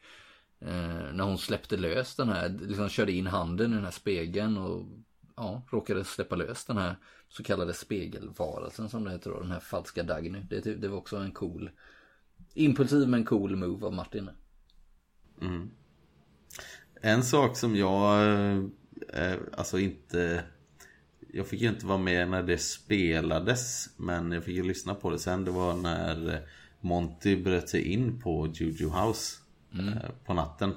Speaker 1: Eh, när hon släppte lös den här, liksom körde in handen i den här spegeln och ja, råkade släppa lös den här så kallade spegelvarelsen som det heter då, den här falska Dagny. Det, det var också en cool, impulsiv men cool move av Martin.
Speaker 6: En sak som jag eh, alltså inte Jag fick ju inte vara med när det spelades Men jag fick ju lyssna på det sen. Det var när eh, Monty bröt sig in på Juju House eh, På natten.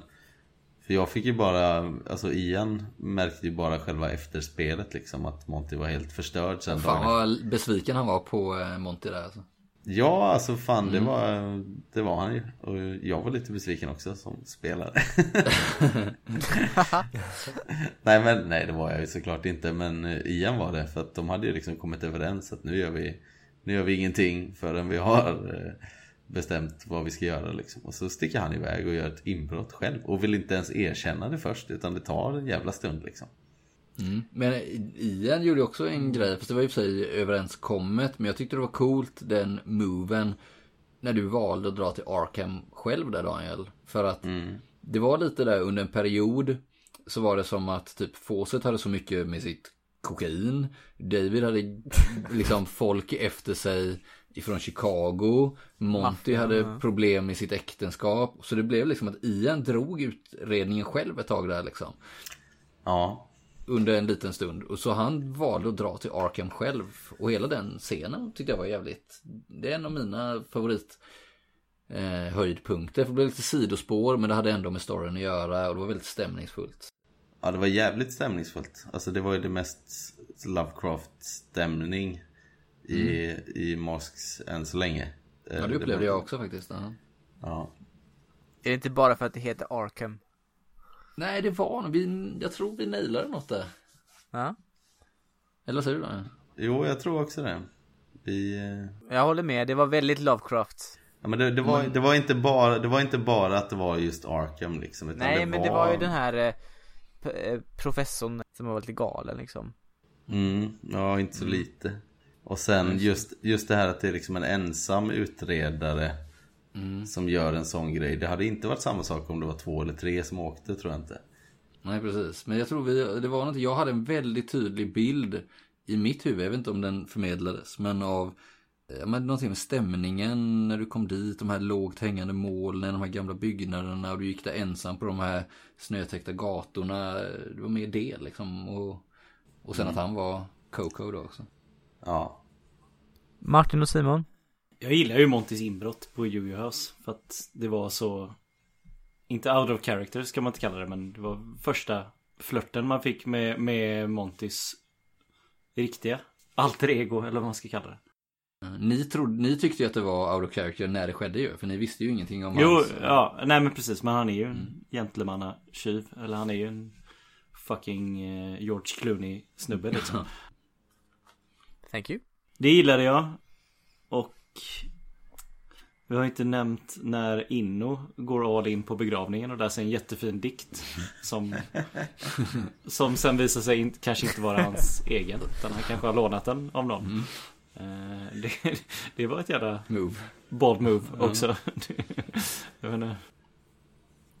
Speaker 6: För jag fick ju bara Alltså Ian märkte ju bara själva efterspelet liksom Att Monty var helt förstörd sen
Speaker 1: Fan
Speaker 6: dagen
Speaker 1: vad besviken han var på eh, Monty där alltså.
Speaker 6: Ja, alltså fan det var Det var han ju. Och jag var lite besviken också som spelare. Nej men nej det var jag ju såklart inte Men eh, Ian var det för att de hade ju liksom kommit överens att nu gör vi Nu gör vi ingenting förrän vi har eh, Bestämt vad vi ska göra liksom. Och så sticker han iväg och gör ett inbrott själv Och vill inte ens erkänna det först Utan det tar en jävla stund liksom
Speaker 1: Men Ian gjorde också en grej, fast det var i och för sig överenskommet. Men jag tyckte det var coolt den moven. När du valde att dra till Arkham själv där Daniel. För att det var lite där under en period. Så var det som att typ Fawcett hade så mycket med sitt kokain. David hade liksom folk efter sig ifrån Chicago. Monty hade problem med sitt äktenskap. Så det blev liksom att Ian drog utredningen själv ett tag där liksom
Speaker 6: Ja
Speaker 1: under en liten stund. Och så han valde att dra till Arkham själv. Och hela den scenen tyckte jag var jävligt. Det är en av mina favorit eh, höjdpunkter. För det blev lite sidospår men det hade ändå med storyn att göra. Och det var väldigt stämningsfullt.
Speaker 6: Ja det var jävligt stämningsfullt Alltså det var ju det mest Lovecraft-stämning i, i Masks än så länge
Speaker 1: Ja det upplevde
Speaker 6: var-
Speaker 1: jag också faktiskt. Ja.
Speaker 6: Ja
Speaker 4: Är det inte bara för att det heter Arkham?
Speaker 1: Nej det var vi, Jag tror vi nailade något där.
Speaker 4: Ja.
Speaker 1: Eller vad säger du Daniel?
Speaker 6: Jo, jag tror också det. Vi... eh,
Speaker 4: Jag håller med, det var väldigt Lovecraft.
Speaker 6: Ja, men det, det, var, det, var inte bara, det var inte bara att det var just Arkham liksom. Utan
Speaker 4: Nej
Speaker 6: det
Speaker 4: men det var ju den här eh, eh, professorn som var lite galen liksom.
Speaker 6: Mm, ja, inte så lite. Och sen just, just det här att det är liksom en ensam utredare som gör en sån grej. Det hade inte varit samma sak om det var två eller tre som åkte, tror jag inte.
Speaker 1: Nej precis. Men jag tror vi, det var något, jag hade en väldigt tydlig bild i mitt huvud. Jag vet inte om den förmedlades. Men av ja, men någonting med stämningen när du kom dit. De här lågt hängande molnen, de här gamla byggnaderna. Och du gick där ensam på de här snötäckta gatorna. Det var mer det liksom. Och, och sen att han var Coco då också.
Speaker 6: Ja,
Speaker 4: Martin och Simon?
Speaker 3: Jag gillar ju Montys inbrott på Yu-Gi-Oh! House För att det var så Inte out of character ska man inte kalla det men det var första flörten man fick med, med Montys Riktiga alter ego eller vad man ska kalla det
Speaker 1: Ni, trodde, ni tyckte ju att det var out of character när det skedde ju. För ni visste ju ingenting om
Speaker 3: Jo,
Speaker 1: hans...
Speaker 3: ja, nej men precis men han är ju en gentlemannatjuv Eller han är ju en Fucking eh, George Clooney snubbe liksom
Speaker 4: Thank you.
Speaker 3: Det gillade jag. Och vi har inte nämnt när Inno går all in på begravningen och läser en jättefin dikt. Som, som sen visar sig inte, kanske inte vara hans egen. Utan han kanske har lånat den av någon. Eh, Det, det var ett jävla
Speaker 1: Move.
Speaker 3: bold move också. Jag vet inte.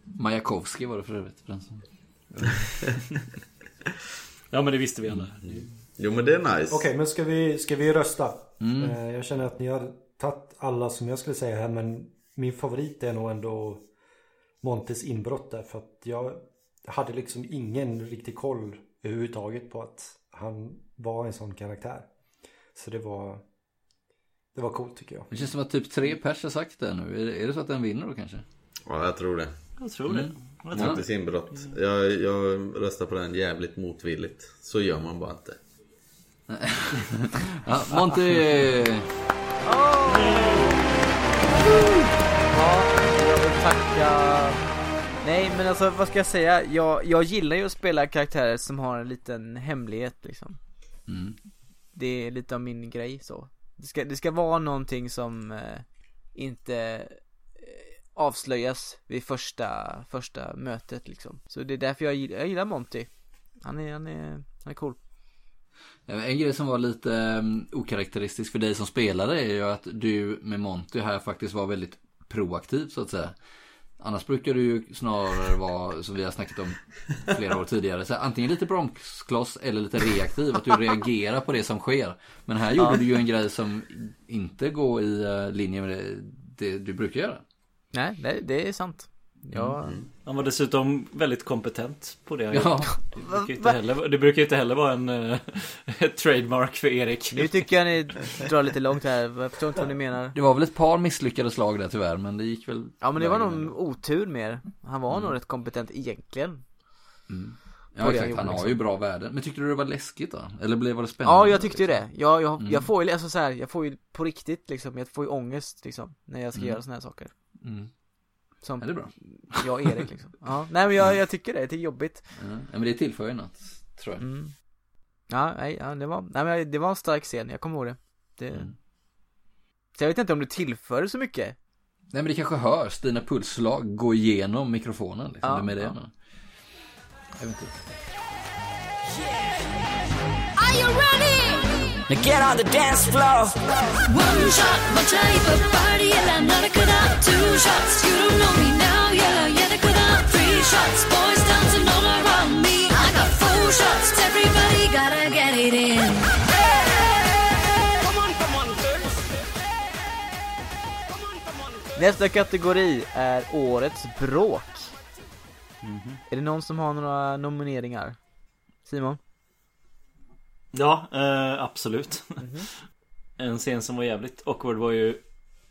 Speaker 1: Majakovskij var det för övrigt.
Speaker 3: Ja men det visste vi alla.
Speaker 6: Jo men det är nice.
Speaker 2: Okej, men ska vi, ska vi rösta? Eh, Jag känner att ni har tagit alla som jag skulle säga här men min favorit är nog ändå Montes inbrott där för att jag hade liksom ingen riktig koll överhuvudtaget på att han var en sån karaktär. Så det var Det var coolt tycker jag.
Speaker 1: Det känns som att typ tre pers har sagt det nu. Är det, är det så att den vinner då kanske?
Speaker 6: Ja, jag tror det.
Speaker 3: Jag tror det. Jag tror
Speaker 6: Montes inbrott. Jag, jag röstar på den jävligt motvilligt. Så gör man bara inte.
Speaker 1: Ja, Monty!
Speaker 4: Ja, jag vill tacka. Nej men alltså vad ska jag säga? Jag, jag gillar ju att spela karaktärer som har en liten hemlighet liksom.
Speaker 1: Mm.
Speaker 4: Det är lite av min grej så. Det ska, det ska vara någonting som eh, inte eh, avslöjas vid första, första mötet liksom. Så det är därför jag gillar, jag gillar Monty. Han är, han är, han är cool
Speaker 1: En grej som var lite um, okaraktäristisk för dig som spelare är ju att du med Monty här faktiskt var väldigt proaktiv så att säga. Annars brukar du ju snarare vara, som vi har snackat om flera år tidigare, så här, antingen lite bromskloss eller lite reaktiv. Att du reagerar på det som sker. Men här gjorde du ju en grej som inte går i uh, linje med det, det du brukar göra.
Speaker 4: Nej, det, det är sant Ja,
Speaker 3: Han var dessutom väldigt kompetent på det han
Speaker 1: Ja.
Speaker 3: det brukar inte heller, det brukar ju inte heller vara en ett trademark för Erik.
Speaker 4: nu tycker jag ni drar lite långt här, jag förstår inte vad ni menar
Speaker 1: Det var väl ett par misslyckade slag där tyvärr, men det gick väl.
Speaker 4: Ja men det var nog otur mer Han var nog rätt kompetent egentligen
Speaker 1: Ja
Speaker 4: det han
Speaker 1: exakt,
Speaker 4: gjorde,
Speaker 1: han har
Speaker 4: liksom.
Speaker 1: ju bra värden. Men tyckte du det var läskigt då? Eller blev det spännande?
Speaker 4: Ja jag tyckte ju det, jag, jag,
Speaker 1: Mm.
Speaker 4: jag får ju, alltså så här, jag får ju på riktigt liksom, jag får ju ångest liksom När jag ska göra såna här saker
Speaker 1: Mm.
Speaker 4: Som
Speaker 1: Ja, det är bra.
Speaker 4: jag och Erik liksom Ja, nej men jag, jag tycker det, det är jobbigt
Speaker 1: Ja, men det tillför ju något, tror jag.
Speaker 4: mm. Ja, nej, ja, det var, nej men det var en stark scen, jag kommer ihåg det, det...
Speaker 1: Mm.
Speaker 4: Så jag vet inte om det tillför så mycket
Speaker 1: Nej men det kanske hörs, dina pulsslag gå igenom mikrofonen liksom.
Speaker 4: Ja,
Speaker 1: Vem är det
Speaker 4: ja.
Speaker 1: Jag vet inte.
Speaker 7: Are you ready?
Speaker 5: Now get on the dance floor.
Speaker 7: One shot, one type of party, eller not a Two shots, you don't know me now, yeah, yeah, the Three shots, boys dancing all around me. I got four shots, everybody gotta get it in.
Speaker 5: Come on, come on, girls.
Speaker 4: Nästa kategori är Årets bråk Är det någon som har några nomineringar? Simon?
Speaker 3: Ja, eh, absolut. En scen som var jävligt awkward var ju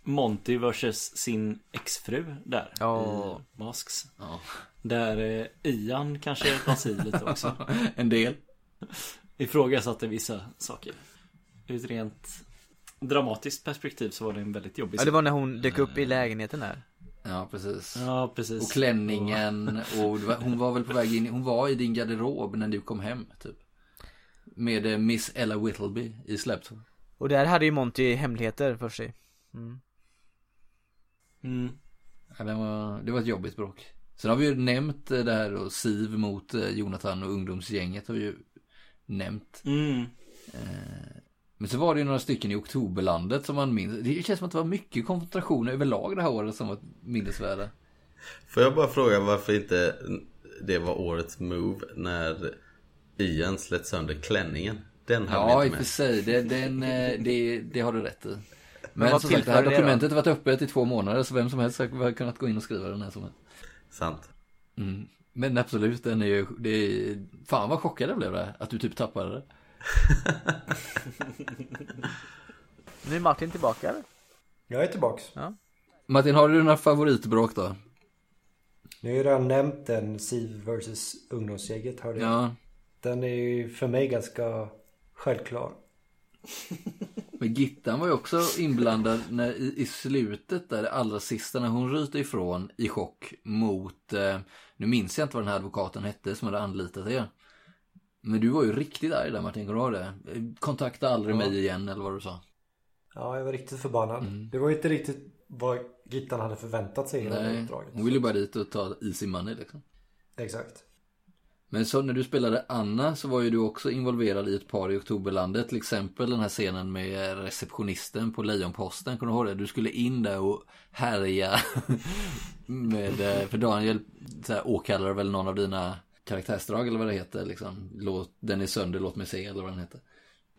Speaker 3: Monty versus sin exfru där
Speaker 4: Ja.
Speaker 3: i Masks.
Speaker 1: Ja.
Speaker 3: Där eh, Ian kanske sig i lite också.
Speaker 1: En del.
Speaker 3: Ifrågasatte vissa saker. Ur ett rent dramatiskt perspektiv så var det en väldigt jobbig
Speaker 4: Ja det var när hon dök upp i lägenheten där
Speaker 1: Ja precis.
Speaker 3: Ja, precis.
Speaker 1: Och klänningen och hon var väl på väg in, hon var i din garderob när du kom hem typ. Med eh, Miss Ella Whittleby i släptåg.
Speaker 4: Och där hade ju Monty hemligheter för sig mm.
Speaker 3: Mm.
Speaker 1: Ja, det, var, det var ett jobbigt bråk. Sen har vi ju nämnt eh, det här och Siv mot eh, Jonathan och ungdomsgänget har vi ju nämnt.
Speaker 3: Mm.
Speaker 1: Men så var det ju några stycken i Oktoberlandet som man minns. Det känns som att det var mycket konfrontation överlag det här året som var minnesvärda.
Speaker 6: Får jag bara fråga varför inte det var årets move när Ian slet sönder klänningen? Den hade
Speaker 1: Ja,
Speaker 6: vi
Speaker 1: i
Speaker 6: inte
Speaker 1: och
Speaker 6: med.
Speaker 1: för sig. Det, den, eh, det, det har du rätt i. Men,
Speaker 4: vad
Speaker 1: som sagt, det här dokumentet har varit öppet i två månader så vem som helst har kunnat gå in och skriva den här som helst.
Speaker 6: Sant.
Speaker 1: Mm. Men absolut, den är ju, det är, fan vad chockad jag blev där, att du typ tappade det.
Speaker 4: Nu är Martin tillbaka eller?
Speaker 2: Jag är tillbaks.
Speaker 1: Martin, har du några favoritbråk då?
Speaker 2: Nu har jag redan nämnt den Siv vs ungdomsgänget hörde jag.
Speaker 1: Ja,
Speaker 2: Den är ju för mig ganska självklar.
Speaker 1: men Gittan var ju också inblandad när, i, i slutet där, det allra sista, när hon ryter ifrån i chock mot, eh, nu minns jag inte vad den här advokaten hette som hade anlitat er. Men du var ju riktigt arg där Martin, kommer du det? Kontakta aldrig mig igen eller vad du sa.
Speaker 2: Ja, jag var riktigt förbannad.
Speaker 1: Mm.
Speaker 2: Det var ju inte riktigt vad Gittan hade förväntat sig i det här uppdraget.
Speaker 1: hon ville ju bara dit och ta easy money liksom.
Speaker 2: Exakt.
Speaker 1: Men så när du spelade Anna så var ju du också involverad i ett par i Oktoberlandet. Till exempel den här scenen med receptionisten på Lejonposten. Kommer du ihåg det? Du skulle in där och härja med, eh, för Daniel så här, åkallade väl någon av dina karaktärsdrag eller vad det heter. Liksom. Låt, den är sönder, låt mig se eller vad den heter.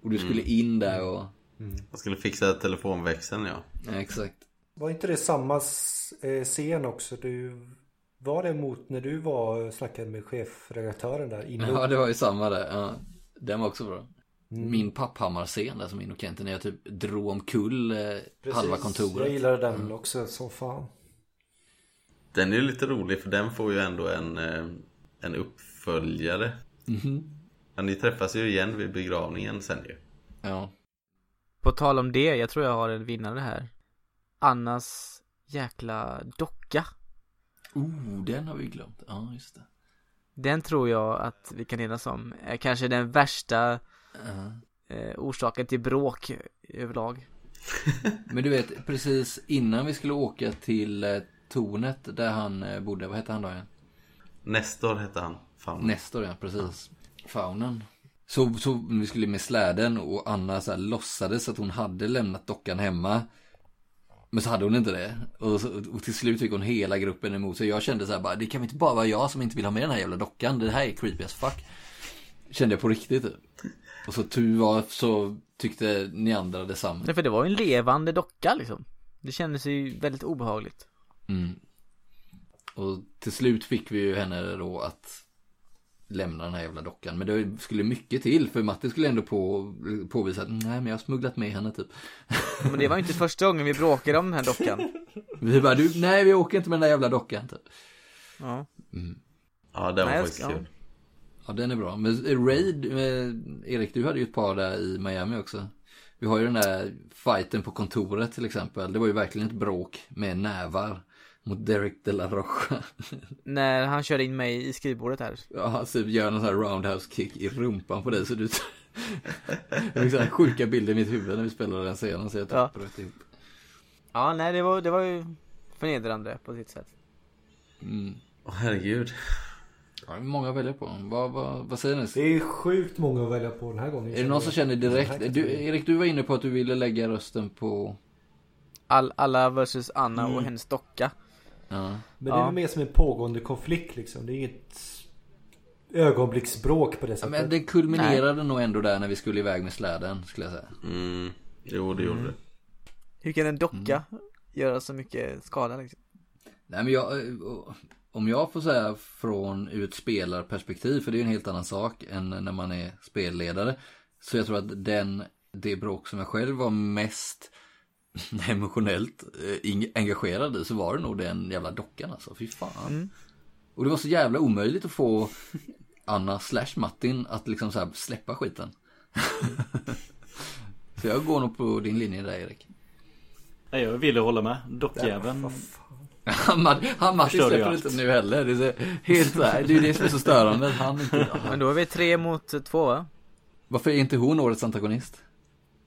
Speaker 1: Och du skulle in där och...
Speaker 6: Jag skulle fixa telefonväxeln ja.
Speaker 1: Ja, exakt.
Speaker 2: Var inte det samma eh, scen också? Du, var det mot när du var snackade med chefredaktören där inne?
Speaker 1: Ja, det var ju samma där. Ja, den var också bra. Min papphammar-scen där som in och Kente när jag typ drog omkull eh, halva kontoret.
Speaker 2: Jag gillade den också som fan.
Speaker 6: Den är ju lite rolig för den får ju ändå en, eh, en uppföljare. Ja, ni träffas ju igen vid begravningen sen ju.
Speaker 1: Ja.
Speaker 4: På tal om det, jag tror jag har en vinnare här Annas jäkla docka
Speaker 1: Oh, den har vi glömt. Ja, just det.
Speaker 4: Den tror jag att vi kan enas om är kanske den värsta
Speaker 1: Ja.
Speaker 4: eh, orsaken till bråk överlag
Speaker 1: Men du vet, precis innan vi skulle åka till eh, tornet där han eh, bodde, vad hette han då igen?
Speaker 6: Nestor hette han. Fan.
Speaker 1: Nestor ja, precis. Faunen. Så, så vi skulle med släden och Anna så här låtsades att hon hade lämnat dockan hemma. Men så hade hon inte det. Och, så, och till slut fick hon hela gruppen emot sig. Jag kände så här bara, det kan inte bara vara jag som inte vill ha med den här jävla dockan. Det här är creepy as fuck. Kände jag på riktigt typ. Och så tur var så tyckte ni andra detsamma.
Speaker 4: Nej för det var ju en levande docka liksom Det kändes ju väldigt obehagligt
Speaker 1: Mm. Och till slut fick vi ju henne då att lämna den här jävla dockan. Men det skulle mycket till för Matti skulle ändå på, påvisa att nej men jag har smugglat med henne typ.
Speaker 4: Men det var ju inte första gången vi bråkade om den här dockan
Speaker 1: Vi bara du, nej vi åker inte med den där jävla dockan typ.
Speaker 4: Ja
Speaker 6: Ja, den var
Speaker 4: Nej,
Speaker 6: faktiskt
Speaker 4: ska-
Speaker 6: kul.
Speaker 1: Ja den är bra. Men Raid, eh, Erik du hade ju ett par där i Miami också. Vi har ju den där fighten på kontoret till exempel. Det var ju verkligen ett bråk med nävar. Mot Derek de la Rocha.
Speaker 4: När han körde in mig i skrivbordet här
Speaker 1: Ja, han typ gör någon sån här roundhouse kick i rumpan på dig så du... Det är så här sjuka bilder i mitt huvud när vi spelade den scenen så jag typ
Speaker 4: Ja.
Speaker 1: bröt ihop.
Speaker 4: Ja nej det var, det var ju förnedrande på sitt sätt
Speaker 1: Mm.
Speaker 6: Åh herregud.
Speaker 1: Ja, det är många att välja på. Vad, vad, vad säger ni?
Speaker 2: Det är sjukt många att välja på den här gången.
Speaker 1: Är det någon som känner direkt? Du, Erik, du var inne på att du ville lägga rösten på...
Speaker 4: All, Alla versus Anna och hennes docka
Speaker 1: Ja.
Speaker 2: Men det är
Speaker 4: Ja.
Speaker 2: mer som en pågående konflikt liksom. Det är inget ögonblicksbråk på det sättet.
Speaker 1: men det kulminerade nog ändå där när vi skulle iväg med släden, skulle jag säga.
Speaker 6: Mm. Jo, det gjorde det.
Speaker 4: Hur kan en docka göra så mycket skada liksom?
Speaker 1: Nej men jag, eh, om jag får säga från ur ett spelarperspektiv, för det är ju en helt annan sak än när man är spelledare. Så jag tror att den, det bråk som jag själv var mest emotionellt eh, engagerad i så var det nog den jävla dockan alltså, fy fan. Och det var så jävla omöjligt att få Anna slash Martin att liksom så här släppa skiten. så jag går nog på din linje där Erik.
Speaker 3: Nej, jag ville hålla med. Dockjäveln.
Speaker 1: Han, han Martin släpper inte nu heller. Det är helt så här, det är det som är så störande. Han inte,
Speaker 4: Men då är vi tre mot två va?
Speaker 1: varför är inte hon årets antagonist?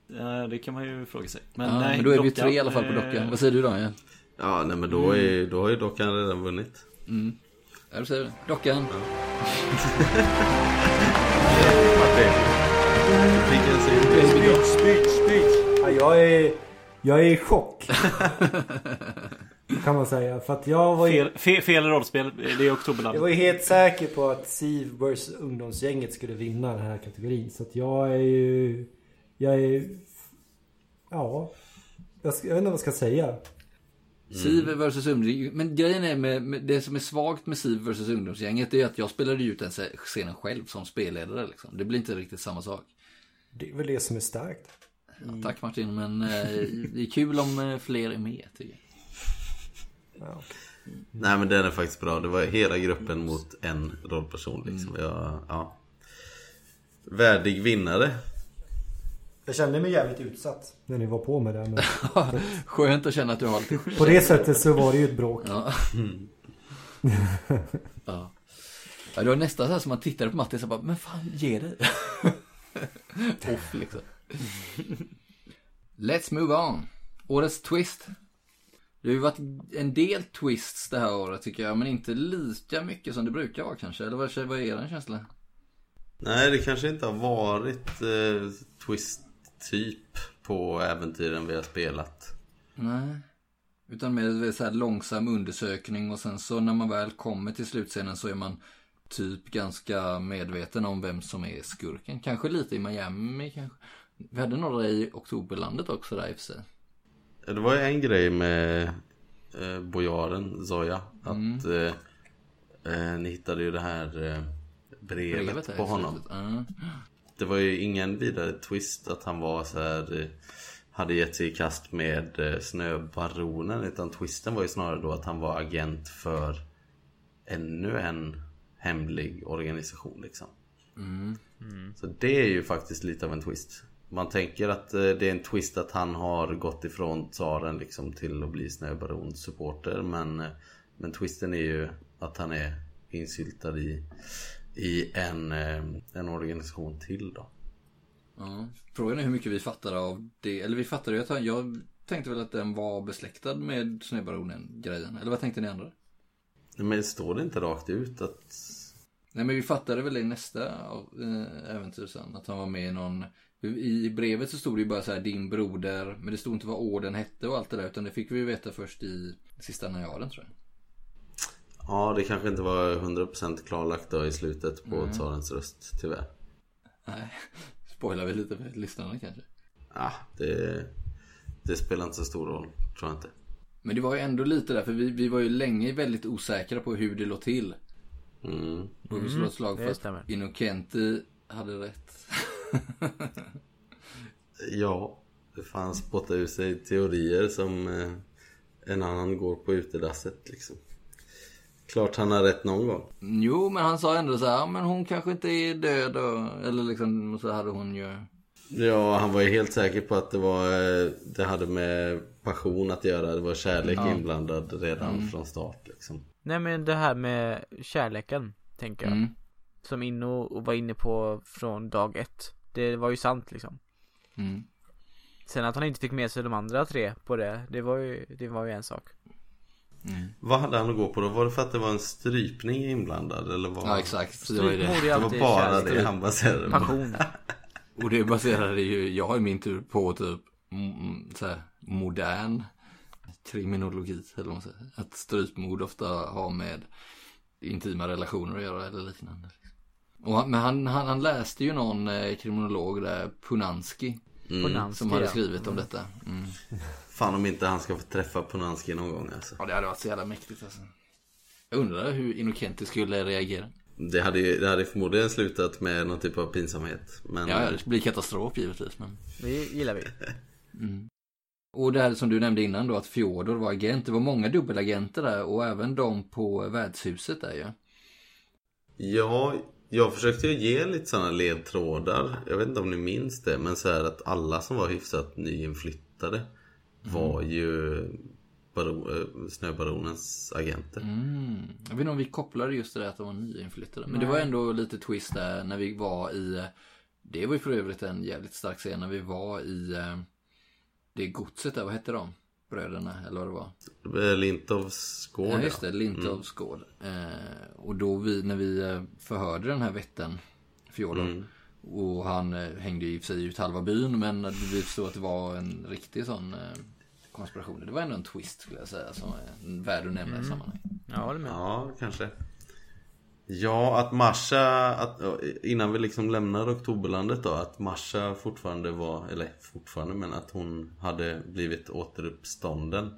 Speaker 3: Ja, det kan man ju fråga sig. Men
Speaker 1: Ja,
Speaker 3: nej,
Speaker 1: men då är vi ju
Speaker 3: dockan,
Speaker 1: tre i alla fall på
Speaker 3: eh,
Speaker 1: dockan. Vad säger du Daniel?
Speaker 6: Ja, nej men då, är, då har ju dockan redan vunnit.
Speaker 1: Ja, du säger. Dockan.
Speaker 6: Sin
Speaker 2: Speech, speech, speech. Ja, jag är... Jag är i chock. kan man säga. För att jag var ju...
Speaker 3: Fel, fel, fel rollspel. Det är
Speaker 2: Jag
Speaker 3: Oktoberland.
Speaker 2: var ju helt säker på att Siv vs ungdomsgänget skulle vinna den här kategorin. Så att jag är ju... Jag är... Ja. Jag, ska, jag vet inte vad jag ska säga.
Speaker 1: Siv vs ungdomsgänget. Men grejen är med, med det som är svagt med Siv vs ungdomsgänget det är att jag spelade ut den scenen själv som spelledare liksom. Det blir inte riktigt samma sak.
Speaker 2: Det är väl det som är starkt.
Speaker 1: Ja, tack Martin, men eh, det är kul om eh, fler är med tycker jag.
Speaker 2: Ja.
Speaker 6: Nej men den är faktiskt bra. Det var hela gruppen mot en rollperson liksom. Jag, ja. Värdig vinnare.
Speaker 2: Jag kände mig jävligt utsatt när ni var på med det. Men
Speaker 1: Skönt att känna att du har lite
Speaker 2: på det sättet så var det ju ett bråk.
Speaker 1: Ja. ja. ja. Det var nästan så här som man tittade på Martin och bara, men fan ge dig. Off liksom. Let's move on. Årets twist. Det har ju varit en del twists det här året tycker jag, men inte lika mycket som det brukar vara kanske. Eller vad vad är er känsla?
Speaker 6: Nej det kanske inte har varit eh, twist typ på äventyren vi har spelat.
Speaker 1: Nej. Utan mer så här långsam undersökning och sen så när man väl kommer till slutscenen så är man typ ganska medveten om vem som är skurken. Kanske lite i Miami kanske. Vi hade några i Oktoberlandet också där i och för sig.
Speaker 6: Det var ju en grej med eh, bojaren Zoya. Att eh, eh, ni hittade ju det här eh, brevet,
Speaker 1: Brevet
Speaker 6: på honom.
Speaker 1: slutet.
Speaker 6: Det var ju ingen vidare twist att han var så här eh, hade gett sig i kast med eh, snöbaronen utan twisten var ju snarare då att han var agent för ännu en hemlig organisation liksom. Så det är ju faktiskt lite av en twist. Man tänker att eh, det är en twist att han har gått ifrån tsaren liksom till att bli snöbarons supporter men, men twisten är ju att han är insyltad i, i en, eh, en organisation till då.
Speaker 1: Ja. Frågan är hur mycket vi fattar av det. Eller vi fattade ju att han, jag tänkte väl att den var besläktad med Snöbaronen grejen. Eller vad tänkte ni andra?
Speaker 6: Men det står det inte rakt ut att...
Speaker 1: Nej men vi fattade väl i nästa eh, äventyr sen. Att han var med i någon... I brevet så stod det ju bara så här din broder. Men det stod inte vad orden hette och allt det där. Utan det fick vi ju veta först i sista najaden tror jag.
Speaker 6: Ja, det kanske inte var 100% klarlagt då i slutet på tsarens röst, tyvärr.
Speaker 1: Nej, spoilar vi lite för lyssnarna kanske.
Speaker 6: Ja, det, det spelar inte så stor roll, tror jag inte.
Speaker 1: Men det var ju ändå lite där, för vi, vi var ju länge väldigt osäkra på hur det låg till.
Speaker 6: Mm.
Speaker 1: Och vi slog ett slag för att. Innocenti hade rätt.
Speaker 6: Ja, det fanns spotta ur sig teorier som eh, en annan går på utedasset liksom. Klart han har rätt någon gång.
Speaker 1: Jo, men han sa ändå så här, "Ja, men hon kanske inte är död och, eller liksom, så hade hon ju.
Speaker 6: Ja, han var ju helt säker på att det var eh, Det hade med passion att göra. Det var kärlek inblandad redan från start liksom.
Speaker 4: Nej men det här med kärleken, tänker jag.
Speaker 1: Mm.
Speaker 4: Som Inno var inne på från dag ett. Det var ju sant liksom.
Speaker 1: Mm.
Speaker 4: Sen att han inte fick med sig de andra tre på det, det var ju, det var ju en sak.
Speaker 6: Vad hade han att gå på då? Var det för att det var en strypning inblandad eller vad?
Speaker 1: Ja, exakt. Det var ju det.
Speaker 6: Det var bara det han baserade på.
Speaker 4: Passion.
Speaker 1: Och det baserade ju, jag i min tur på typ mm, så här, modern kriminologi, eller vad man säger. Att strypmord ofta har med intima relationer att göra eller liknande. Och han, men han, han, han läste ju någon eh, kriminolog där, Punansky,
Speaker 4: Polanski,
Speaker 1: som hade
Speaker 4: ja.
Speaker 1: skrivit om detta. Mm.
Speaker 6: Fan om inte han ska få träffa Polanski någon gång alltså.
Speaker 1: Ja, det hade varit så jävla mäktigt alltså. Jag undrar hur Innocenti skulle reagera.
Speaker 6: Det hade, ju- det hade förmodligen slutat med någon typ av pinsamhet. Men
Speaker 1: Ja, ja, det blir katastrof givetvis. Men...
Speaker 4: Det gillar vi.
Speaker 1: Och det här som du nämnde innan då att Fjodor var agent. Det var många dubbelagenter där och även de på värdshuset där ju.
Speaker 6: Ja, jag försökte ju ge lite sådana ledtrådar. Jag vet inte om ni minns det. Men så här att alla som var hyfsat nyinflyttade var ju baro, eh, Snöbaronens agenter.
Speaker 1: Mm. Jag vet inte om vi kopplade just det där att de var nyinflyttade. Men det var ändå lite twist där när vi var i Det var ju för övrigt en jävligt stark scen när vi var i eh, Det godset där, vad hette de? Bröderna eller vad det var?
Speaker 6: Eh, Lintovs gård
Speaker 1: Ja just det, Lintovs gård. Eh, och då vi, när vi eh, förhörde den här vätten, Fjodor. Och han eh, hängde i och för sig ut halva byn men vi förstod att det var en riktig sån eh, konspiration. Det var ändå en twist skulle jag säga som är värd att nämna i sammanhanget.
Speaker 4: Ja, håller med.
Speaker 6: Ja, kanske. Ja, att Marsha, att, innan vi liksom lämnar Oktoberlandet då, att Marsha fortfarande var, eller fortfarande, men att hon hade blivit återuppstånden.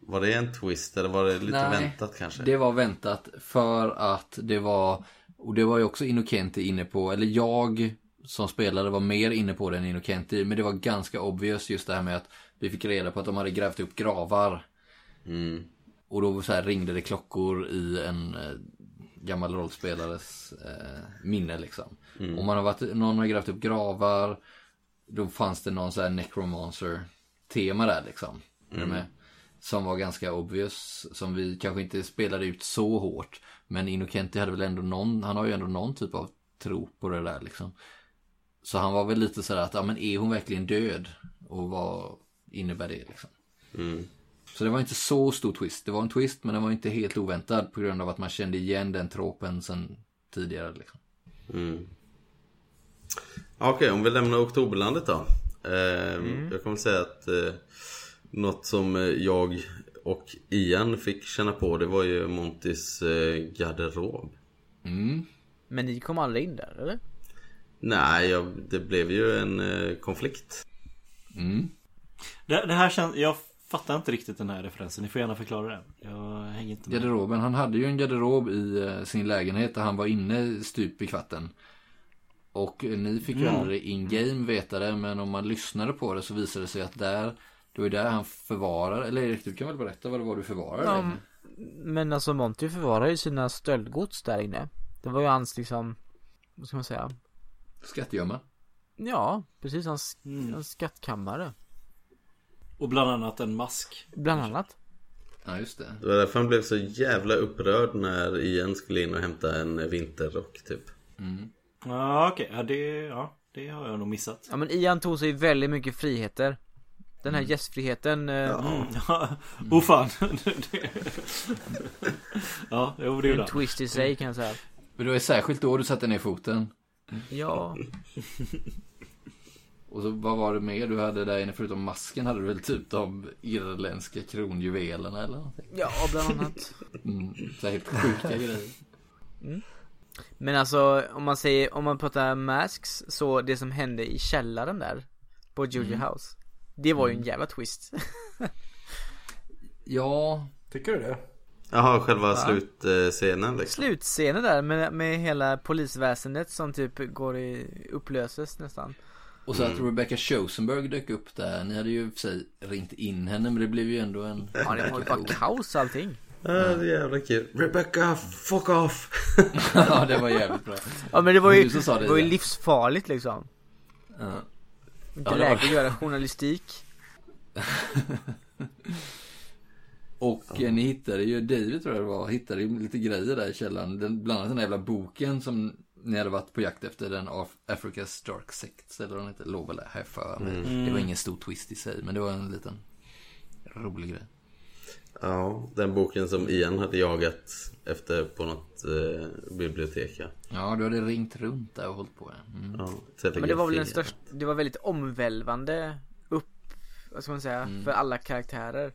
Speaker 6: Var det en twist eller var det lite
Speaker 1: Nej,
Speaker 6: väntat kanske?
Speaker 1: Det var väntat för att det var, och det var ju också Innocenti inne på, eller jag som spelare var mer inne på det än Innocenti, men det var ganska obvious just det här med att vi fick reda på att de hade grävt upp gravar.
Speaker 6: Mm.
Speaker 1: Och då så här ringde det klockor i en eh, gammal rollspelares eh, minne liksom. Om man har varit, någon har grävt upp gravar, då fanns det någon så här necromancer tema där liksom. Du med? Som var ganska obvious, som vi kanske inte spelade ut så hårt. Men Innocenti hade väl ändå någon, han har ju ändå någon typ av tro på det där liksom. Så han var väl lite sådär att, ja men är hon verkligen död? Och vad innebär det liksom?
Speaker 6: Mm.
Speaker 1: Så det var inte så stor twist. Det var en twist men den var inte helt oväntad på grund av att man kände igen den tropen sen tidigare liksom.
Speaker 6: Mm. Okej, om vi lämnar Oktoberlandet då. Eh, Jag kommer säga att eh, något som eh, jag och Ian fick känna på det var ju Montys eh, garderob.
Speaker 1: Mm.
Speaker 4: Men ni kom aldrig in där, eller?
Speaker 6: Nej, jag, det blev ju en eh, konflikt.
Speaker 1: Mm.
Speaker 3: Det, det här känns, jag fattar inte riktigt den här referensen. Ni får gärna förklara den. Jag hänger inte med.
Speaker 1: Garderoben, han hade ju en garderob i eh, sin lägenhet där han var inne stup i kvarten. Och ni fick ju
Speaker 3: Mm.
Speaker 1: aldrig in game veta det, men om man lyssnade på det så visade det sig att där, det var ju där han förvarar, eller Erik du kan väl berätta vad det var du förvarade?
Speaker 4: Ja, men alltså Monty förvarar ju sina stöldgods där inne. Det var ju hans liksom, vad ska man säga?
Speaker 1: Skattgömma.
Speaker 4: Ja, precis hans,
Speaker 3: Mm.
Speaker 4: hans skattkammare.
Speaker 3: Och bland annat en mask.
Speaker 4: Bland annat.
Speaker 1: Ja just det.
Speaker 6: Det var därför han blev så jävla upprörd när Ian skulle in och hämta en vinterrock typ.
Speaker 3: Ja okej, ja, det, ja, det har jag nog missat.
Speaker 4: Ja men Ian tog sig väldigt mycket friheter. Den här gästfriheten. eh,
Speaker 3: Mm. Ja, oh fan. ja, jo det gjorde
Speaker 4: En twist i sig kan jag säga.
Speaker 1: Men det var ju särskilt då du satte ner foten.
Speaker 4: Ja.
Speaker 1: Och så vad var det mer du hade där inne förutom masken hade du väl typ de irländska kronjuvelerna eller någonting?
Speaker 4: Ja, bland annat.
Speaker 1: Mm, så helt sjuka grejer.
Speaker 4: Men alltså om man säger, om man pratar masks så det som hände i källaren där på Juju House. Det var ju en jävla twist.
Speaker 1: Ja,
Speaker 2: Tycker du det?
Speaker 6: Jaha, själva slutscenen liksom.
Speaker 4: Slutscenen där med, med hela polisväsendet som typ går i upplöses nästan.
Speaker 1: Och så att Rebecca Chosenberg dök upp där. Ni hade ju för sig ringt in henne men det blev ju ändå en...
Speaker 4: Ja det var ju bara kaos allting.
Speaker 6: Ja, det är jävla kul. Rebecca, fuck off!
Speaker 1: ja, det var jävligt bra.
Speaker 4: Ja men det var ju,
Speaker 1: det,
Speaker 4: det var ju
Speaker 1: ja.
Speaker 4: livsfarligt liksom.
Speaker 1: Ja.
Speaker 4: Inte
Speaker 1: Ja, det
Speaker 4: läge
Speaker 1: var-
Speaker 4: att göra journalistik.
Speaker 1: Och eh, ni hittade ju, David tror jag det var, hittade ju lite grejer där i källaren. Den, bland annat den där jävla boken som ni hade varit på jakt efter, den av Africa's Dark Sects, eller vad den heter, väl där här för mig. Det var ingen stor twist i sig, men det var en liten rolig grej.
Speaker 6: Ja, den boken som Ian hade jagat efter på något eh, bibliotek ja.
Speaker 1: Ja, du hade ringt runt där och hållit på. ja. Mm.
Speaker 6: ja
Speaker 4: Men det var väl den största, det var väldigt omvälvande upp, vad ska man säga, för alla karaktärer.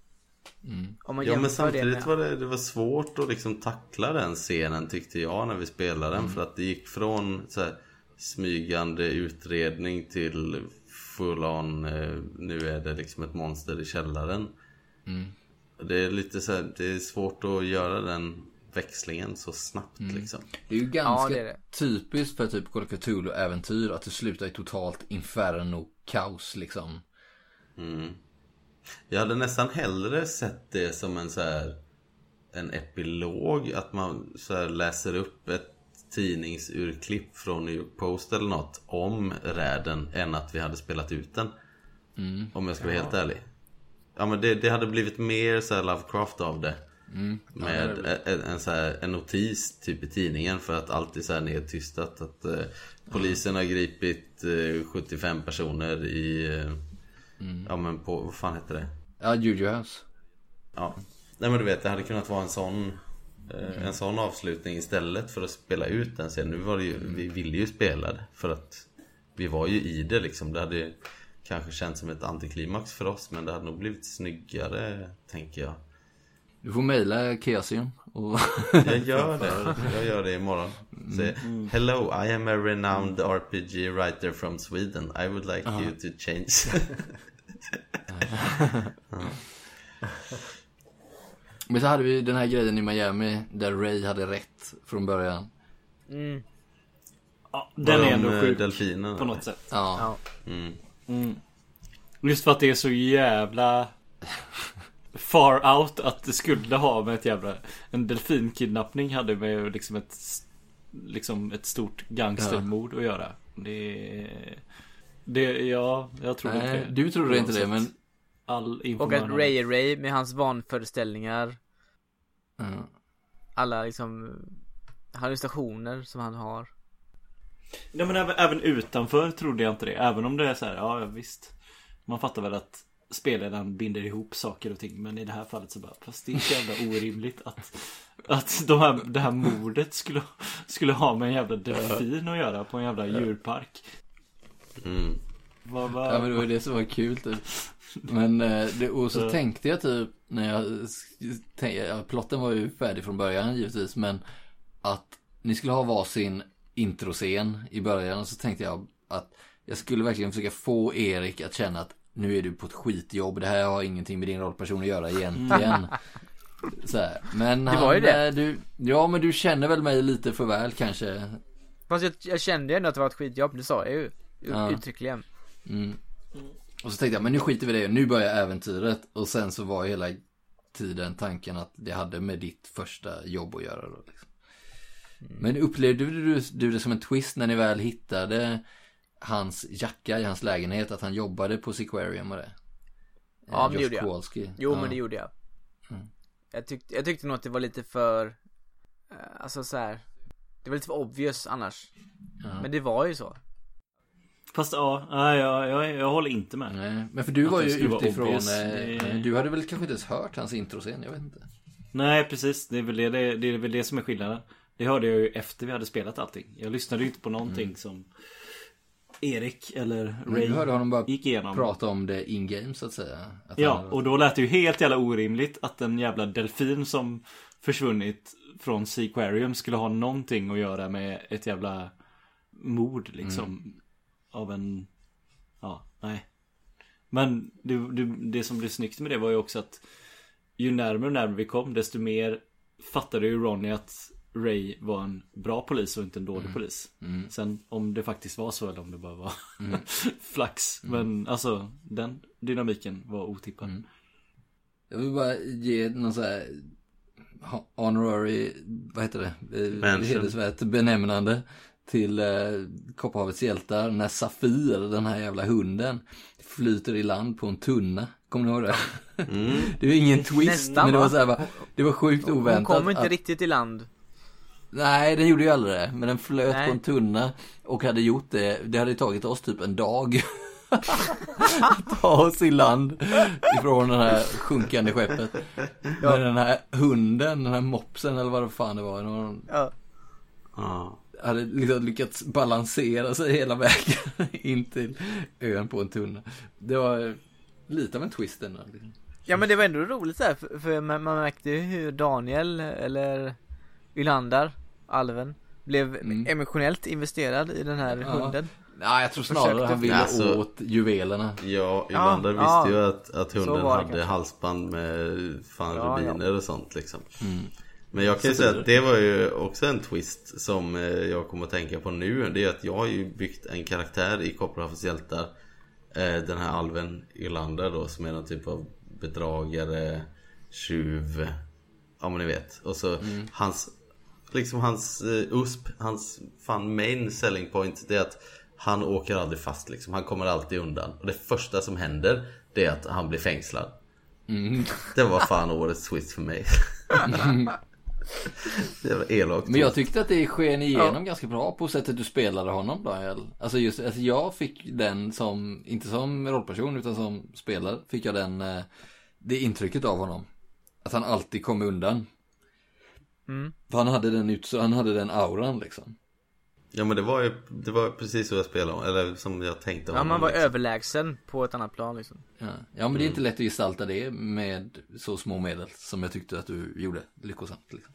Speaker 1: Mm.
Speaker 4: Om man
Speaker 6: Ja men
Speaker 4: jämför det
Speaker 6: samtidigt
Speaker 4: med,
Speaker 6: var det, det var svårt att liksom tackla den scenen tyckte jag när vi spelade den. För att det gick från så här, smygande utredning till full on, eh, nu är det liksom ett monster i källaren.
Speaker 1: Mm.
Speaker 6: Det är lite så här, det är svårt att göra den växlingen så snabbt liksom.
Speaker 1: Det är ju ganska
Speaker 4: det är det.
Speaker 1: typiskt för typ Call of Cthulhu-äventyr att det slutar i totalt inferno kaos liksom.
Speaker 6: Mm. Jag hade nästan hellre sett det som en så här en epilog, att man så här läser upp ett tidningsurklipp från New York Post eller något om räden än att vi hade spelat ut den. Om jag ska vara helt ärlig. Ja men det, det hade blivit mer så här Lovecraft av det. Med en, en, så här, en notis typ i tidningen för att alltid så här nedtystat att eh, polisen har gripit eh, 75 personer i eh, Ja men på, vad fan heter det?
Speaker 1: Ja, Juju House.
Speaker 6: Ja. Nej men du vet, det hade kunnat vara en sån eh, En sån avslutning istället för att spela ut den sen. Nu var det ju, vi ville ju spela det för att Vi var ju i det liksom. Det hade ju kanske känts som ett antiklimax för oss men det hade nog blivit snyggare, tänker jag.
Speaker 1: Du får mejla Keasium och...
Speaker 6: Jag gör det, jag gör det imorgon. Så, Hello, I am a renowned RPG writer from Sweden. I would like you to change.
Speaker 1: Men så hade vi den här grejen i Miami där Ray hade rätt från början.
Speaker 4: mm,
Speaker 3: Ja, den är ändå
Speaker 6: eh,
Speaker 3: sjuk
Speaker 6: delfinen.
Speaker 3: på något sätt.
Speaker 1: Ja.
Speaker 4: ja.
Speaker 6: Mm.
Speaker 3: Just för att det är så jävla far out att det skulle ha med ett jävla En delfinkidnappning hade med liksom ett Liksom ett stort gangstermord att göra. Det Det, ja, jag tror inte
Speaker 1: Nej,
Speaker 3: det.
Speaker 1: du trodde inte det men...
Speaker 3: All
Speaker 4: Och att. Ray är Ray med hans vanföreställningar.
Speaker 1: Ja.
Speaker 4: Alla liksom hallucinationer som han har.
Speaker 3: Ja men även, även utanför trodde jag inte det. Även om det är så här, ja visst. Man fattar väl att spelaren binder ihop saker och ting. Men i det här fallet så bara, fast det är så jävla orimligt att Att de här, det här mordet skulle, skulle ha med en jävla delfin att göra på en jävla djurpark.
Speaker 6: Mm.
Speaker 3: Vad, vad,
Speaker 1: Ja men det var det som var kul typ. Men eh, det, och så tänkte jag typ när jag tänkte, plotten var ju färdig från början givetvis men att ni skulle ha varsin introscen i början. Och så tänkte jag att jag skulle verkligen försöka få Erik att känna att nu är du på ett skitjobb. Det här har ingenting med din rollperson att göra egentligen. Så här. Men
Speaker 4: Det
Speaker 1: han,
Speaker 4: var ju det.
Speaker 1: eh, Du, ja men du känner väl mig lite för väl kanske.
Speaker 4: Fast jag, jag kände ju ändå att det var ett skitjobb, det sa jag ju.
Speaker 1: Ja.
Speaker 4: Uttryckligen.
Speaker 1: Mm. Och så tänkte jag, men nu skiter vi i det. Nu börjar äventyret. Och sen så var hela tiden tanken att det hade med ditt första jobb att göra då. Liksom. Men upplevde du, du det som en twist när ni väl hittade hans jacka i hans lägenhet? Att han jobbade på Sequarium och det?
Speaker 4: Ja, men det gjorde jag.
Speaker 1: Kowalski.
Speaker 4: Jo
Speaker 1: ja.
Speaker 4: men det gjorde jag.
Speaker 1: Mm.
Speaker 4: Jag, tyckte, jag tyckte nog att det var lite för, eh, alltså så här. Det var lite för obvious annars.
Speaker 1: Ja.
Speaker 4: Men det var ju så.
Speaker 3: Fast ja, nej, jag, jag, jag håller inte med.
Speaker 1: Nej, men för du
Speaker 3: Att
Speaker 1: var ju utifrån, eh, du hade väl kanske inte ens hört hans introscen, jag vet inte.
Speaker 3: Nej precis, det är, väl det, det, är väl det som är skillnaden. Det hörde jag ju efter vi hade spelat allting. Jag lyssnade ju inte på någonting som Erik eller Ray
Speaker 1: du hörde honom bara
Speaker 3: gick igenom.
Speaker 1: prata om det in-game så att säga. Att
Speaker 3: Ja,
Speaker 1: han-
Speaker 3: och då lät det ju helt jävla orimligt att en jävla delfin som försvunnit från Seaquarium skulle ha någonting att göra med ett jävla mord liksom. Av en... Ja, nej. Men det, det, det som blev snyggt med det var ju också att ju närmare och närmare vi kom desto mer fattade ju Ronny att Ray var en bra polis och inte en dålig polis. Sen om det faktiskt var så eller om det bara var flax. Men alltså den dynamiken var otippad.
Speaker 1: Jag vill bara ge någon sån här honorary, vad heter det? Hedersvärt benämnande till eh, Kopparhavets hjältar. När Safir, den här jävla hunden, flyter i land på en tunna. Kommer ni ihåg det? Det är ju ingen twist,
Speaker 4: Nästan,
Speaker 1: men det
Speaker 4: va?
Speaker 1: var så här, bara, det var sjukt
Speaker 4: Hon
Speaker 1: oväntat.
Speaker 4: kom inte
Speaker 1: att-
Speaker 4: riktigt i land.
Speaker 1: Nej, den gjorde ju aldrig det. Men den flöt
Speaker 4: Nej.
Speaker 1: på en tunna och hade gjort det. Det hade tagit oss typ en dag. att ta oss i land ifrån det här sjunkande skeppet. Men den här hunden, den här mopsen eller vad det fan det var. Var-
Speaker 4: Ja.
Speaker 6: Ja.
Speaker 1: Hade liksom lyckats balansera sig hela vägen in till ön på en tunna. Det var lite av en twist ändå. Liksom.
Speaker 4: Ja men det var ändå roligt så här, för, för man, man märkte ju hur Daniel eller Ylander, alven, blev
Speaker 1: Mm.
Speaker 4: emotionellt investerad i den här
Speaker 1: Ja.
Speaker 4: hunden.
Speaker 1: Nej, jag tror snarare
Speaker 4: Försökte-
Speaker 1: han ville
Speaker 6: Alltså-
Speaker 1: åt juvelerna.
Speaker 6: Ja, Ylander visste
Speaker 4: ja.
Speaker 6: ju att, att hunden hade
Speaker 4: kanske.
Speaker 6: halsband med fan
Speaker 4: Ja,
Speaker 6: rubiner och sånt liksom.
Speaker 1: Mm.
Speaker 6: Men jag kan ju säga att det var ju också en twist som eh, jag kommer att tänka på nu. Det är att jag har ju byggt en karaktär i Kopparhavets hjältar. Eh, Den här alven Ylander då som är någon typ av bedragare, tjuv, ja men ni vet. Och så hans, liksom hans eh, USP, hans fan main selling point det är att han åker aldrig fast liksom. Han kommer alltid undan. Och det första som händer det är att han blir fängslad. Det var fan årets twist för mig. det var elakt.
Speaker 1: Men jag tyckte att det sken igenom ganska bra på sättet du spelade honom Daniel. Alltså just, alltså jag fick den som, inte som rollperson utan som spelare, fick jag den, eh, det intrycket av honom. Att han alltid kom undan.
Speaker 4: Mm.
Speaker 1: För han hade den ut, han hade den auran liksom.
Speaker 6: Ja men det var ju det var precis så jag spelade eller som jag tänkte
Speaker 4: Ja man var
Speaker 6: liksom.
Speaker 4: överlägsen på ett annat plan liksom.
Speaker 1: Ja, ja men det är inte lätt att gestalta det med så små medel som jag tyckte att du gjorde lyckosamt. Liksom.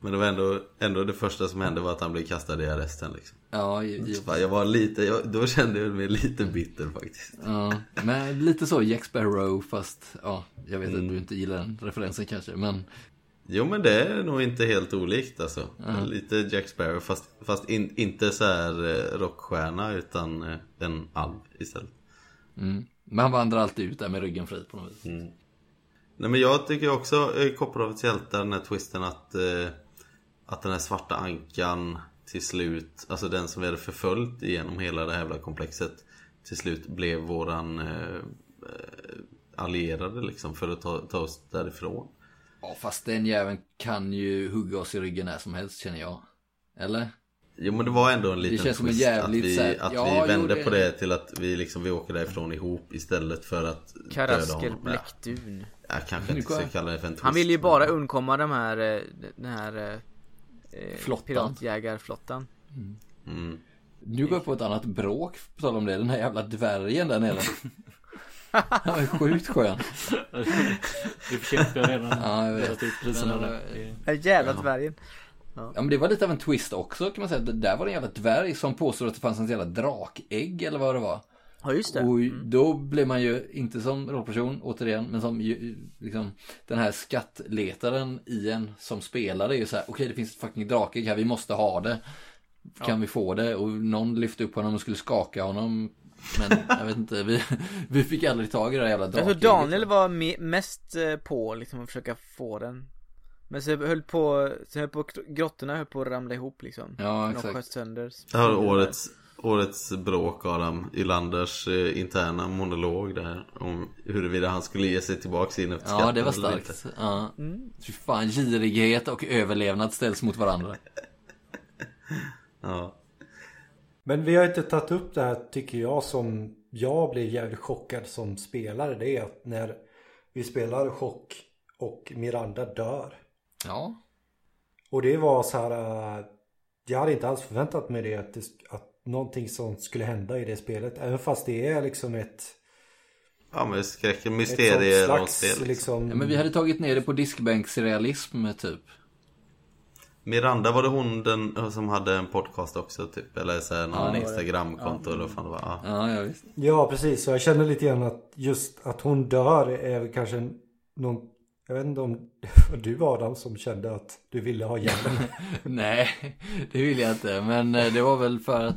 Speaker 6: Men det var ändå, ändå det första som hände var att han blev kastad i arresten liksom.
Speaker 1: Ja,
Speaker 6: fan, Jag var lite, jag, då kände jag mig lite bitter faktiskt.
Speaker 1: ja, men lite så Jack Sparrow fast, ja, jag vet att du inte gillar den referensen kanske, men
Speaker 6: Jo men det är nog inte helt olikt alltså. Lite Jack Sparrow fast, fast in, inte så här eh, rockstjärna utan eh, en alv istället.
Speaker 1: Mm. Men han vandrar alltid ut där med ryggen fri på något vis.
Speaker 6: Nej men jag tycker också eh, Kopparhavets hjältar den här twisten att eh, Att den här svarta ankan till slut Alltså den som vi hade förföljt genom hela det här jävla komplexet Till slut blev våran eh, eh, Allierade liksom för att ta, ta oss därifrån
Speaker 1: Ja, fast den jäveln kan ju hugga oss i ryggen när som helst känner jag. Eller?
Speaker 6: Jo men det var ändå en liten
Speaker 1: känns som en
Speaker 6: twist
Speaker 1: jävligt
Speaker 6: att vi,
Speaker 1: så här-
Speaker 6: att
Speaker 1: Ja,
Speaker 6: vi vände
Speaker 1: jo, det-
Speaker 6: på det till att vi liksom vi åker därifrån ihop istället för att döda
Speaker 4: Karasker. Bläckdun.
Speaker 6: Ja, jag kanske inte ska kalla det för en twist.
Speaker 4: Han ville ju bara undkomma de här, eh, den här eh, eh,
Speaker 1: Flottan.
Speaker 4: piratjägarflottan.
Speaker 6: Mm.
Speaker 1: Nu går jag på ett annat bråk på tal om det. Den här jävla dvärgen där nere. Han är sjukt skön.
Speaker 3: Du försökte redan
Speaker 1: Ja, jag vet. Men, eh,
Speaker 3: Det-
Speaker 4: Den jävla dvärgen.
Speaker 1: Ja men det var lite av en twist också kan man säga. Det där var det en jävla dvärg som påstod att det fanns en jävla drakägg eller vad det var.
Speaker 4: Ja just det.
Speaker 1: Och då blev man ju, inte som rollperson återigen, men som ju, liksom den här skattletaren i en som spelare är ju så här, okej det finns ett fucking drake här, vi måste ha det. Kan vi få det? Och någon lyfte upp honom och skulle skaka honom. Men jag vet inte, vi, vi fick aldrig tag i det där jävla
Speaker 4: Jag tror
Speaker 1: drakägget.
Speaker 4: Daniel var me- mest eh, på liksom att försöka få den Men så höll på, så höll på grottorna höll på att ramla ihop liksom
Speaker 1: Ja,
Speaker 4: De
Speaker 1: exakt.
Speaker 4: sköt sönder
Speaker 6: Det här är årets, årets bråk Adam Ylanders eh, interna monolog där Om huruvida han skulle ge sig tillbaks in efter
Speaker 1: Ja,
Speaker 6: skatten
Speaker 1: det var
Speaker 6: eller
Speaker 1: starkt. Ja. Fy fan, girighet och överlevnad ställs mot varandra.
Speaker 6: Ja.
Speaker 2: Men vi har inte tagit upp det här tycker jag som jag blev jävligt chockad som spelare. Det är att när vi spelar chock och Miranda dör.
Speaker 1: Ja.
Speaker 2: Och det var så här. äh, Jag hade inte alls förväntat mig det att, det, att någonting sånt skulle hända i det spelet. Även fast det är liksom ett,
Speaker 6: Ja men skräcken,
Speaker 2: ett sånt
Speaker 6: mysterie
Speaker 2: slags
Speaker 6: rollspel
Speaker 2: liksom.
Speaker 1: ja. Men vi hade tagit ner det på diskbänksrealism typ.
Speaker 6: Miranda var det hon den som hade en podcast också typ Eller så här, någon
Speaker 1: Ja,
Speaker 6: instagramkonto eller vad fan det var ja.
Speaker 1: Ja, ja visst.
Speaker 2: Ja precis, så jag känner lite grann att just att hon dör är kanske någon Jag vet inte om du Adam som kände att du ville ha hjälpen.
Speaker 1: Nej, det vill jag inte. Men eh, det var väl för att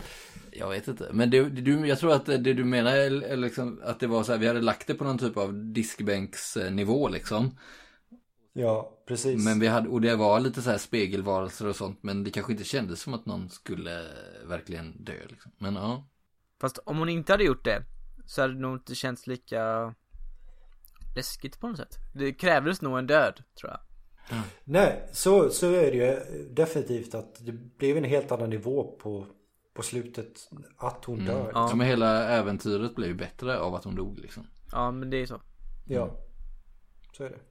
Speaker 1: jag vet inte. Men det, du, jag tror att det du menar är är liksom att det var så här, vi hade lagt det på någon typ av diskbänksnivå liksom.
Speaker 2: Ja precis.
Speaker 1: Men vi hade, och det var lite så här spegelvarelser och sånt. Men det kanske inte kändes som att någon skulle verkligen dö liksom. Men ja.
Speaker 4: Fast om hon inte hade gjort det Så hade det nog inte känts lika Läskigt på något sätt Det krävdes nog en död tror jag
Speaker 2: Nej, så, så är det ju definitivt att det blev en helt annan nivå på, på slutet att hon dör.
Speaker 1: Ja. men hela äventyret blev ju bättre av att hon dog liksom.
Speaker 4: Ja men det är så
Speaker 2: Ja, så är det.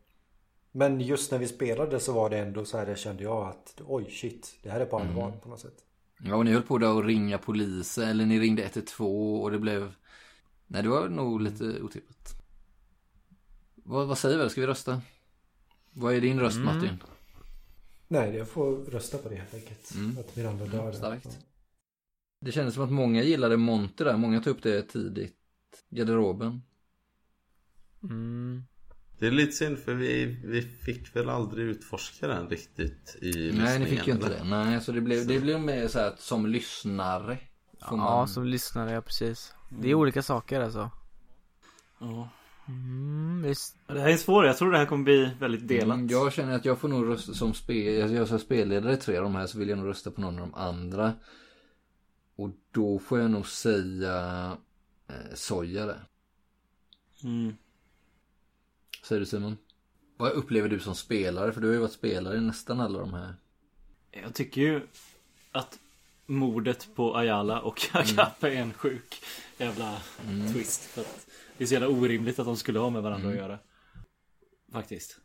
Speaker 2: Men just när vi spelade så var det ändå så här, det kände jag att oj shit, det här är på allvar på något sätt.
Speaker 1: Ja, och ni höll på där att ringa polisen, eller ni ringde 112 och det blev... Nej, det var nog lite otippat. Vad, vad säger vi? Ska vi rösta? Vad är din röst Martin?
Speaker 2: Nej, jag får rösta på det helt enkelt. Att Miranda dör.
Speaker 1: starkt. Det kändes som att många gillade Monty där, många tog upp det tidigt. Garderoben.
Speaker 4: mm.
Speaker 6: Det är lite synd för vi, vi fick väl aldrig utforska den riktigt i
Speaker 1: Nej, ni fick ju
Speaker 6: lyssningen,
Speaker 1: inte
Speaker 6: eller?
Speaker 1: det. Nej, så det blev, det blev mer så här att som lyssnare.
Speaker 4: Ja
Speaker 1: man...
Speaker 4: som lyssnare, ja precis Det är olika saker alltså
Speaker 3: Ja.
Speaker 4: mm, visst
Speaker 3: Det här är svårt, jag tror det här kommer bli väldigt delat.
Speaker 1: Mm, jag känner att jag får nog rösta som spel, alltså jag är som spelledare i tre av de här så vill jag nog rösta på någon av de andra. Och då får jag nog säga eh, Soja där.
Speaker 3: Mm.
Speaker 1: Säger du Simon? Vad upplever du som spelare? För du har ju varit spelare i nästan alla de här.
Speaker 3: Jag tycker ju att mordet på Ayala och Agape är en sjuk jävla twist. För att det är så jävla orimligt att de skulle ha med varandra att göra. Faktiskt.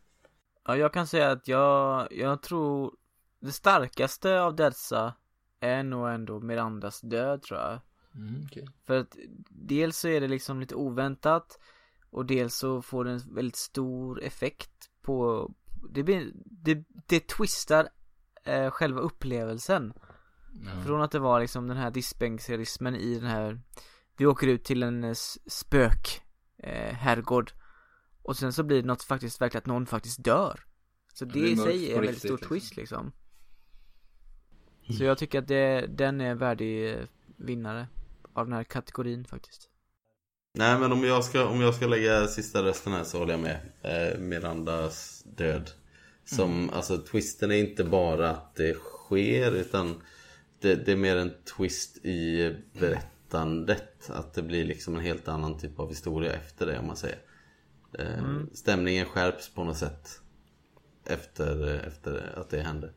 Speaker 4: Ja jag kan säga att jag, jag tror Det starkaste av dessa Är nog ändå Mirandas död tror jag
Speaker 1: Mm, okej.
Speaker 4: För att dels så är det liksom lite oväntat Och dels så får det en väldigt stor effekt på Det, blir, det, det twistar eh, själva upplevelsen. Från att det var liksom den här diskbänksrealismen i den här Vi åker ut till en eh, spök eh, herrgård. Och sen så blir det något faktiskt verkligen att någon faktiskt dör. Så det,
Speaker 1: blir
Speaker 4: i sig är en väldigt stor
Speaker 1: liksom.
Speaker 4: twist liksom. Så jag tycker att det, den är värdig eh, vinnare Av den här kategorin faktiskt
Speaker 6: Nej men om jag ska, om jag ska lägga sista rösten här så håller jag med. Eh, Mirandas död. Som,
Speaker 1: Mm.
Speaker 6: alltså twisten är inte bara att det sker utan det, det är mer en twist i berättandet. Att det blir liksom en helt annan typ av historia efter det om man säger. Eh,
Speaker 1: Mm.
Speaker 6: Stämningen skärps på något sätt Efter, efter att det hände.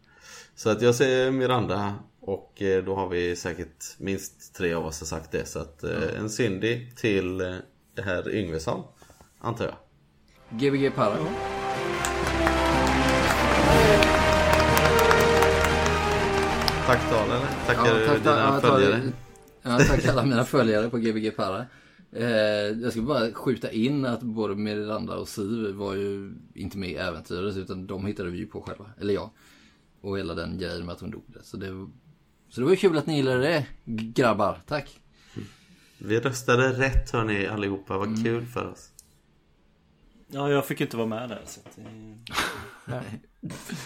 Speaker 6: Så att jag säger Miranda och eh, då har vi säkert minst tre av oss har sagt det så att eh, en Cindy till eh, herr Yngvesson Antar jag
Speaker 1: Gbg.
Speaker 6: Tack Daniel, tackar
Speaker 1: Ja, tack,
Speaker 6: dina
Speaker 1: ja,
Speaker 6: följare
Speaker 1: Ja, tack alla mina följare på Gbg Para. Eh, jag ska bara skjuta in att både Miranda och Siv var ju inte med i äventyret utan de hittade vi ju på själva. Eller jag. och hela den grejen med att hon dog. Så det, så det var ju kul att ni gillade det, grabbar. Tack.
Speaker 6: Vi röstade rätt hörni allihopa, vad kul för oss.
Speaker 3: Ja, jag fick inte vara med där så att, det...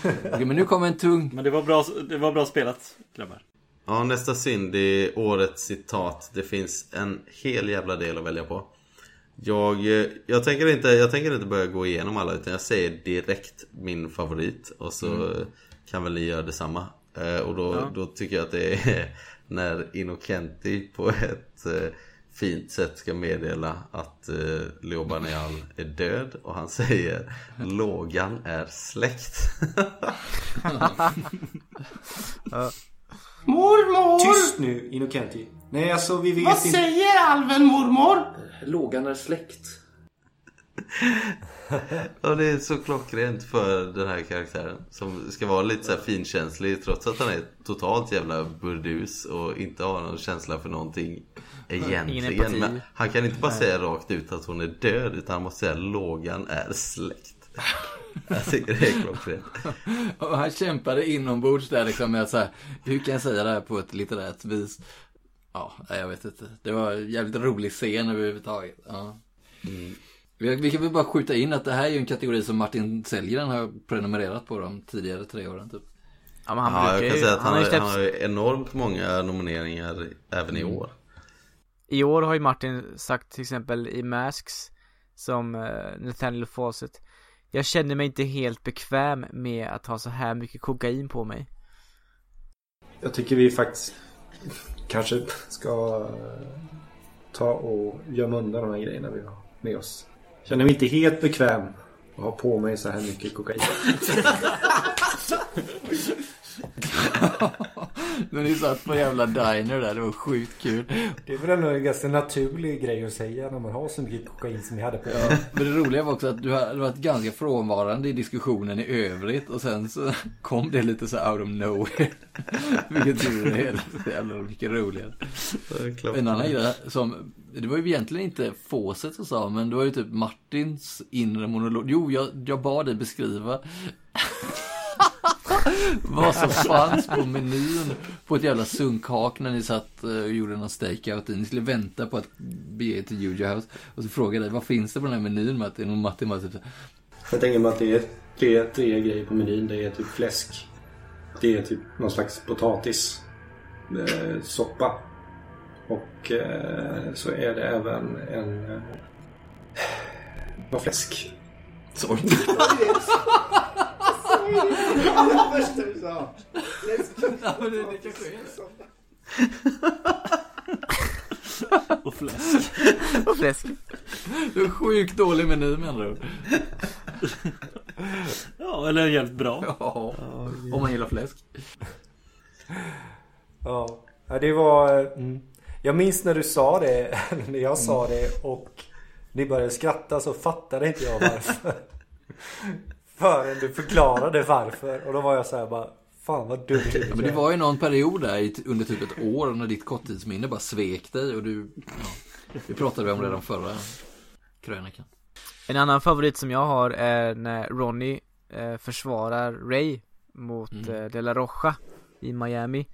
Speaker 1: Okej, men nu kommer en tung...
Speaker 3: Men det var bra, det var bra spelat grabbar.
Speaker 6: Ja, nästa synd är årets citat. Det finns en hel jävla del att välja på. Jag, jag, tänker inte, jag tänker inte börja gå igenom alla utan jag säger direkt min favorit och så kan väl ni göra detsamma. Eh, och då, då tycker jag att det är när Innocenti på ett eh, fint sätt ska meddela att eh, Leo Banial är död och han säger Lågan är släkt.
Speaker 8: Mormor!
Speaker 2: Tyst nu Innocenti. Nej alltså vi vet
Speaker 8: Vad
Speaker 2: inte.
Speaker 8: säger alven mormor?
Speaker 1: Lågan är släkt.
Speaker 6: Ja det är så klockrent för den här karaktären Som ska vara lite så här finkänslig Trots att han är totalt jävla burdus Och inte har någon känsla för någonting Egentligen. Men han kan inte bara säga rakt ut att hon är död Utan han måste säga lågan är släkt Jag tycker det är klockrent
Speaker 1: Och han kämpade inombords där liksom med att så här, hur kan jag säga det här på ett litterärt vis? Ja, jag vet inte. Det var en jävligt rolig scen överhuvudtaget. Ja. Vi, vi kan väl bara skjuta in att det här är ju en kategori som Martin Sellgren har prenumererat på de tidigare tre åren typ.
Speaker 4: Ja men han
Speaker 6: Ja
Speaker 4: brukar
Speaker 6: jag kan
Speaker 4: ju,
Speaker 6: säga att han,
Speaker 4: har ju
Speaker 6: har,
Speaker 4: släppt,
Speaker 6: han har enormt många nomineringar Även i år
Speaker 4: I år har ju Martin sagt till exempel i Masks Som uh, Nathaniel Fawcett Jag känner mig inte helt bekväm med att ha så här mycket kokain på mig
Speaker 2: Jag tycker vi faktiskt kanske ska eh, ta och gömma undan de här grejerna vi har med oss. Känner mig inte helt bekväm att ha på mig så här mycket kokain.
Speaker 1: Men ni satt på jävla diner där, det var sjukt kul.
Speaker 2: Det är väl ändå en ganska naturlig grej att säga när man har så mycket kokain som vi hade på
Speaker 1: Ja, men det roliga var också att du hade varit ganska frånvarande i diskussionen i övrigt och sen så kom det lite så out of nowhere. Vilket gjorde det hela så jävla mycket roligare. En annan grej som, det var ju egentligen inte Fawcett som sa, men det var ju typ Martins inre monolog. Jo, jag, jag bad dig beskriva vad som fanns på menyn på ett jävla sunkhak när ni satt eh, och gjorde någon stakeout. Ni skulle vänta på att bege er till Juju House. Och så frågade jag dig, vad finns det på den här menyn Martin? Och Martin bara typ
Speaker 2: Jag tänker mig att det är tre, tre grejer på menyn. Det är typ fläsk. Det är typ någon slags potatis. Eh, soppa. Och eh, så är det även en... Eh, vad fläsk.
Speaker 1: Sorry. Ja, men det, det kanske är det.
Speaker 3: Och fläsk.
Speaker 4: Och fläsk
Speaker 1: Det är sjukt dålig meny med andra ord.
Speaker 3: Ja, eller jävligt bra.
Speaker 1: Ja, om man gillar fläsk.
Speaker 2: Ja, ja det var... eh, Mm. Jag minns när du sa det, när jag sa det och ni började skratta så fattade inte jag varför. Förrän du förklarade varför. Och då var jag så här bara Fan vad dumt
Speaker 1: Ja, men det var ju någon period där under typ ett år när ditt korttidsminne bara svek dig och du... Ja, det pratade vi om redan förra krönikan.
Speaker 4: En annan favorit som jag har är när Ronny eh, försvarar Ray mot eh, De La Rocha i Miami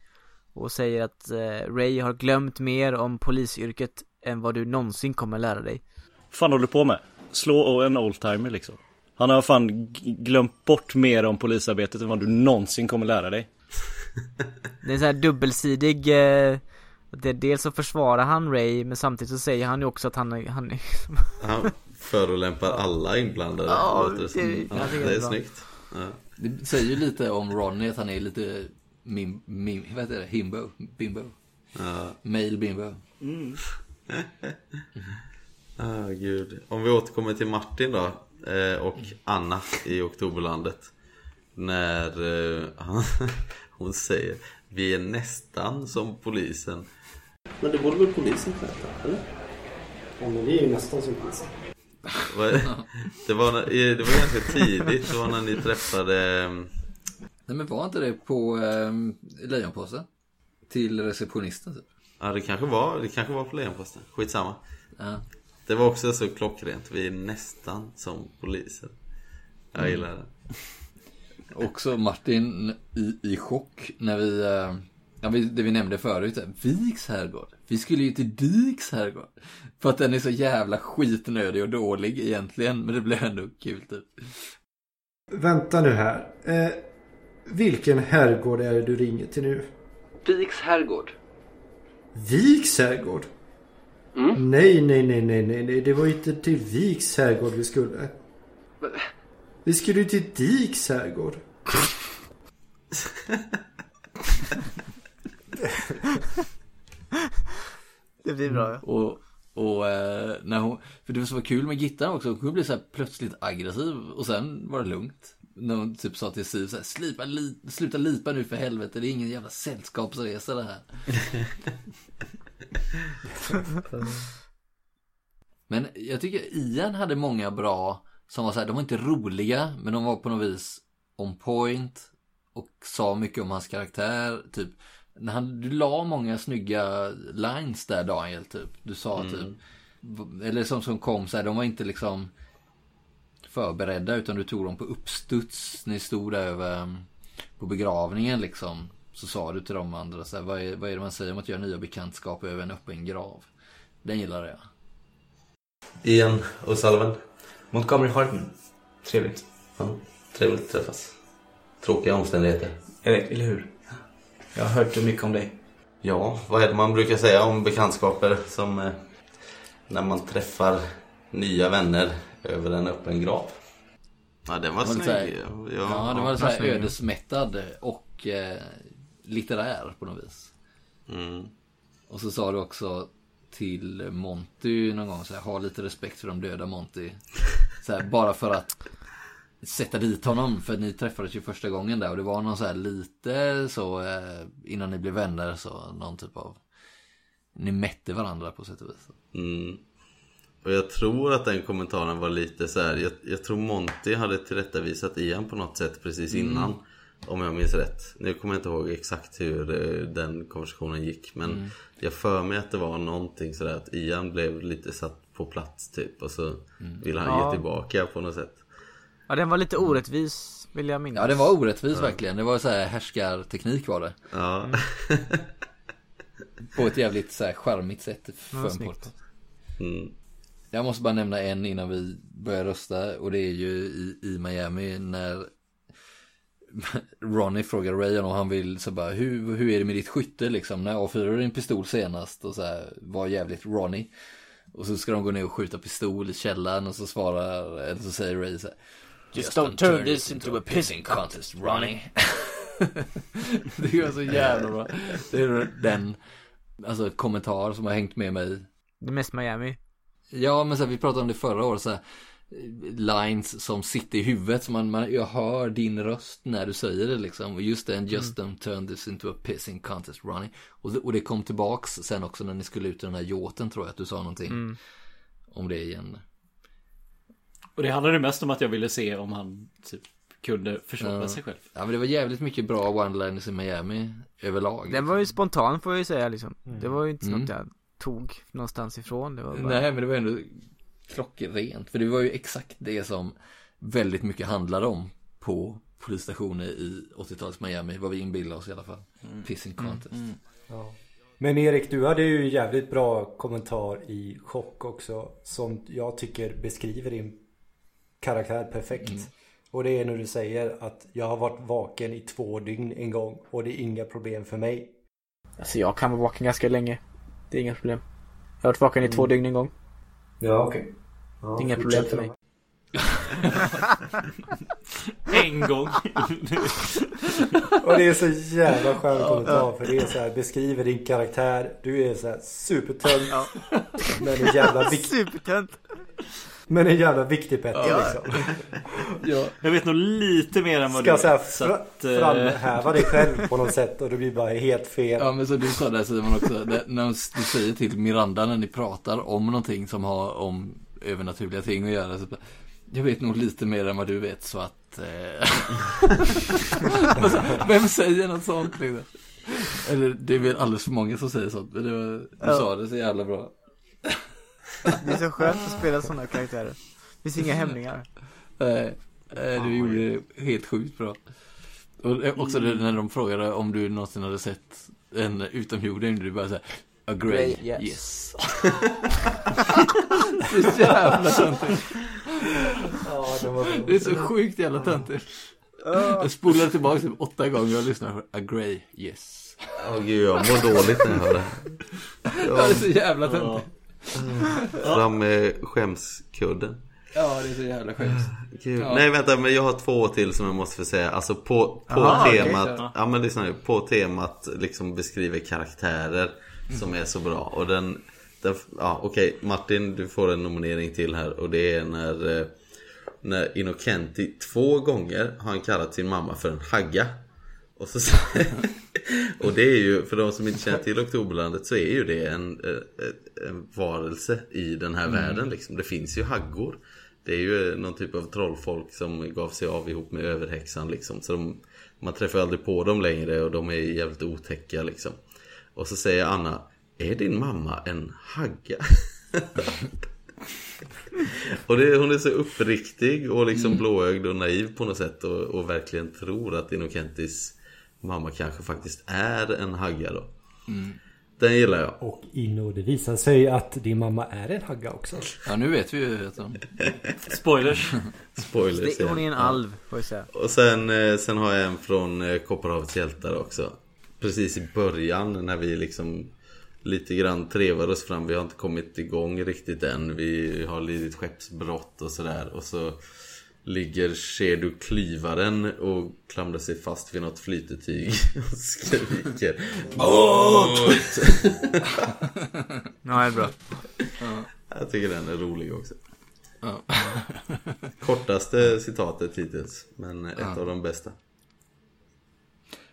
Speaker 4: och säger att eh, Ray har glömt mer om polisyrket än vad du någonsin kommer lära dig.
Speaker 3: fan håller du på med? Slå en oldtimer liksom. Han har fan glömt bort mer om polisarbetet än vad du någonsin kommer lära dig.
Speaker 4: Det är en sån här dubbelsidig eh, det, Dels så försvarar han Ray men samtidigt så säger han ju också att han, är- han är-
Speaker 6: Han förolämpar alla inblandade
Speaker 4: Ja,
Speaker 6: det
Speaker 4: det-
Speaker 6: ja, det är
Speaker 4: bra.
Speaker 6: snyggt ja.
Speaker 1: Det säger ju lite om Ronny att han är lite mim, mim, vad heter det? Himbo? Bimbo?
Speaker 6: Ja.
Speaker 1: Male bimbo.
Speaker 6: Ah, gud. Om vi återkommer till Martin då eh, Och Anna i Oktoberlandet När eh, han, hon säger Vi är nästan som polisen
Speaker 8: Men det borde väl polisen sköta, eller?
Speaker 2: Ja men vi är ju nästan som polisen.
Speaker 6: Det var, när- det var ganska tidigt Det var när ni träffade eh,
Speaker 1: Nej men var inte det på eh, Lejonpåsen? Till receptionisten typ?
Speaker 6: Ja det kanske var, det kanske var på Lejonposten Skitsamma
Speaker 1: Ja.
Speaker 6: Det var också så klockrent Vi är nästan som polisen Jag gillar det
Speaker 1: också Martin i, i chock när vi, eh, ja, vi, det vi nämnde förut, Viks herrgård. Vi skulle ju till Diks herrgård. För att den är så jävla skitnödig och dålig egentligen, men det blev ändå kul typ.
Speaker 2: Vänta nu här. Eh, vilken herrgård är det du ringer till nu?
Speaker 1: Viks herrgård.
Speaker 2: Viks herrgård? Nej, nej, nej, nej, nej, nej. Det var inte till Viks herrgård vi skulle. Vi skulle ju till Diks herrgård.
Speaker 4: Det blir bra ja.
Speaker 1: Och, och eh, när hon, för det var så kul med Gittan också, hon blev så här plötsligt aggressiv och sen var det lugnt. När hon typ sa till Siv så här, Slipa, li, sluta lipa nu för helvete, det är ingen jävla sällskapsresa det här. Men jag tycker Ian hade många bra som var så här, de var inte roliga, men de var på något vis on point och sa mycket om hans karaktär. Typ, när han, du la många snygga lines där Daniel, typ. Du sa typ, eller som, som kom så här, de var inte liksom förberedda utan du tog dem på uppstuds. Ni stod där över, på begravningen liksom. Så sa du till de andra så här, vad är, vad är det man säger om att göra nya bekantskap över en öppen grav? Den gillade jag.
Speaker 6: Ian och Sullivan.
Speaker 9: Montgomery Hartman. Trevligt.
Speaker 6: Ja, trevligt att träffas. Tråkiga omständigheter.
Speaker 9: Eller, eller hur? Jag har hört mycket om dig.
Speaker 6: Ja, vad är det man brukar säga om bekantskaper som eh, när man träffar nya vänner över en öppen grav? Ja, den var
Speaker 1: Det var så
Speaker 6: snygg.
Speaker 1: Ja, det var så här ödesmättad och eh, litterär på något vis.
Speaker 6: Mm.
Speaker 1: Och så sa du också till Monty någon gång så här, ha lite respekt för de döda Monty. Så här, bara för att sätta dit honom, för ni träffades ju första gången där och det var någon så här lite så eh, innan ni blev vänner så någon typ av ni mätte varandra på sätt och vis.
Speaker 6: Mm. Och jag tror att den kommentaren var lite så här. Jag, jag tror Monty hade tillrättavisat Ian på något sätt precis innan. Om jag minns rätt. Nu kommer jag inte ihåg exakt hur eh, den konversationen gick. Men jag för mig att det var någonting sådär att Ian blev lite satt på plats typ. Och så ville han
Speaker 4: Ja.
Speaker 6: ge tillbaka på något sätt.
Speaker 4: Ja den var lite orättvis vill jag minnas.
Speaker 1: Ja, det var orättvis verkligen. Det var så här härskarteknik var det.
Speaker 6: Ja.
Speaker 1: På ett jävligt så här charmigt sätt. För.
Speaker 6: Mm.
Speaker 1: Jag måste bara nämna en innan vi börjar rösta och det är ju i, i Miami när Ronny frågar Ray om han vill så bara hur, hur är det med ditt skytte liksom? När avfyrade du din pistol senast? Och så här var jävligt Ronny. Och så ska de gå ner och skjuta pistol i källaren och så svarar, eller så säger Ray så här, Just don't turn this into a pissing contest, Ronny. det var så jävla bra. Det är den, alltså kommentar som har hängt med mig
Speaker 4: Det är mest Miami.
Speaker 1: Ja, men så här, vi pratade om det förra året, så här, lines som sitter i huvudet. Så man, man, jag hör din röst när du säger det liksom. Och just den, just don't turn this into a pissing contest running. Och, det- och det kom tillbaks sen också när ni skulle ut i den här yachten tror jag att du sa någonting. Om det igen.
Speaker 3: Och det handlade mest om att jag ville se om han typ kunde försvara
Speaker 1: Ja.
Speaker 3: sig själv.
Speaker 1: Ja, men det var jävligt mycket bra one-liners i Miami överlag.
Speaker 4: Den var ju spontan får jag ju säga liksom. Det var ju inte
Speaker 1: Mm.
Speaker 4: något jag tog någonstans ifrån. Det var bara...
Speaker 1: Nej, men det var ändå klockrent. För det var ju exakt det som väldigt mycket handlade om på polisstationer i 80-talets Miami. Vad vi inbillade oss i alla fall. Pissing contest.
Speaker 2: Ja. Men Erik, du hade ju en jävligt bra kommentar i chock också. Som jag tycker beskriver din karaktär perfekt. Och det är när du säger att jag har varit vaken i två dygn en gång och det är inga problem för mig.
Speaker 4: Alltså jag kan vara vaken ganska länge. Det är inga problem. Jag har varit vaken i två dygn en gång.
Speaker 2: Ja, okej.
Speaker 4: Det är inga problem för mig.
Speaker 3: En gång.
Speaker 2: Och det är så jävla skön kommentar för det är så här beskriver din karaktär. Du är så här supertönt. Men en jävla viktig,
Speaker 4: Supertönt!
Speaker 2: Men en jävla viktig Petter liksom.
Speaker 3: Jag vet nog lite mer än vad
Speaker 2: Ska
Speaker 3: du vet.
Speaker 2: Fra,
Speaker 3: att, eh,
Speaker 2: framhäva dig själv på något sätt och det blir bara helt fel.
Speaker 1: Ja men så du sa där Simon också, det, när du säger till Miranda när ni pratar om någonting som har om övernaturliga ting att göra. Så, jag vet nog lite mer än vad du vet så att... Eh... Vem säger något sånt liksom? Eller det är väl alldeles för många som säger sånt. Men det var, du sa det så jävla bra.
Speaker 4: Det är så skönt att spela sådana karaktärer. Det finns inga hämningar.
Speaker 1: Eh, Du gjorde det helt sjukt bra. Och också det, när de frågade om du någonsin hade sett en utomjording, du bara såhär Agree,
Speaker 4: Agree, yes.
Speaker 1: yes. så jävla töntigt.
Speaker 2: Ja, det var bra.
Speaker 1: Det är så sjukt jävla töntigt. Jag spolade tillbaka typ åtta gånger och lyssnade på Agree, yes.
Speaker 6: Åh gud, jag mår dåligt när jag hör det.
Speaker 1: Ja, det är så jävla töntigt.
Speaker 6: Fram med skämskudden.
Speaker 1: Ja, det är så jävla.
Speaker 6: Gud.
Speaker 1: Ja.
Speaker 6: Nej vänta, men jag har två till som jag måste få säga. Alltså på, på
Speaker 4: Aha,
Speaker 6: temat,
Speaker 4: så.
Speaker 6: ja men lyssna nu. På temat liksom beskriver karaktärer som är så bra. Och den, den ja okej Martin du får en nominering till här. Och det är när, eh, när Innocenti två gånger har han kallat sin mamma för en hagga. Och, så, och det är ju, för de som inte känner till Oktoberlandet så är ju det en, eh, en varelse i den här världen liksom. Det finns ju haggor. Det är ju någon typ av trollfolk som gav sig av ihop med överhäxan liksom. Så de, man träffar aldrig på dem längre och de är jävligt otäcka liksom. Och så säger Anna, är din mamma en hagga? och det, hon är så uppriktig och liksom blåögd och naiv på något sätt och, och verkligen tror att Innocentis mamma kanske faktiskt är en hagga då. Den gillar jag.
Speaker 2: Och Inno, det visar sig att din mamma är en hagga också.
Speaker 1: Ja, nu vet vi ju de...
Speaker 3: Spoilers.
Speaker 6: Spoilers
Speaker 4: Det, hon är en alv, får jag säga.
Speaker 6: Och sen, eh, sen har jag en från eh, Kopparhavets hjältar också. Precis i början när vi liksom lite grann trevar oss fram. Vi har inte kommit igång riktigt än. Vi har lidit skeppsbrott och sådär. Och så ligger Shedu klyvaren och klamrar sig fast vid något flytetyg och skriker Båt!
Speaker 4: Ja, det är bra.
Speaker 6: Jag tycker den är rolig också.
Speaker 1: Ja.
Speaker 6: Kortaste citatet hittills, men ett av de bästa.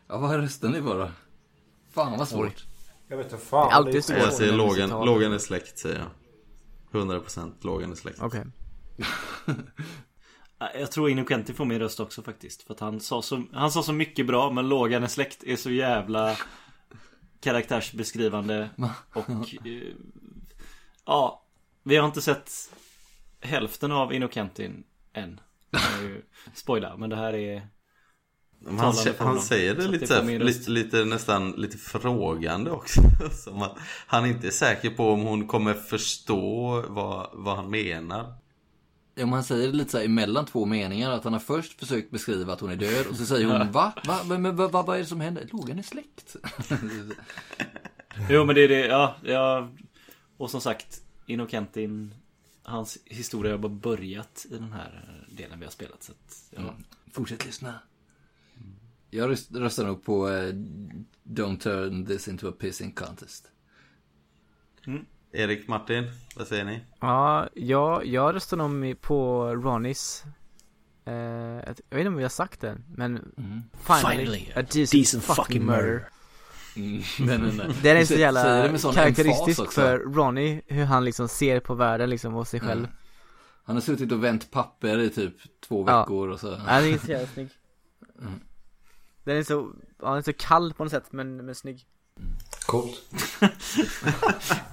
Speaker 1: ja, vad röstar ni på då? Fan vad svårt.
Speaker 2: Jag vet inte fan.
Speaker 4: Det är alltid svårt.
Speaker 6: Jag säger Logan. Logan är släkt säger jag 100% Logan är släkt
Speaker 4: Okej.
Speaker 3: Jag tror Innocenti får min röst också faktiskt. För att han sa så, han sa så mycket bra men Logan är släkt är så jävla karaktärsbeskrivande. Och eh, ja, vi har inte sett hälften av Innocentin än. Spoila, men det här är
Speaker 6: han, han säger det
Speaker 3: Så
Speaker 6: lite,
Speaker 3: det
Speaker 6: så här, lite, lite nästan lite frågande också Som att han inte är säker på om hon kommer förstå vad, vad han menar
Speaker 1: Ja, men han säger det lite så här emellan två meningar. Att han har först försökt beskriva att hon är död och så säger hon va? Va? Men, men vad, vad, är det som händer? Logan är släkt.
Speaker 3: Jo men det är det, ja, ja Och som sagt Innocentin Hans historia har bara börjat i den här delen vi har spelat så att, ja.
Speaker 1: Mm. Fortsätt lyssna. Jag röst- röstar nog på eh, Don't turn this into a pissing contest.
Speaker 6: Erik, Martin, vad säger ni?
Speaker 4: Ja, jag, jag röstar nog på Ronnies eh, Jag vet inte om vi har sagt det, men finally,
Speaker 9: Finally,
Speaker 4: a decent,
Speaker 9: decent
Speaker 4: fucking,
Speaker 9: fucking
Speaker 4: murder.
Speaker 9: murder.
Speaker 1: Mm, den, den, den.
Speaker 4: Den är så jävla karaktäristisk för Ronnie, hur han liksom ser på världen liksom och sig själv.
Speaker 1: Mm. Han har suttit och vänt papper i typ två
Speaker 4: Ja.
Speaker 1: veckor och så.
Speaker 4: Ja, den är så jävla snygg. Den är så, ja, den är så kall på något sätt men, men snygg.
Speaker 2: Coolt.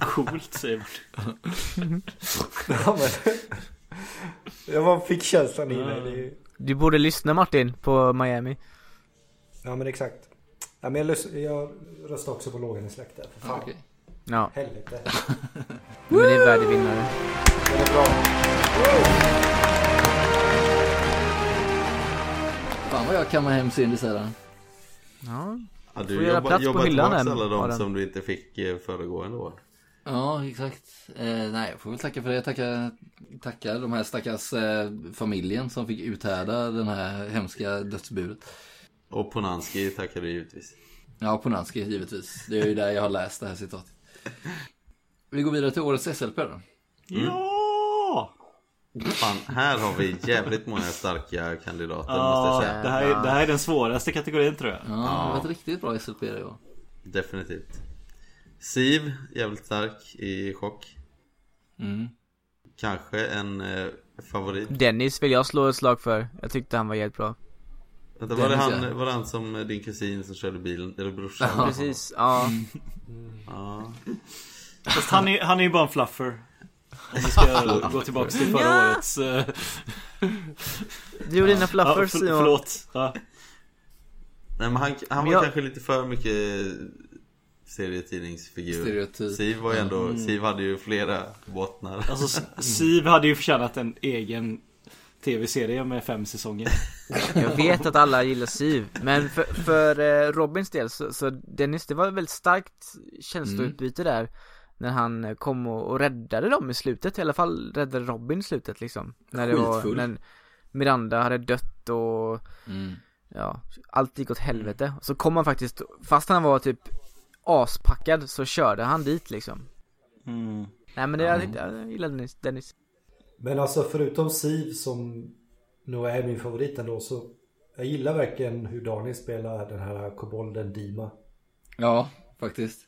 Speaker 3: Coolt säger man
Speaker 2: Ja, men... Jag bara fick känslan i mig. Det...
Speaker 4: Du borde lyssna Martin på Miami.
Speaker 2: Ja men exakt. Ja, men jag, jag röstar också på Logan i släkten. För fan.
Speaker 1: Okej.
Speaker 4: Ja,
Speaker 2: Helvete.
Speaker 4: men det är värdig vinnare.
Speaker 2: Den är bra.
Speaker 1: Fan vad jag kammar hem syndisarna.
Speaker 4: Ja,
Speaker 6: Ja,
Speaker 4: Får
Speaker 6: du
Speaker 4: göra
Speaker 6: jobbar,
Speaker 4: plats på
Speaker 6: jobbar
Speaker 4: hyllan här,
Speaker 6: alla de som du inte fick eh, föregående år
Speaker 1: Ja, exakt. Eh, nej, jag får väl tacka för det. Tacka, tacka de här stackars eh, familjen som fick uthärda den här hemska dödsbudet.
Speaker 6: Och Polanski tackar du givetvis
Speaker 1: Ja, Polanski givetvis. Det är ju där jag har läst det här citatet. Vi går vidare till årets SLP då.
Speaker 3: Ja!
Speaker 6: Fan, här har vi jävligt många starka kandidater måste
Speaker 3: Ja,
Speaker 6: jag säga
Speaker 3: det här, är, det här är den svåraste kategorin tror jag
Speaker 1: Ja, det var ett riktigt bra SLP det var.
Speaker 6: Definitivt Siv, jävligt stark i chock
Speaker 1: Mm.
Speaker 6: Kanske en eh, favorit
Speaker 4: Dennis vill jag slå ett slag för. Jag tyckte han var jävligt bra.
Speaker 6: Vänta, var, det han,
Speaker 1: ja.
Speaker 6: var det han som eh, din kusin som körde bilen? Eller brorsan?
Speaker 1: Ja.
Speaker 4: Precis, ja.
Speaker 6: Ja.
Speaker 3: Fast han är, han är ju bara en fluffer Om vi ska gå tillbaka till förra årets eh,
Speaker 4: Du och dina
Speaker 3: Ja,
Speaker 4: fluffers
Speaker 3: för,
Speaker 4: Simon.
Speaker 3: förlåt. Ja.
Speaker 6: Nej men han, han var
Speaker 4: jag-
Speaker 6: kanske lite för mycket serietidningsfigur.
Speaker 1: Stereotyp.
Speaker 6: Siv var ju ändå,
Speaker 3: Mm.
Speaker 6: Siv hade ju flera bottnar.
Speaker 3: Alltså S- Siv hade ju förtjänat en egen tv-serie med fem säsonger.
Speaker 4: Jag vet att alla gillar Siv, men för, för eh, Robins del så, så Dennis, det var ett väldigt starkt känsloutbyte där När han eh, kom och, och räddade dem i slutet, i alla fall räddade Robin i slutet liksom När det var, när Miranda hade dött och
Speaker 1: Mm.
Speaker 4: ja, allt gick åt helvete Så kom han faktiskt, fast han var typ aspackad så körde han dit liksom
Speaker 3: Mm.
Speaker 4: Nej men det, jag, tyckte- jag gillade Dennis, Dennis
Speaker 2: Men alltså förutom Siv som nog är min favorit ändå så Jag gillar verkligen hur Daniel spelar den här kobolden Dima.
Speaker 1: Ja, faktiskt.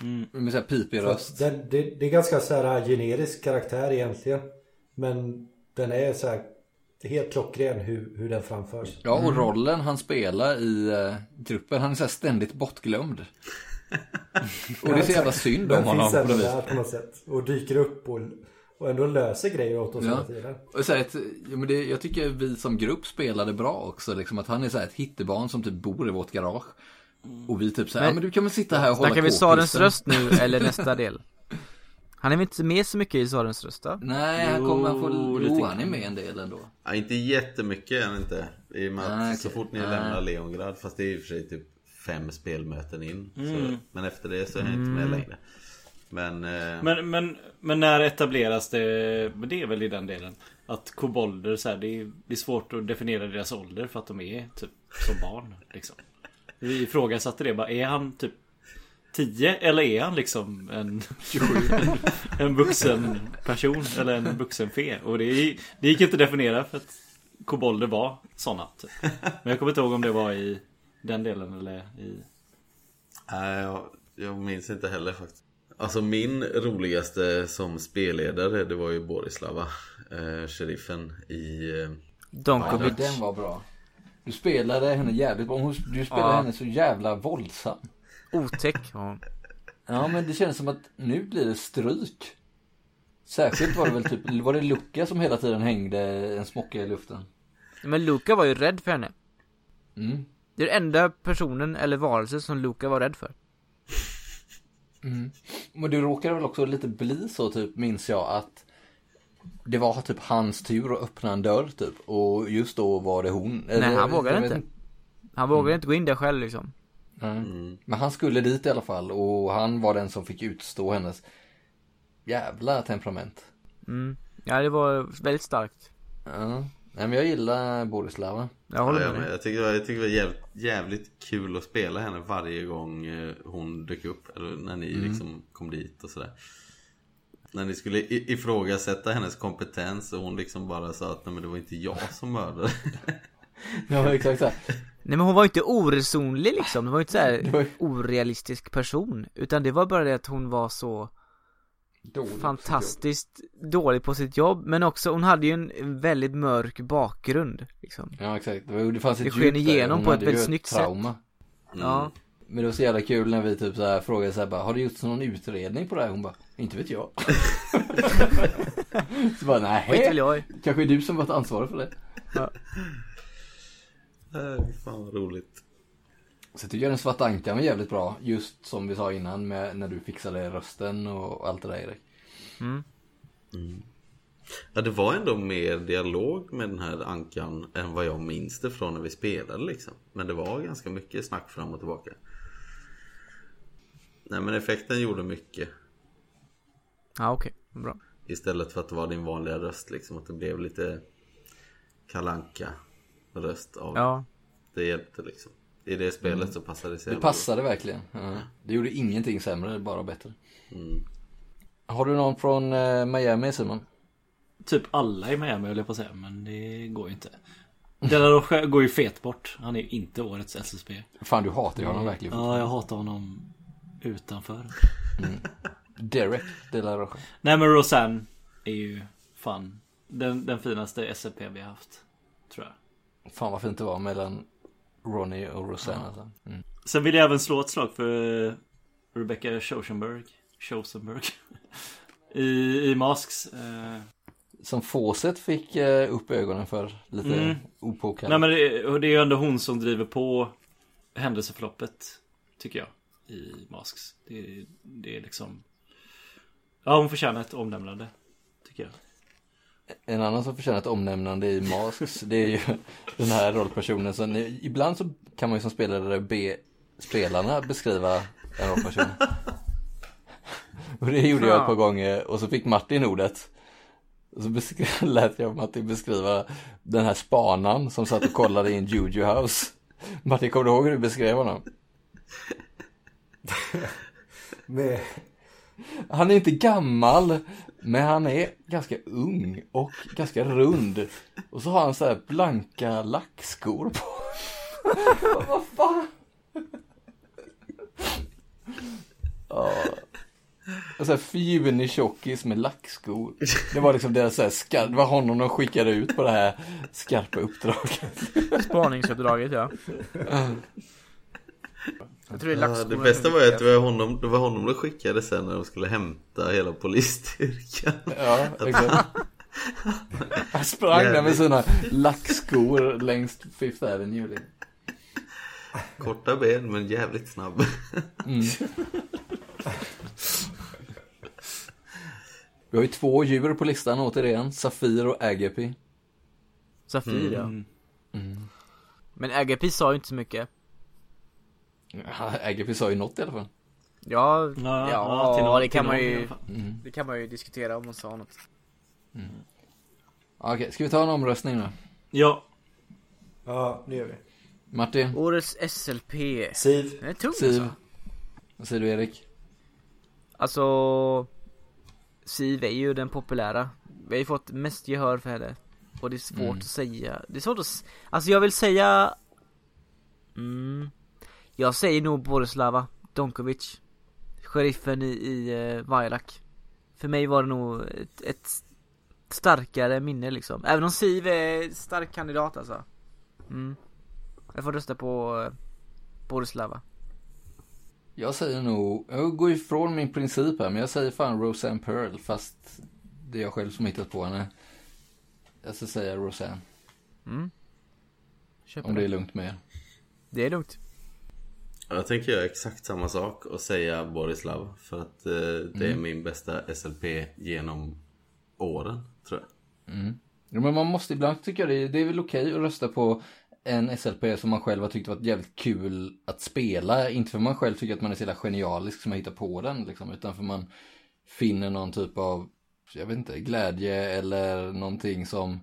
Speaker 3: Mm.
Speaker 1: Med såhär pipig röst.
Speaker 2: Den, det, det är ganska så här generisk karaktär egentligen. Men den är så här helt klockren hur, hur den framförs.
Speaker 1: Ja, och rollen han spelar i uh, gruppen, han är såhär ständigt bortglömd. och det är så jävla synd om
Speaker 2: Den
Speaker 1: honom
Speaker 2: finns
Speaker 1: på
Speaker 2: ändå där på något sätt. Och dyker upp och, och ändå löser grejer åt oss
Speaker 1: Ja.
Speaker 2: hela tiden.
Speaker 1: Och så här ett, ja, men det, jag tycker vi som grupp spelade bra också. Liksom, att han är så här ett hittebarn som typ bor i vårt garage. Och vi typ såhär,
Speaker 4: Men-
Speaker 1: ja men du kan väl sitta här och hålla
Speaker 4: Snackar vi Sarens röst nu eller nästa del? Han är väl inte med så mycket i Sarens röst då?
Speaker 1: Nej, han kommer, får,
Speaker 3: det
Speaker 1: jo, han är med en del ändå.
Speaker 6: Ja, inte jättemycket är han inte. I och med att
Speaker 1: Nej,
Speaker 6: så fort ni
Speaker 1: Nej.
Speaker 6: lämnar Leongrad, fast det är i och för sig typ fem spelmöten in. Så,
Speaker 3: Mm.
Speaker 6: men efter det så är han inte med längre. Men, eh,
Speaker 3: Men, men, men när etableras det, men det är väl i den delen Att kobolder så här, det, är, det är svårt att definiera deras ålder för att de är typ som barn liksom. Vi ifrågasatte det bara, är han typ 10 eller är han liksom en 27 En vuxen person eller en vuxen fe Och det, det gick inte att definiera för att kobolder var sådana typ. Men jag kommer inte ihåg om det var i den delen eller i
Speaker 6: nej, jag, jag minns inte heller faktiskt. Alltså min roligaste som spelledare, det var ju Borislava. Eh, sheriffen i... Eh,
Speaker 4: Donkovic
Speaker 1: den var bra. Du spelade henne jävligt bra. Hon- Du spelade
Speaker 4: Ja.
Speaker 1: henne så jävla våldsam.
Speaker 4: Otäck ja.
Speaker 1: Ja, men det känns som att nu blir det stryk. Särskilt var det väl typ, var det Luca som hela tiden hängde en smocka i luften?
Speaker 4: Men Luca var ju rädd för henne
Speaker 1: Mm.
Speaker 4: Det är den enda personen eller varelsen som Luca var rädd för
Speaker 1: Men det råkade väl också lite bli så typ, minns jag, att det var typ hans tur att öppna en dörr typ. Och just då var det hon.
Speaker 4: Nej
Speaker 1: Eller,
Speaker 4: han vågade
Speaker 1: jag vet
Speaker 4: inte Han vågade inte gå in där själv liksom
Speaker 1: Nej. Men han skulle dit i alla fall och han var den som fick utstå hennes jävla temperament.
Speaker 4: mm. Ja det var väldigt starkt
Speaker 1: Ja. Nej men jag gillar Borislava.
Speaker 4: Jag håller
Speaker 6: ja,
Speaker 4: med
Speaker 6: men
Speaker 4: dig
Speaker 6: jag tycker, jag tycker det var jävligt, jävligt kul att spela henne varje gång eh, hon dök upp. Eller när ni liksom kom dit och sådär. När ni skulle i- ifrågasätta hennes kompetens och hon liksom bara sa att nej men det var inte jag som mördade.
Speaker 1: Ja exakt så.
Speaker 4: Nej men hon var ju inte oresonlig liksom, det var ju inte såhär
Speaker 1: var
Speaker 4: orealistisk person Utan det var bara det att hon var så
Speaker 1: Dålig
Speaker 4: fantastiskt dålig på sitt jobb Men också, hon hade ju en väldigt mörk bakgrund liksom.
Speaker 1: Ja exakt. Det, var, det fanns ett
Speaker 4: Det sken
Speaker 1: där.
Speaker 4: igenom
Speaker 1: Hon
Speaker 4: på ett väldigt snyggt sätt.
Speaker 1: trauma.
Speaker 4: Ja,
Speaker 1: Men det var så jävla kul när vi typ så här frågade så här bara, har det gjorts någon utredning på det här? Hon bara, inte vet jag. så bara, nej,
Speaker 4: jag
Speaker 1: kanske är du som varit ansvarig för det.
Speaker 6: Äh, fan vad roligt.
Speaker 1: Så jag tycker den svarta ankan var jävligt bra. Just som vi sa innan med när du fixade rösten och allt det där Erik.
Speaker 6: Ja det var ändå mer dialog med den här ankan än vad jag minns det från när vi spelade liksom. Men det var ganska mycket snack fram och tillbaka. Nej men effekten gjorde mycket.
Speaker 4: Ja okej, bra
Speaker 6: Istället för att det var din vanliga röst liksom. Att det blev lite kalanka röst av.
Speaker 4: Ja,
Speaker 6: Det hjälpte liksom. I det spelet så passade det sig.
Speaker 1: Det passade verkligen. Ja. Det gjorde ingenting sämre, bara bättre.
Speaker 6: Mm.
Speaker 1: Har du någon från eh, Miami Simon?
Speaker 3: Typ alla i Miami höll jag på att säga men det går ju inte De La Rocha går ju fet bort Han är ju inte årets SSB
Speaker 1: Fan du hatar ju honom verkligen.
Speaker 3: Ja jag hatar honom Utanför
Speaker 1: Derek De La Rocha.
Speaker 3: Nej men Rosanne är ju fan Den, den finaste SLP vi har haft Tror jag
Speaker 1: Fan vad fint det var mellan Ronnie och Rosanna. alltså. Mm.
Speaker 3: Sen vill jag även slå ett slag för Rebecca Schosenberg Schosenberg I, i Masks eh,
Speaker 1: som Fawcett fick eh, upp ögonen för lite
Speaker 3: Mm.
Speaker 1: opåkallat.
Speaker 3: Nej men det, det är ju ändå hon som driver på händelseförloppet Tycker jag I Masks Det, det är liksom Ja hon förtjänar ett omnämnande Tycker jag
Speaker 1: En annan som förtjänar ett omnämnande i Masks, det är ju den här rollpersonen. Så ni, ibland så kan man ju som spelare be spelarna beskriva en rollperson. Och det gjorde jag ett par gånger och så fick Martin ordet. Och så beskrev, lät jag Martin beskriva den här spanan som satt och kollade i en Juju House. Martin, kommer du ihåg hur du beskrev honom?
Speaker 2: Med,
Speaker 1: Han är inte gammal, men han är ganska ung och ganska rund. Och så har han så här blanka lackskor på. Vad fan? Ja. Och så här fjunig tjockis med lackskor. Det var liksom deras så här skar- det var honom de skickade ut på det här skarpa uppdraget.
Speaker 4: Spaningsuppdraget ja. Jag tror det är
Speaker 6: Ja, det bästa var ju att det var honom, det var honom de skickade sen när de skulle hämta hela polisstyrkan.
Speaker 1: Ja, exakt. Han sprang där med sina lackskor längs Fifth Avenue.
Speaker 6: Korta ben men jävligt snabb.
Speaker 1: Mm. Vi har ju två djur på listan återigen, Safir och Agapi.
Speaker 4: Safir ja.
Speaker 3: Mm.
Speaker 4: Men Agapi sa ju inte så mycket.
Speaker 1: Ja, Agapi sa ju något i alla fall.
Speaker 4: Ja,
Speaker 3: Ja,
Speaker 4: ja,
Speaker 3: ja, till någon-
Speaker 4: det kan man ju.
Speaker 1: Mm.
Speaker 4: Det kan man ju diskutera om hon sa något.
Speaker 1: Okej, ska vi ta en omröstning då?
Speaker 3: Ja
Speaker 2: ja, det gör vi.
Speaker 1: Martin,
Speaker 4: Årets SLP.
Speaker 2: Siv,
Speaker 4: Den är tung
Speaker 1: Siv,
Speaker 4: alltså.
Speaker 1: vad säger du Erik?
Speaker 4: Alltså Siv är ju den populära Vi har ju fått mest gehör för henne Och det är svårt
Speaker 1: Mm.
Speaker 4: att säga Det är svårt att Alltså jag vill säga mm, Jag säger nog Borislava Donkovic Sheriffen i, i uh, Vajlak För mig var det nog ett, ett starkare minne liksom Även om Siv är stark kandidat alltså mm. Jag får rösta på uh, Borislava
Speaker 1: Jag säger nog, jag går ifrån min princip här, men jag säger fan Roseanne Pearl, fast det är jag själv som hittat på henne. Jag ska säga Roseanne,
Speaker 4: mm. Köper
Speaker 1: om det är lugnt med er.
Speaker 4: det är lugnt
Speaker 6: Jag tänker göra exakt samma sak och säga Borislav. För att eh, det är min bästa SLP genom åren, tror jag.
Speaker 1: Ja, men man måste ibland tycka det, är- det är väl okej att rösta på en SLP som man själv har tyckt varit jävligt kul att spela. Inte för man själv tycker att man är så jävla genialisk som har hittat på den liksom, utan för man finner någon typ av, jag vet inte, glädje eller någonting som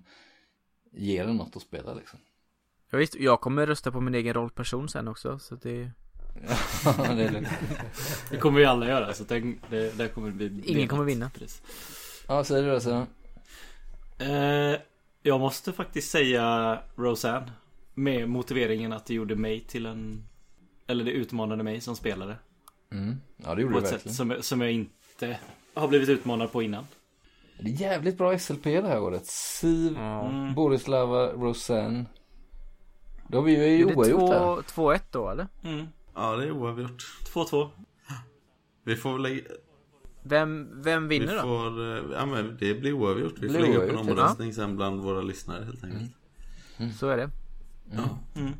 Speaker 1: ger en något att spela liksom.
Speaker 4: Ja, visst, jag kommer rösta på min egen rollperson sen också så det
Speaker 1: det är det.
Speaker 3: Det kommer vi alla göra så det, det, det kommer bli
Speaker 4: Ingen kommer vinna.
Speaker 3: Precis.
Speaker 1: Ja, säger du det så.
Speaker 3: Eh, jag måste faktiskt säga Roseanne Med motiveringen att det gjorde mig till en Eller det utmanade mig som spelare
Speaker 1: Mm. Ja, det gjorde
Speaker 3: På
Speaker 1: det
Speaker 3: ett
Speaker 1: verkligen.
Speaker 3: sätt som, jag- som jag inte har blivit utmanad på innan
Speaker 1: Det är jävligt bra SLP det här året. Siv,
Speaker 3: Mm.
Speaker 1: Borislava, Roseanne. Då har vi ju oavgjort här.
Speaker 4: 2 2-1 då eller?
Speaker 3: mm.
Speaker 6: Ja, det är oavgjort.
Speaker 3: 2-2
Speaker 6: Vi får väl lägga...
Speaker 4: Vem, vem
Speaker 6: Vi
Speaker 4: vinner då?
Speaker 6: får... eh, Ja, men det blir oavgjort. Vi får lägga upp en
Speaker 1: ja.
Speaker 6: omröstning sen bland våra lyssnare helt enkelt.
Speaker 4: Så är det
Speaker 6: Ja.
Speaker 3: mm.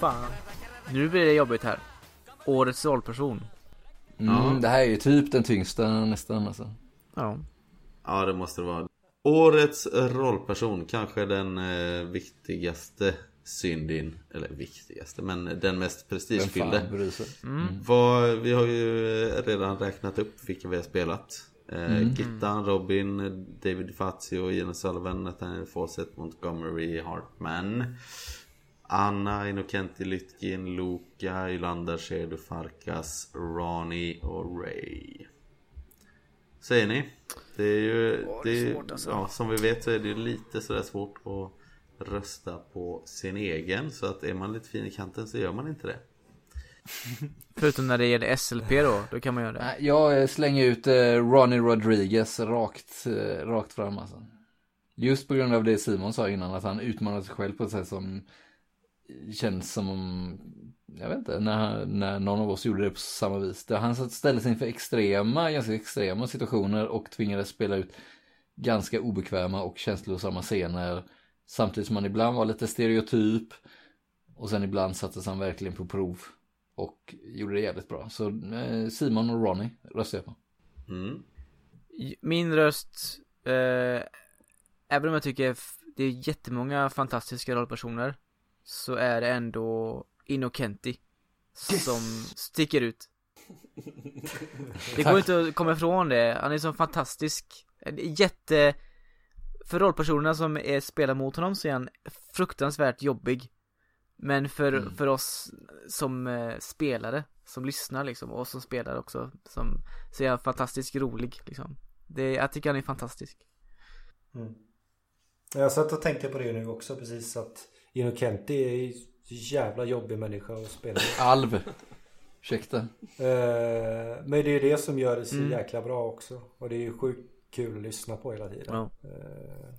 Speaker 4: Fan Nu blir det jobbigt här Årets rollperson
Speaker 1: Mm, Det här är ju typ den tyngsta nästan alltså.
Speaker 4: Ja
Speaker 6: Ja, det måste det vara. Årets rollperson, kanske den eh, viktigaste syndin. Eller viktigaste, men den mest prestigefyllde.
Speaker 1: bryr sig?
Speaker 6: Vad, vi har ju eh, redan räknat upp vilka vi har spelat. Eh, Gittan, Robin, David Fazio, Ian Sullivan, Nathaniel Fawcett, Montgomery, Hartman. Anna, Innocenti, Lytkin, Luca, Ylander, Shedu, Farkas, Ronny och Ray. Säger ni? Det är ju... det är,
Speaker 4: svårt, alltså.
Speaker 6: ja, som vi vet så är det ju lite sådär svårt att rösta på sin egen. Så att är man lite fin i kanten så gör man inte det.
Speaker 4: Förutom när det gäller SLP då, då kan man göra det.
Speaker 1: Jag eh, slänger ut eh, Ronnie Rodriguez rakt, eh, rakt fram alltså. Just på grund av det Simon sa innan, att han utmanar sig själv på ett sätt som känns som om, jag vet inte, när, han- när någon av oss gjorde det på samma vis. Där han ställde sig inför extrema, ganska extrema situationer och tvingades spela ut ganska obekväma och känslosamma scener. Samtidigt som han ibland var lite stereotyp och sen ibland sattes han verkligen på prov och gjorde det jävligt bra. Så eh, Simon och Ronnie röstar jag på.
Speaker 6: Mm.
Speaker 4: Min röst, eh, även om jag tycker det är jättemånga fantastiska rollpersoner Så är det ändå Innocenti Som sticker ut. Det går inte att komma ifrån det, han är så fantastisk. Jätte För rollpersonerna som är spelar mot honom så är han fruktansvärt jobbig. Men för, för oss som eh, spelare Som lyssnar liksom, och som spelar också som, Så är han fantastiskt rolig liksom. Det, Jag tycker han är fantastisk.
Speaker 2: Jag satt och tänkte på det nu också precis att Är ju så jävla jobbig människa att spela med.
Speaker 1: Alv. Ursäkta.
Speaker 2: Eh, Men det är ju det som gör det så
Speaker 4: Mm.
Speaker 2: jäkla bra också. Och det är ju sjukt kul att lyssna på hela tiden.
Speaker 4: Ja.
Speaker 2: Eh,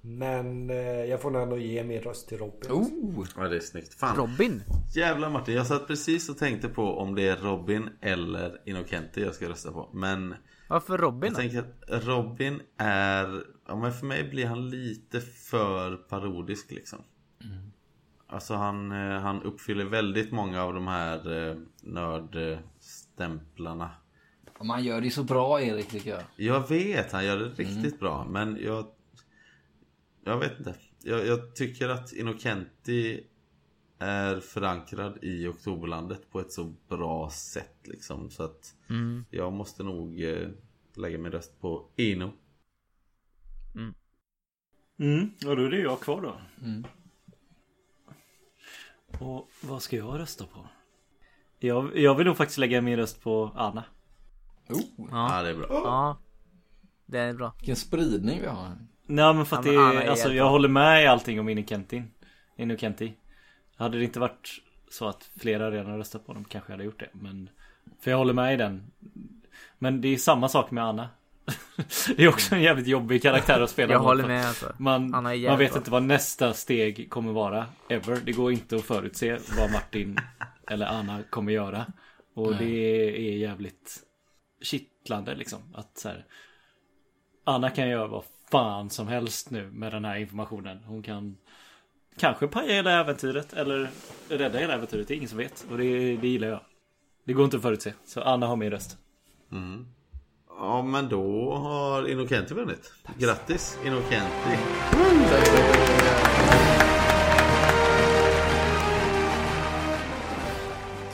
Speaker 2: Men eh, jag får nog ändå ge min röst till Robin.
Speaker 1: Oh!
Speaker 6: Ja det är snyggt. Fan.
Speaker 4: Robin?
Speaker 6: Jävlar Martin, jag satt precis och tänkte på om det är Robin eller Innocenti jag ska rösta på. Men
Speaker 4: Varför Robin
Speaker 6: jag tänker att Robin är... Ja men för mig blir han lite för parodisk liksom. Alltså han, eh, han uppfyller väldigt många av de här eh, nördstämplarna.
Speaker 1: Och man gör det så bra Erik tycker jag.
Speaker 6: Jag vet, han gör det riktigt bra. Men jag... Jag vet inte. Jag, jag tycker att Innocenti är förankrad i Oktoberlandet på ett så bra sätt liksom. Så att
Speaker 4: Mm.
Speaker 6: jag måste nog eh, lägga min röst på Ino.
Speaker 3: Mm, och då är det jag kvar då.
Speaker 1: Mm.
Speaker 3: Och vad ska jag rösta på? Jag, jag vill nog faktiskt lägga min röst på Anna.
Speaker 1: Oh,
Speaker 6: Ja,
Speaker 4: Ja,
Speaker 6: det är bra.
Speaker 4: ja Det är bra
Speaker 1: vilken spridning vi har.
Speaker 3: Nej men för att
Speaker 4: Ja,
Speaker 3: det
Speaker 4: men Anna
Speaker 3: är,
Speaker 4: är
Speaker 3: alltså jag
Speaker 4: bra.
Speaker 3: håller med i allting om Innokentin. Innokenti. Hade det inte varit så att flera redan röstat på dem kanske jag hade gjort det. Men För jag håller med i den. Men det är samma sak med Anna. det är också en jävligt jobbig karaktär att spela
Speaker 4: Jag
Speaker 3: mot.
Speaker 4: håller med alltså
Speaker 3: Man,
Speaker 4: Anna är
Speaker 3: man vet
Speaker 4: bra.
Speaker 3: inte vad nästa steg kommer vara ever. Det går inte att förutse vad Martin eller Anna kommer göra. Och det är jävligt kittlande liksom. Att så här, Anna kan göra vad fan som helst nu med den här informationen. Hon kan kanske paja hela äventyret eller rädda hela äventyret. Det är ingen som vet. Och det, det gillar jag. Det går inte att förutse. Så Anna har min röst.
Speaker 6: Mm. Ja men då har Innocenti vunnit. Grattis Innocenti.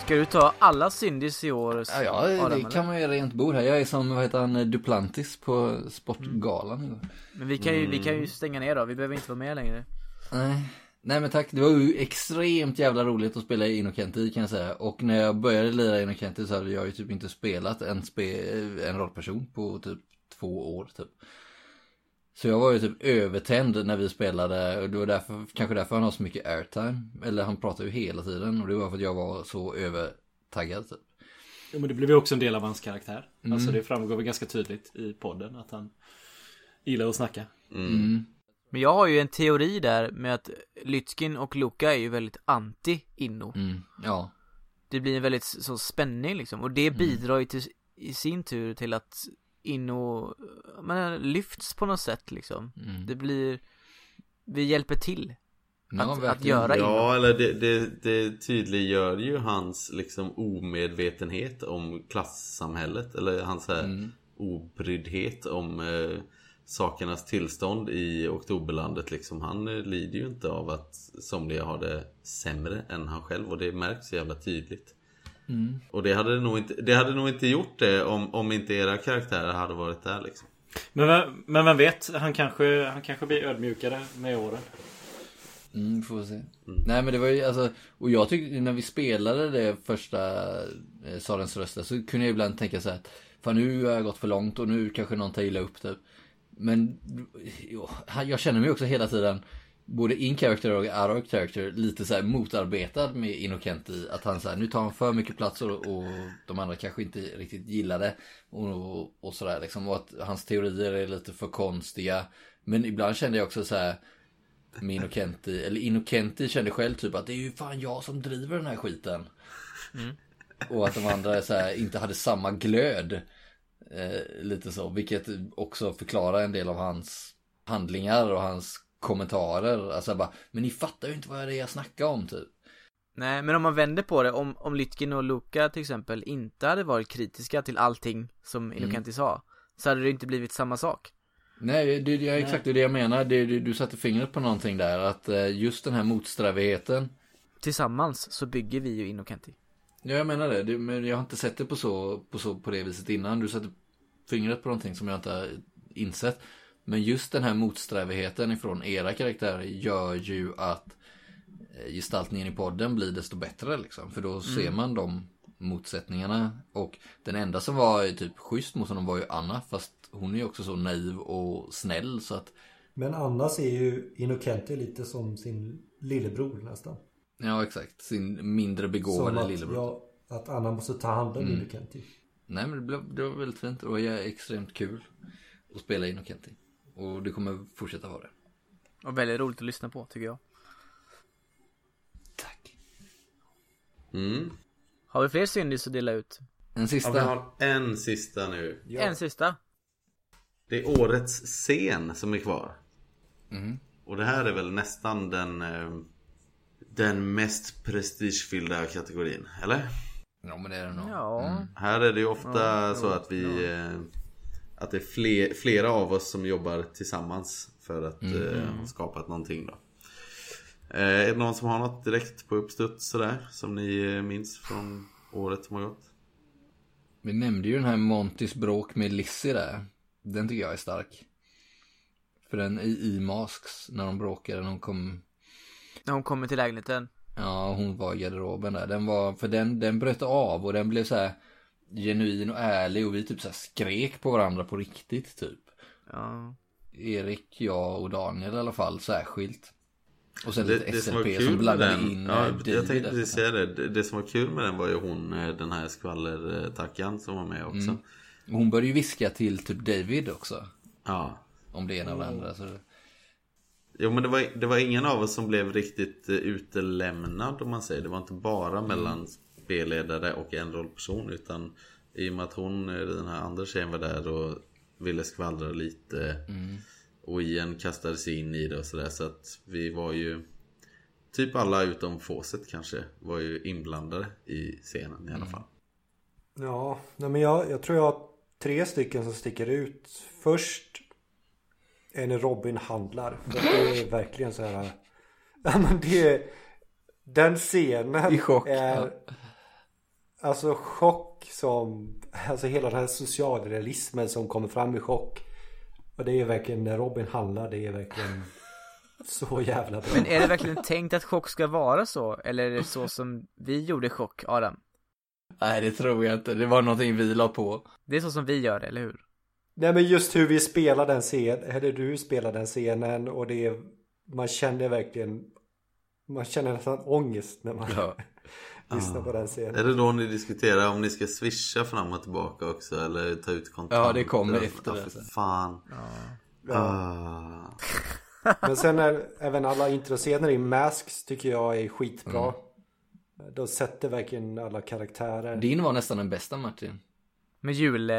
Speaker 4: Ska du ta alla syndis i år?
Speaker 1: Ja, ja
Speaker 4: Adam,
Speaker 1: det
Speaker 4: eller?
Speaker 1: kan man göra rent bord här. Jag är som, vad heter han, Duplantis på Sportgalan igår.
Speaker 4: Men vi kan, ju, vi kan ju stänga ner då, vi behöver inte vara med längre
Speaker 1: Nej. Nej men tack, det var ju extremt jävla roligt att spela i Innocenti kan jag säga. Och när jag började lira i Innocenti så hade jag ju typ inte spelat en, spe, en rollperson på typ två år typ. Så jag var ju typ övertänd när vi spelade och det var därför, kanske därför han har så mycket airtime. Eller han pratar ju hela tiden och det var för att jag var så övertaggad typ.
Speaker 3: Ja, men det blev ju också en del av hans karaktär.
Speaker 1: Mm.
Speaker 3: Alltså det framgår väl ganska tydligt i podden att han gillar att snacka.
Speaker 1: Mm.
Speaker 4: Men jag har ju en teori där med att Lytskin och Luka är ju väldigt anti-Inno
Speaker 1: Mm. Ja.
Speaker 4: Det blir en väldigt så spänning liksom och det bidrar ju till, i sin tur till att Inno, men lyfts på något sätt liksom
Speaker 1: Mm.
Speaker 4: Det blir, vi hjälper till
Speaker 1: Ja,
Speaker 4: att, att
Speaker 1: verkligen.
Speaker 4: göra Inno
Speaker 6: Ja eller det, det, det tydliggör ju hans liksom omedvetenhet om klassamhället. Eller hans här
Speaker 1: Mm.
Speaker 6: obryddhet om eh, sakernas tillstånd i Oktoberlandet liksom. Han eh, lider ju inte av att somliga har det sämre än han själv och det märks så jävla tydligt.
Speaker 1: Mm.
Speaker 6: Och det hade nog inte, det hade nog inte gjort det om, om inte era karaktärer hade varit där liksom.
Speaker 3: Men, vem- men vem vet, han kanske, han kanske blir ödmjukare med åren.
Speaker 1: Mm, får vi se. Nej men det var ju alltså, och jag tyckte när vi spelade det första eh, Sarens röster så kunde jag ibland tänka så här att Fan nu har jag gått för långt och nu kanske någon tar illa upp typ. Men jag känner mig också hela tiden både in character och out of character lite så motarbetad med Innocenti. Att han så här, nu tar han för mycket plats och, och de andra kanske inte riktigt gillar det. Och, och, och sådär liksom. Och att hans teorier är lite för konstiga. Men ibland kände jag också så här med Innocenti, eller Innocenti kände själv typ att det är ju fan jag som driver den här skiten. Och att de andra så här, inte hade samma glöd. Eh, lite så, vilket också förklarar en del av hans handlingar och hans kommentarer. Alltså bara, men ni fattar ju inte vad det är jag snackar om typ.
Speaker 4: Nej, men om man vänder på det, om, om Lytkin och Luka till exempel inte hade varit kritiska till allting som Innocenti sa, så hade det inte blivit samma sak.
Speaker 1: Nej, det, det är exakt det jag menar. Det, det, du satte fingret på någonting där. Att eh, just den här motsträvigheten.
Speaker 4: Tillsammans så bygger vi ju Innocenti.
Speaker 1: Ja, jag menar det. det. Men jag har inte sett det på så, på så på det viset innan. Du satte fingret på någonting som jag inte har insett. Men just den här motsträvigheten ifrån era karaktärer gör ju att eh, gestaltningen i podden blir desto bättre liksom. För då ser man de motsättningarna. Och den enda som var typ schysst mot honom var ju Anna. Fast hon är ju också så naiv och snäll så att
Speaker 2: Men Anna ser ju Innocenti lite som sin lillebror nästan.
Speaker 1: Ja exakt, sin mindre
Speaker 2: Som
Speaker 1: begåvade lillebror.
Speaker 2: ja, att Anna måste ta hand om
Speaker 1: Mm.
Speaker 2: Innocenti.
Speaker 1: Nej men det, blev, det var väldigt fint och det är extremt kul att spela Innocenti. Och det kommer fortsätta vara det.
Speaker 4: Och väldigt roligt att lyssna på, tycker jag.
Speaker 1: Tack.
Speaker 6: Mm.
Speaker 4: Har vi fler syndis att dela ut?
Speaker 1: En
Speaker 6: Ja,
Speaker 1: sista.
Speaker 6: vi har en sista nu.
Speaker 4: En sista.
Speaker 6: Det är årets scen som är kvar.
Speaker 1: Mhm.
Speaker 6: Och det här är väl nästan den eh, Den mest prestigefyllda kategorin, eller?
Speaker 1: Ja men det är det nog.
Speaker 4: Ja.
Speaker 6: Här är det ju ofta så att vi eh, Att det är fler, flera av oss som jobbar tillsammans För att eh, ha skapat någonting då eh, Är det någon som har något direkt på uppstuds sådär? Som ni eh, minns från året som har gått?
Speaker 1: Vi nämnde ju den här Montys bråk med Lizzie där. Den tycker jag är stark. För den i, i Masks, när de bråkade, när hon kom
Speaker 4: När hon kommer till lägenheten.
Speaker 1: Ja, hon var i garderoben där. Den var, för den, den bröt av och den blev så här genuin och ärlig och vi typ så här skrek på varandra på riktigt typ.
Speaker 4: Ja.
Speaker 1: Erik, jag och Daniel i alla fall särskilt. Och sen
Speaker 6: Det,
Speaker 1: lite
Speaker 6: det som var
Speaker 1: SLP
Speaker 6: kul
Speaker 1: som
Speaker 6: med
Speaker 1: blandade
Speaker 6: den,
Speaker 1: in
Speaker 6: ja,
Speaker 1: eh,
Speaker 6: jag tänkte precis säga det. det Det som var kul med den var ju hon, eh, den här skvallertackan som var med också
Speaker 1: Mm. Hon började ju viska till typ David också.
Speaker 6: Ja
Speaker 1: Om det ena och det andra. Så...
Speaker 6: Jo men det var, det var ingen av oss som blev riktigt eh, utelämnad om man säger. Det var inte bara
Speaker 1: Mm.
Speaker 6: mellan spelledare och en rollperson utan i och med att hon, eh, den här andra tjejen var där och ville skvallra lite
Speaker 1: Mm.
Speaker 6: och Ian kastade sig in i det och sådär så att vi var ju Typ alla utom Fawcett kanske var ju inblandade i scenen i alla
Speaker 1: Mm.
Speaker 6: fall.
Speaker 2: Ja, nej men jag, jag tror jag har tre stycken som sticker ut. Först är när Robin handlar. Det är verkligen så här. Ja men det är, Den scenen
Speaker 1: I chock,
Speaker 2: är
Speaker 1: ja.
Speaker 2: Alltså chock som Alltså hela den här socialrealismen som kommer fram i chock. Och det är verkligen när Robin handlar. Det är verkligen så jävla bra.
Speaker 4: Men är det verkligen tänkt att chock ska vara så? Eller är det så som vi gjorde chock, Adam?
Speaker 1: Nej det tror jag inte. Det var någonting vi la på.
Speaker 4: Det är så som vi gör det, eller hur?
Speaker 2: Nej men just hur vi spelar den scenen, eller du spelar den scenen och det är, man känner verkligen, man känner nästan ångest när man
Speaker 1: Ja.
Speaker 2: lyssnar på den scenen.
Speaker 6: Är det då ni diskuterar om ni ska swisha fram och tillbaka också eller ta ut kontanter?
Speaker 1: Ja, det kommer efter
Speaker 6: Ja,
Speaker 1: det sen.
Speaker 6: Fan. Ah.
Speaker 2: Men sen är även alla introscener i Masks tycker jag är skitbra.
Speaker 1: Mm.
Speaker 2: De sätter verkligen alla karaktärer.
Speaker 1: Din var nästan den bästa Martin.
Speaker 4: Med jul, eh,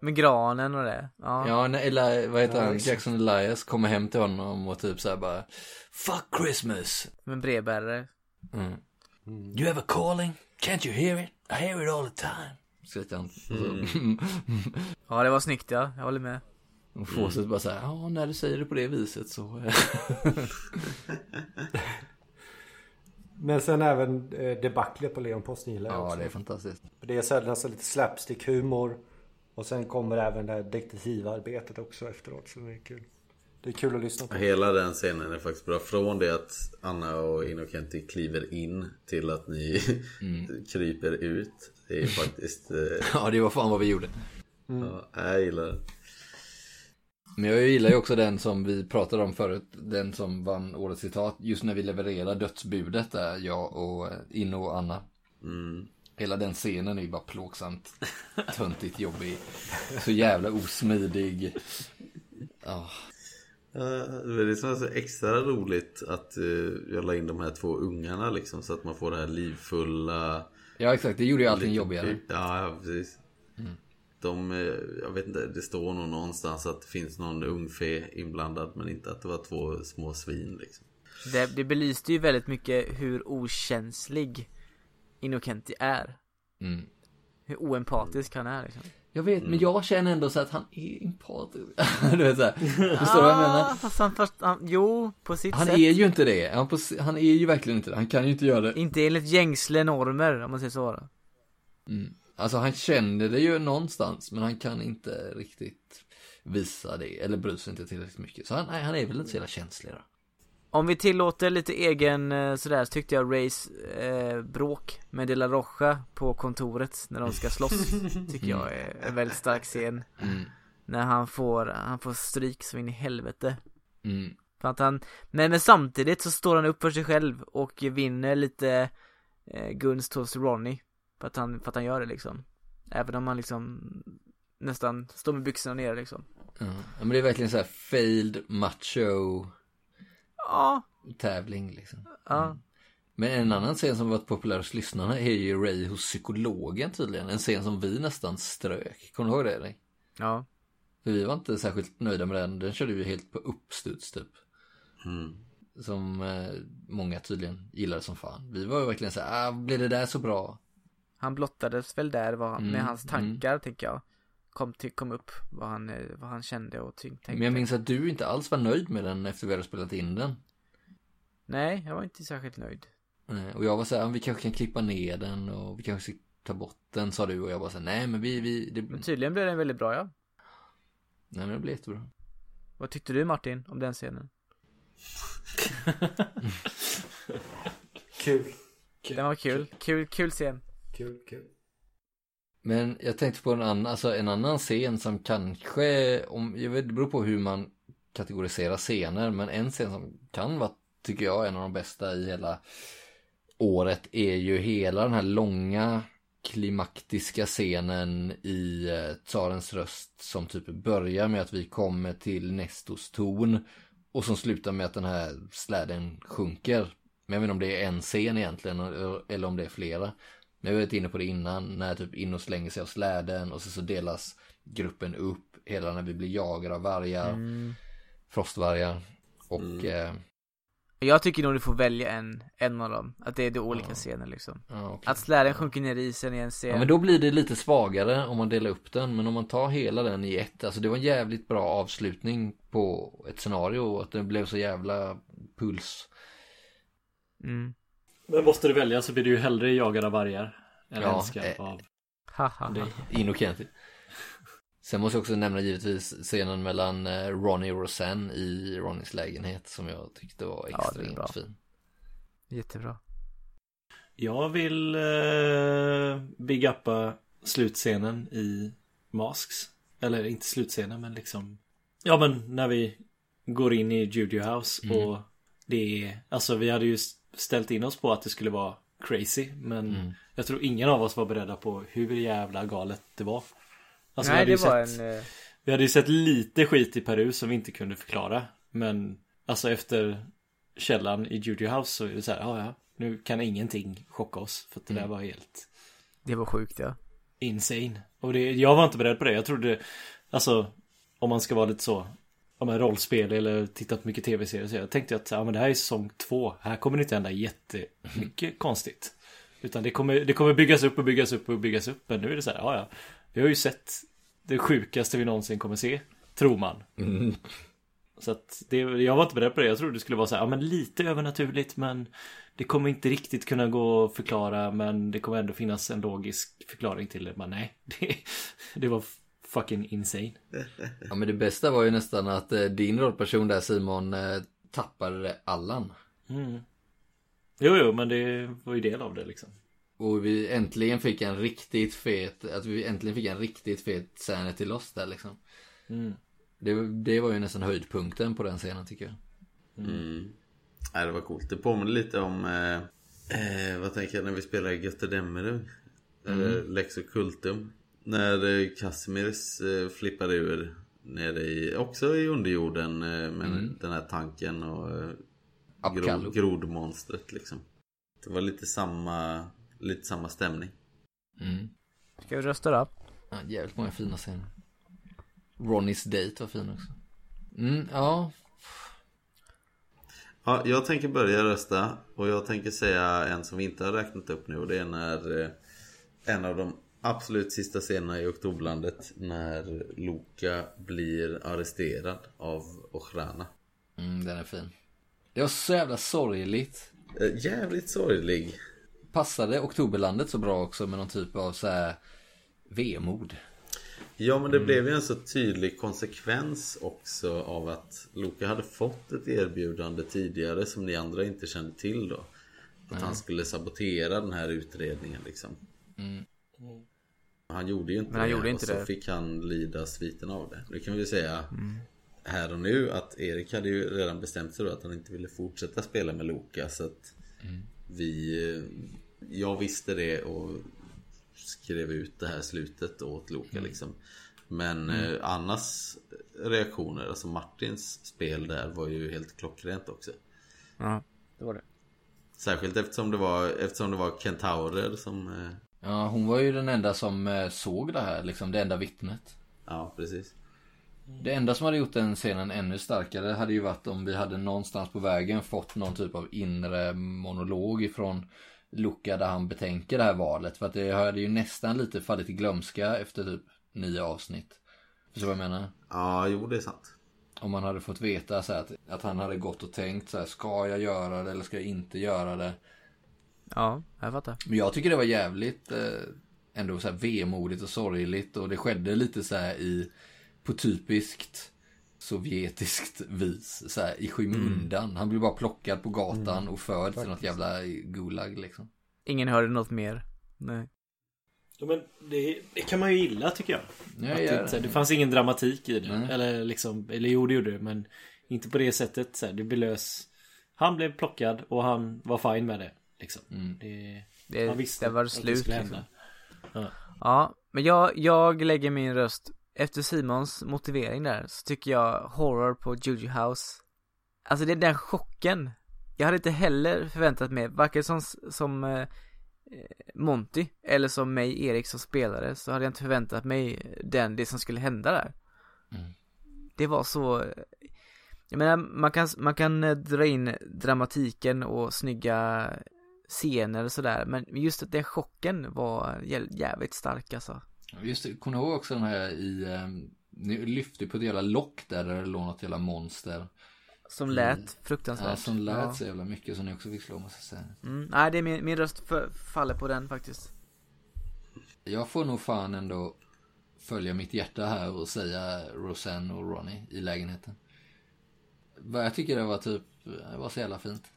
Speaker 4: med granen och det. Ja.
Speaker 1: Ja, när Eli, vad heter
Speaker 2: Ja,
Speaker 1: han? Jackson Elias kommer hem till honom och typ såhär bara Fuck Christmas!
Speaker 4: Med brevbärare.
Speaker 1: Mm. You have a calling? Can't you hear it? I hear it all the time. Skriker han.
Speaker 4: Ja, det var snyggt ja. Jag håller med.
Speaker 1: Och Fawcett bara såhär, ja när du säger det på det viset så.
Speaker 2: Men sen även eh, debaclet på Leon Post gillar jag
Speaker 1: ja,
Speaker 2: också.
Speaker 1: det är fantastiskt.
Speaker 2: Det är så här nästan lite slapstick-humor. Och sen kommer även det här detektivarbetet också efteråt. Så det är kul. Det är kul att lyssna på.
Speaker 6: Hela den scenen är faktiskt bra. Från det att Anna och Innocenti kliver in till att ni kryper ut. Det är faktiskt... Eh,
Speaker 1: Ja, det var fan vad vi gjorde.
Speaker 6: ja, jag gillar det.
Speaker 1: Men jag gillar ju också den som vi pratade om förut, den som vann årets citat, just när vi levererar dödsbudet där, jag och eh, Inno och Anna. Hela den scenen är ju bara plågsamt töntigt jobbig. Så jävla osmidig. Ja,
Speaker 6: det är det som är så extra roligt att eh, jag la in de här två ungarna liksom så att man får det här livfulla
Speaker 1: ja exakt, det gjorde ju allting jobbigare.
Speaker 6: Ja, ja precis De, eh, jag vet inte, det står nog någonstans att det finns någon ungfe inblandad men inte att det var två små svin liksom
Speaker 4: Det, det belyste ju väldigt mycket hur okänslig Innocenti är.
Speaker 1: Mm.
Speaker 4: Hur oempatisk han är liksom.
Speaker 1: Jag vet, men jag känner ändå så att han är empatisk. du vet såhär, förstår du vad jag menar?
Speaker 4: Ah, fast han, fast han, jo, på sitt
Speaker 1: Han
Speaker 4: sätt.
Speaker 1: är ju inte det. Han, på, han är ju verkligen inte det. Han kan ju inte göra det.
Speaker 4: Inte enligt gängsle normer, om man säger så då.
Speaker 1: Mm. Alltså han känner det ju någonstans, men han kan inte riktigt visa det. Eller bry sig inte tillräckligt mycket. Så han, nej, han är väl inte så jävla känslig då.
Speaker 4: Om vi tillåter lite egen eh, sådär så tyckte jag Rays eh, bråk med De La Rocha på kontoret när de ska slåss Tycker jag är en väldigt stark scen
Speaker 1: Mm.
Speaker 4: När han får, han får stryk så in i helvete
Speaker 1: Mm.
Speaker 4: För att han, men, men samtidigt så står han upp för sig själv och vinner lite eh, gunst hos Ronny för att, han, för att han gör det liksom Även om han liksom nästan står med byxorna ner liksom
Speaker 1: Ja. men det är verkligen så här failed macho
Speaker 4: Ja,
Speaker 1: tävling liksom.
Speaker 4: ja
Speaker 1: Men en annan scen som varit populär hos lyssnarna är ju Ray hos psykologen tydligen. En scen som vi nästan strök. Kommer du ihåg det? Ray?
Speaker 4: Ja
Speaker 1: För vi var inte särskilt nöjda med den. Den körde vi helt på uppstuds typ. Som eh, många tydligen gillade som fan. Vi var ju verkligen så här, ah, blev det där så bra?
Speaker 4: Han blottades väl där vad, med
Speaker 1: Mm,
Speaker 4: hans tankar tänker jag kom, till, kom upp vad han, eh, vad han kände och tänkte
Speaker 1: Men jag minns att du inte alls var nöjd med den efter vi hade spelat in den.
Speaker 4: Nej, jag var inte särskilt nöjd
Speaker 1: Eh, Och jag var så här, "Ah, vi kanske kan klippa ner den och vi kanske ska ta bort den sa du och jag var så här, nej men vi, vi det,
Speaker 4: Men tydligen blev den väldigt bra ja
Speaker 1: nej men det blev jättebra.
Speaker 4: Vad tyckte du Martin om den scenen?
Speaker 2: Kul.
Speaker 4: Den var kul, kul, kul scen
Speaker 2: Kul, kul.
Speaker 1: Men jag tänkte på en annan, alltså en annan scen som kanske, om, jag vet, det beror på hur man kategoriserar scener, men en scen som kan vara, tycker jag, en av de bästa i hela året är ju hela den här långa klimaktiska scenen i eh, Tsarens röst som typ börjar med att vi kommer till Nestos torn och som slutar med att den här släden sjunker. Men jag vet inte om det är en scen egentligen eller om det är flera. Men jag var varit inne på det innan när typ Inno slänger sig av släden och så, så delas gruppen upp hela när vi blir jagade av vargar,
Speaker 4: Mm.
Speaker 1: frostvargar och eh,
Speaker 4: Jag tycker nog du får välja en, en av dem Att det är de olika scener liksom
Speaker 1: ja, okej.
Speaker 4: Att släden sjunker ner i isen i en scen
Speaker 1: Ja men då blir det lite svagare om man delar upp den. Men om man tar hela den i ett. Alltså det var en jävligt bra avslutning på ett scenario. Och att det blev så jävla puls.
Speaker 4: mm.
Speaker 3: Men måste du välja så blir du ju hellre jagad av vargar Än
Speaker 1: Ja,
Speaker 3: älskad
Speaker 1: eh,
Speaker 3: av
Speaker 4: Haha
Speaker 3: dig
Speaker 1: Inokenti. Sen måste jag också nämna givetvis scenen mellan eh, Ronny och Roseanne i Ronnys lägenhet. Som jag tyckte var
Speaker 4: Ja,
Speaker 1: extremt fin.
Speaker 4: Jättebra
Speaker 3: Jag vill eh, big uppa slutscenen i Masks. Eller inte slutscenen men liksom Ja men när vi går in i Judio House
Speaker 1: Mm.
Speaker 3: och det är Alltså vi hade ju ställt in oss på att det skulle vara crazy men
Speaker 1: Mm.
Speaker 3: jag tror ingen av oss var beredda på hur jävla galet det var. Alltså, vi
Speaker 4: Nej
Speaker 3: hade
Speaker 4: det var
Speaker 3: sett,
Speaker 4: en eh,
Speaker 3: Vi hade ju sett lite skit i Peru som vi inte kunde förklara Men Alltså efter källan i Judio House så är det så här, ja ja Nu kan ingenting chocka oss för att det där
Speaker 1: Mm.
Speaker 3: var helt
Speaker 4: Det var sjukt ja
Speaker 3: insane. Och det, jag var inte beredd på det. Jag trodde, alltså, om man ska vara lite så, om en rollspel eller tittat mycket tv-serier så jag tänkte att ja, men det här är säsong två. Här kommer det inte hända jättemycket konstigt. Utan det kommer, det kommer byggas upp och byggas upp och byggas upp. Men nu är det så här, ja ja. Vi har ju sett det sjukaste vi någonsin kommer se. Tror man.
Speaker 1: Mm.
Speaker 3: Så att det, jag var inte beredd på det. Jag trodde det skulle vara så här, ja men lite övernaturligt men det kommer inte riktigt kunna gå att förklara men det kommer ändå finnas en logisk förklaring till det. Men nej, det, det var fucking insane.
Speaker 1: Ja men det bästa var ju nästan att eh, din rollperson där Simon eh, tappade Allan.
Speaker 3: Mm. Jo, jo, men det var ju del av det liksom.
Speaker 1: Och vi äntligen fick en riktigt fet, att vi äntligen fick en riktigt fet sanity loss där liksom.
Speaker 3: Mm.
Speaker 1: Det, det var ju nästan höjdpunkten på den scenen tycker jag.
Speaker 6: Mm. Nej, det var coolt. Det påminner lite om eh, eh, vad tänker jag när vi spelar i Götterdämmerung. Eller Lex Occultum. När eh, Casimirs eh, flippade ur nere i, också i underjorden eh, med den här tanken och eh,
Speaker 1: Apkallo.
Speaker 6: gro, grodmonstret liksom. Det var lite samma, lite samma stämning.
Speaker 1: Mm.
Speaker 4: Ska vi rösta då?
Speaker 1: Ja, jävligt många fina scener. Ronnys date var fin också. Mm, ja.
Speaker 6: Ja, jag tänker börja rösta och jag tänker säga en som vi inte har räknat upp nu och det är när en av de absolut sista scenerna i Oktoberlandet när Loka blir arresterad av Ochrana.
Speaker 1: Mm, den är fin. Det var så jävla sorgligt.
Speaker 6: Eh, jävligt sorglig.
Speaker 1: Passade Oktoberlandet så bra också med någon typ av så här vemod.
Speaker 6: Ja men det blev ju en så tydlig konsekvens också av att Loka hade fått ett erbjudande tidigare som ni andra inte kände till då. Att han skulle sabotera den här utredningen liksom. Han gjorde ju inte
Speaker 4: Men han
Speaker 6: det
Speaker 4: gjorde inte
Speaker 6: och så
Speaker 4: det.
Speaker 6: fick han lida sviten av det. Nu kan vi ju säga här och nu att Erik hade ju redan bestämt sig då att han inte ville fortsätta spela med Loka så att vi eh, Jag visste det och skrev ut det här slutet åt Loka liksom. Men eh, Annas reaktioner, alltså Martins spel där var ju helt klockrent också.
Speaker 4: Ja, det var det.
Speaker 6: Särskilt eftersom det var, eftersom det var kentaurer som...
Speaker 1: Ja, hon var ju den enda som eh, såg det här, liksom det enda vittnet.
Speaker 6: Ja, precis.
Speaker 1: Det enda som hade gjort den scenen ännu starkare hade ju varit om vi hade någonstans på vägen fått någon typ av inre monolog ifrån Luca där han betänker det här valet. För att det hade ju nästan lite fallit i glömska efter typ nio avsnitt. Förstår du vad jag menar?
Speaker 6: Ja, jo det är sant.
Speaker 1: Om man hade fått veta så att, att han hade gått och tänkt så här, ska jag göra det eller ska jag inte göra det?
Speaker 4: Ja, jag fattar.
Speaker 1: Men jag tycker det var jävligt eh, ändå så här vemodigt och sorgligt och det skedde lite så här i på typiskt sovjetiskt vis så här i skymundan. Han blev bara plockad på gatan och förd till något jävla gulag liksom.
Speaker 4: Ingen hörde något mer. Nej.
Speaker 3: Ja, men det, det kan man ju gilla tycker jag.
Speaker 1: Ja,
Speaker 3: Att
Speaker 1: ja.
Speaker 3: det, så här, det fanns ingen dramatik i det.
Speaker 1: Nej.
Speaker 3: Eller liksom, eller jo det gjorde det men inte på det sättet. Så här, det blev lös. Han blev plockad och han var fine med det. Liksom. Det,
Speaker 4: Det,
Speaker 3: han visste
Speaker 4: det var
Speaker 3: att
Speaker 4: slut
Speaker 3: skulle
Speaker 4: liksom.
Speaker 3: hända.
Speaker 4: Ja, men jag, jag lägger min röst efter Simons motivering där så tycker jag horror på Juju House Alltså det är den chocken Jag hade inte heller förväntat mig, varken som, som eh, Monty eller som mig, Erik som spelare så hade jag inte förväntat mig den, det som skulle hända där Det var så Jag menar, man kan, man kan eh, dra in dramatiken och snygga scener och sådär men just att den chocken var jä- jävligt stark alltså
Speaker 1: Just det, kommer du ihåg också den här i, eh, ni lyfte på ett jävla lock där, där det låg något jävla monster.
Speaker 4: Som lät fruktansvärt
Speaker 1: Ja, som lät
Speaker 4: Ja.
Speaker 1: så jävla mycket som ni också fick slå måste jag säga.
Speaker 4: mm, Nej det är min, min röst för, faller på den faktiskt
Speaker 1: Jag får nog fan ändå följa mitt hjärta här och säga Roseanne och Ronnie i lägenheten. Jag tycker det var typ, det var så jävla fint.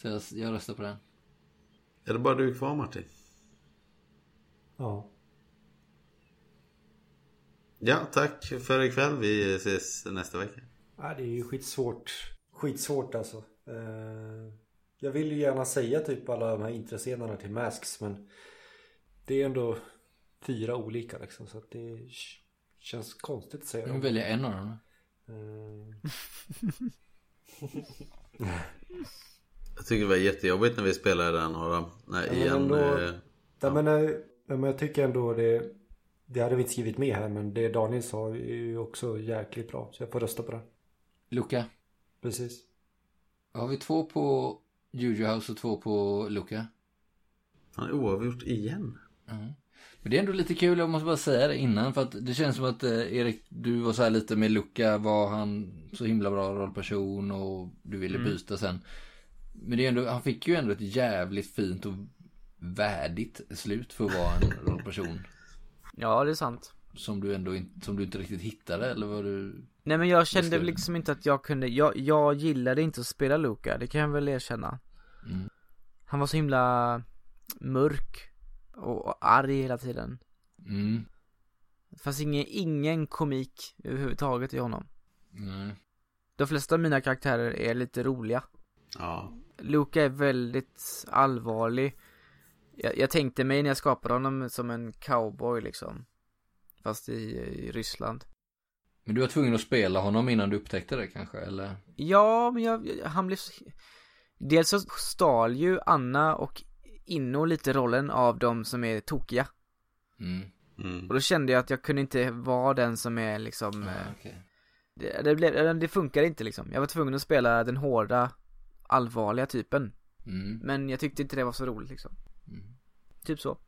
Speaker 1: Så jag, jag röstar på den.
Speaker 6: Är det bara du kvar Martin?
Speaker 2: Ja.
Speaker 6: Ja, tack för ikväll. Vi ses nästa vecka.
Speaker 2: Nej, det är ju skitsvårt. Skitsvårt alltså. Eh, jag vill ju gärna säga typ alla de här intresscenerna till Masks men det är ändå fyra olika liksom så att det känns konstigt att säga
Speaker 1: Jag
Speaker 2: dem.
Speaker 1: välja en av dem.
Speaker 6: Jag tycker det var jättejobbigt när vi spelade den några... Nej,
Speaker 2: Ja, men
Speaker 6: igen.
Speaker 2: ändå-
Speaker 6: eh,
Speaker 2: Ja, men, eh, men jag tycker ändå det Det hade vi inte skrivit med här men det Daniel sa är ju också jäkligt bra så jag får rösta på det.
Speaker 1: Luca.
Speaker 2: Precis.
Speaker 1: Har vi två på Juju House och två på Luca?
Speaker 6: Han är oavgjort igen.
Speaker 1: Men det är ändå lite kul, jag måste bara säga det innan för att det känns som att eh, Erik, du var så här lite med Luca, var han så himla bra rollperson och du ville byta sen. Men det är ändå, han fick ju ändå ett jävligt fint och värdigt slut för att vara en rollperson.
Speaker 4: Ja det är sant
Speaker 1: Som du ändå inte, som du inte riktigt hittade eller vad du...
Speaker 4: Nej men jag kände
Speaker 1: det.
Speaker 4: liksom inte att jag kunde, jag, jag gillade inte att spela Luca, det kan jag väl erkänna
Speaker 1: Mm.
Speaker 4: Han var så himla mörk och, och arg hela tiden
Speaker 1: Mm.
Speaker 4: Det fanns ingen, ingen komik överhuvudtaget i honom.
Speaker 1: Nej.
Speaker 4: De flesta av mina karaktärer är lite roliga.
Speaker 6: Ja.
Speaker 4: Luca är väldigt allvarlig. Jag, jag tänkte mig när jag skapade honom som en cowboy liksom. Fast i, i Ryssland.
Speaker 1: Men du var tvungen att spela honom innan du upptäckte det kanske, eller?
Speaker 4: Ja, men jag, han blev så... Dels så stal ju Anna och Inno lite rollen av de som är tokiga.
Speaker 1: Mm.
Speaker 6: Mm.
Speaker 4: Och då kände jag att jag kunde inte vara den som är liksom
Speaker 1: Ah,
Speaker 4: eh,
Speaker 1: okej.
Speaker 4: det, det, blev, det funkar inte liksom. Jag var tvungen att spela den hårda, allvarliga typen.
Speaker 1: Mm.
Speaker 4: Men jag tyckte inte det var så roligt liksom.
Speaker 1: Mm.
Speaker 4: Typ så.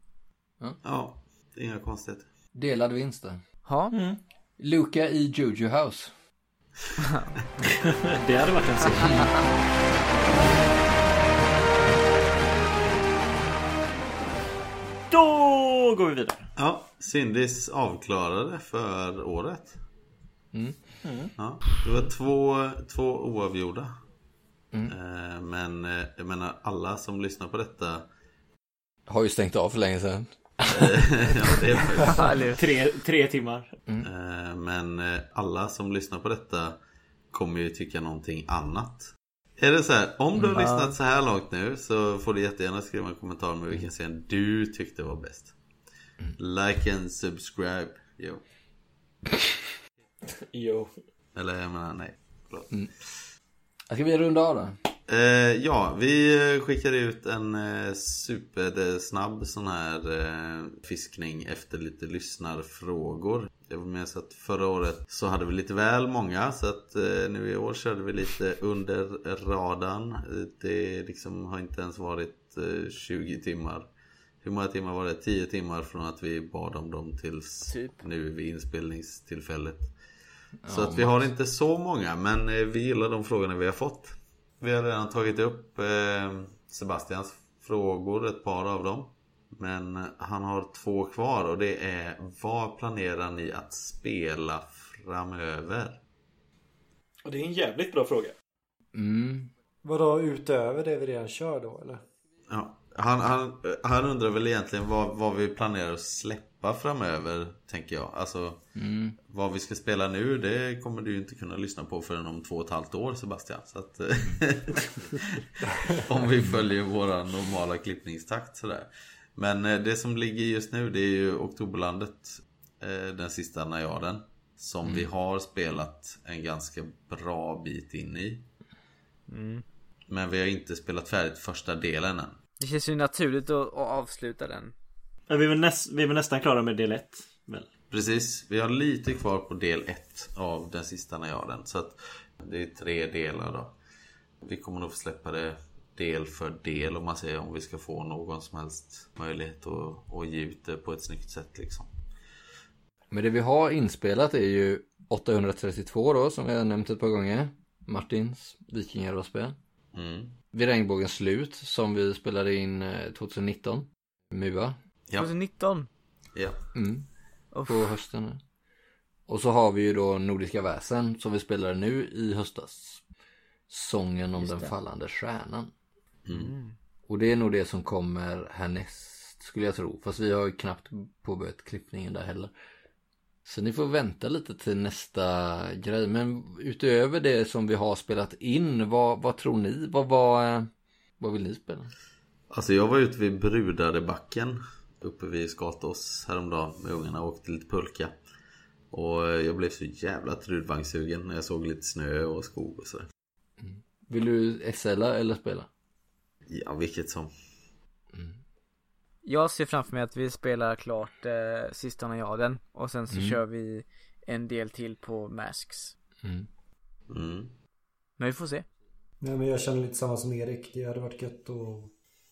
Speaker 6: Ja, det är inga konstigheter.
Speaker 1: Delad vinst där.
Speaker 4: Ja,
Speaker 1: Luca i Jojo House.
Speaker 3: Det hade varit en serie. Då går vi vidare.
Speaker 6: Ja, Syndis avklarade för året.
Speaker 1: Mm.
Speaker 6: Ja, det var två, två oavgjorda.
Speaker 1: Mm.
Speaker 6: Eh, Men eh, jag menar alla som lyssnar på detta
Speaker 1: Har ju stängt av för länge sedan.
Speaker 6: ja, det är
Speaker 3: Tre, tre timmar.
Speaker 6: Eh, Men alla som lyssnar på detta kommer ju tycka någonting annat. Är det så här, om du har lyssnat så här långt nu så får du jättegärna skriva en kommentar med vilken scen du tyckte var bäst. Like and subscribe. Jo.
Speaker 3: Jo.
Speaker 6: Eller jag menar nej. Förlåt.
Speaker 1: Ska vi runda av då?
Speaker 6: Eh, ja, vi eh, skickade ut en eh, supersnabb sån här eh, fiskning efter lite lyssnarfrågor. Jag vill minnas att förra året så hade vi lite väl många så att eh, nu i år körde vi lite under radarn. Eh, Det liksom har inte ens varit eh, 20 timmar. Hur många timmar var det? 10 timmar från att vi bad om dem tills
Speaker 4: Typ.
Speaker 6: nu vid inspelningstillfället. Så att vi har inte så många men eh, vi gillar de frågorna vi har fått. Vi har redan tagit upp eh, Sebastians frågor, ett par av dem. Men han har två kvar och det är Vad planerar ni att spela framöver?
Speaker 3: Och det är en jävligt bra fråga.
Speaker 1: Mm.
Speaker 2: Vadå utöver det vi redan kör då eller?
Speaker 6: Ja, han, han, han undrar väl egentligen vad, vad vi planerar att släppa framöver, tänker jag. Alltså,
Speaker 1: Mm.
Speaker 6: vad vi ska spela nu, det kommer du ju inte kunna lyssna på förrän om två och ett halvt år, Sebastian. Så att, om vi följer våra normala klippningstakt sådär. Men eh, det som ligger just nu, det är ju Oktoberlandet, eh, den sista najaden. Som vi har spelat en ganska bra bit in i. Men vi har inte spelat färdigt första delen än.
Speaker 4: Det känns ju naturligt att, att avsluta den.
Speaker 3: Men vi är, väl näst, vi är väl nästan klara med del 1. Väl?
Speaker 6: Precis, vi har lite kvar på del 1 av den sista najaden. Så att det är tre delar då. Vi kommer nog få släppa det del för del om man säger om vi ska få någon som helst möjlighet att, att ge ut det på ett snyggt sätt liksom.
Speaker 1: Men det vi har inspelat är ju 832 då, som vi har nämnt ett par gånger. Martins Vikingarollspel.
Speaker 6: Mm.
Speaker 1: Vid regnbågens slut, som vi spelade in eh, 2019. MUA.
Speaker 6: Ja.
Speaker 4: 2019.
Speaker 6: Ja.
Speaker 1: Mm.
Speaker 4: Uff.
Speaker 1: På hösten. Och så har vi ju då Nordiska väsen som vi spelade nu i höstas. Sången om
Speaker 4: Just
Speaker 1: den
Speaker 4: det.
Speaker 1: fallande stjärnan.
Speaker 6: Mm.
Speaker 1: Och det är nog det som kommer härnäst skulle jag tro. Fast vi har ju knappt påbörjat klippningen där heller. Så ni får vänta lite till nästa grej. Men utöver det som vi har spelat in, vad, vad tror ni? Vad, vad, vad vill ni spela?
Speaker 6: Alltså jag var ute vid Brudarebacken uppe vid Skatås häromdagen med ungarna och åkte lite pulka. Och jag blev så jävla trudvagnssugen när jag såg lite snö och skog och sådär.
Speaker 1: Vill du SLa eller spela?
Speaker 6: Ja, vilket som.
Speaker 4: Jag ser framför mig att vi spelar klart eh, sista najaden och sen så
Speaker 1: Mm.
Speaker 4: kör vi en del till på Masks.
Speaker 1: Mm.
Speaker 6: Mm.
Speaker 4: Men vi får se.
Speaker 2: Nej men jag känner lite samma som Erik. Det hade varit gött att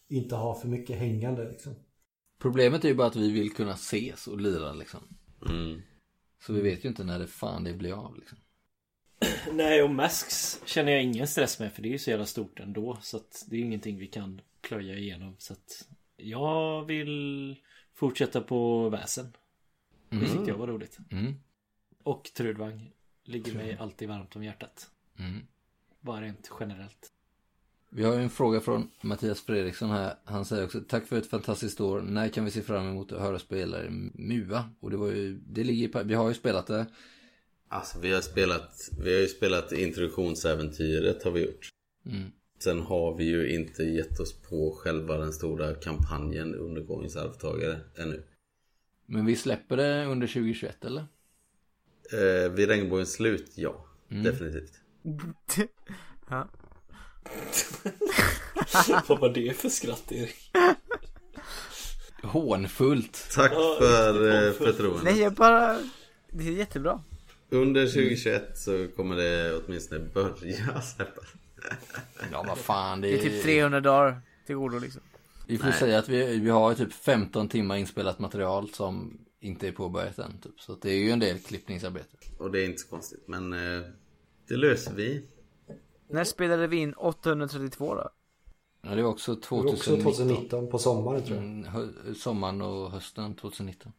Speaker 2: inte ha för mycket hängande liksom.
Speaker 1: Problemet är ju bara att vi vill kunna ses och lira liksom.
Speaker 6: Mm.
Speaker 1: Så vi vet ju inte när det fan det blir av liksom.
Speaker 3: Nej, och Masks känner jag ingen stress med för det är ju så jävla stort ändå. Så att det är ingenting vi kan plöja igenom. Så att jag vill fortsätta på väsen. Det tyckte jag var roligt.
Speaker 1: Mm.
Speaker 3: Och Trudvang ligger mig alltid varmt om hjärtat.
Speaker 1: Mm.
Speaker 3: Bara rent generellt.
Speaker 1: Vi har ju en fråga från Mattias Fredriksson här. Han säger också tack för ett fantastiskt år. När kan vi se fram emot att höra spelare MUA? Och det var ju, det ligger vi har ju spelat det.
Speaker 6: Alltså vi har spelat, vi har ju spelat introduktionsäventyret har vi gjort.
Speaker 1: Mm.
Speaker 6: Sen har vi ju inte gett oss på själva den stora kampanjen Undergångens arvtagare ännu.
Speaker 1: Men vi släpper det under 2021 eller?
Speaker 6: Eh, vid regnbågens slut, ja. Definitivt.
Speaker 4: ja.
Speaker 3: Vad var det för skratt Erik?
Speaker 1: Hånfullt.
Speaker 6: Tack
Speaker 3: Ja,
Speaker 6: för eh, förtroendet.
Speaker 4: Nej jag bara, det är jättebra.
Speaker 6: Under 2021 så kommer det åtminstone börja släppas.
Speaker 1: Ja vad fan det
Speaker 4: Det är typ 300 dagar till godo liksom.
Speaker 1: Vi får säga att vi, vi har typ 15 timmar inspelat material som inte är påbörjat än. Typ. Så det är ju en del klippningsarbete.
Speaker 6: Och det är inte så konstigt. Men eh, det löser vi.
Speaker 4: När spelade vi in 832 då?
Speaker 1: Ja, det var också
Speaker 2: Det var
Speaker 1: 2019.
Speaker 2: också 2019 på sommaren tror jag.
Speaker 1: Mm, hö- sommaren och hösten 2019.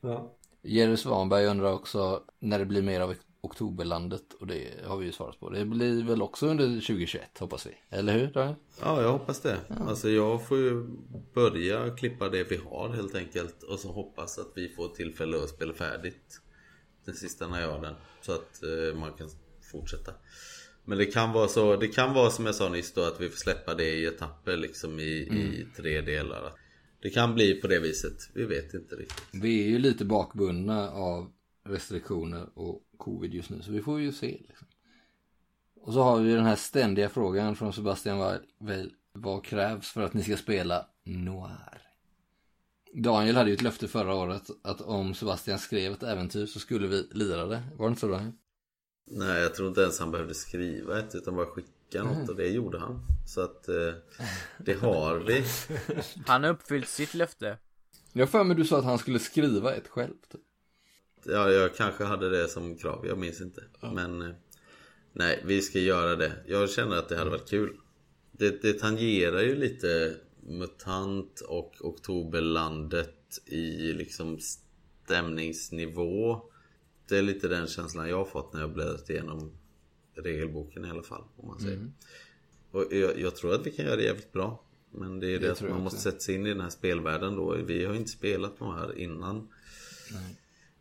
Speaker 2: Ja.
Speaker 1: Jerry Svanberg undrar också när det blir mer av Oktoberlandet och det har vi ju svarat på. Det blir väl också under 2021 hoppas vi. Eller hur Daniel?
Speaker 6: Ja, jag hoppas det. Alltså jag får ju börja klippa det vi har helt enkelt. Och så hoppas att vi får tillfälle att spela färdigt. Den sista när jag har den. Så att eh, man kan fortsätta. Men det kan vara så, det kan vara som jag sa nyss då att vi får släppa det i etapper liksom i, i tre delar. Det kan bli på det viset. Vi vet inte riktigt.
Speaker 1: Vi är ju lite bakbundna av restriktioner och covid just nu så vi får ju se. Liksom. Och så har vi den här ständiga frågan från Sebastian Weil. Vad krävs för att ni ska spela Noir? Daniel hade ju ett löfte förra året att om Sebastian skrev ett äventyr så skulle vi lira det. Var det inte så Daniel?
Speaker 6: Nej, jag tror inte ens han behövde skriva ett utan bara skicka något och det gjorde han. Så att eh, det har vi.
Speaker 4: Han har uppfyllt sitt löfte.
Speaker 1: Jag har för mig du sa att han skulle skriva ett själv. Typ.
Speaker 6: Ja, jag kanske hade det som krav, jag minns inte. Men eh, nej, vi ska göra det. Jag känner att det hade varit kul. Det, det tangerar ju lite MUTANT och Oktoberlandet i liksom stämningsnivå. Det är lite den känslan jag har fått när jag bläddrat igenom regelboken i alla fall. Om man säger. Och jag, jag tror att vi kan göra det jävligt bra. Men det är det,
Speaker 1: Det
Speaker 6: att man måste sätta sig in i den här spelvärlden då. Vi har ju inte spelat de här innan.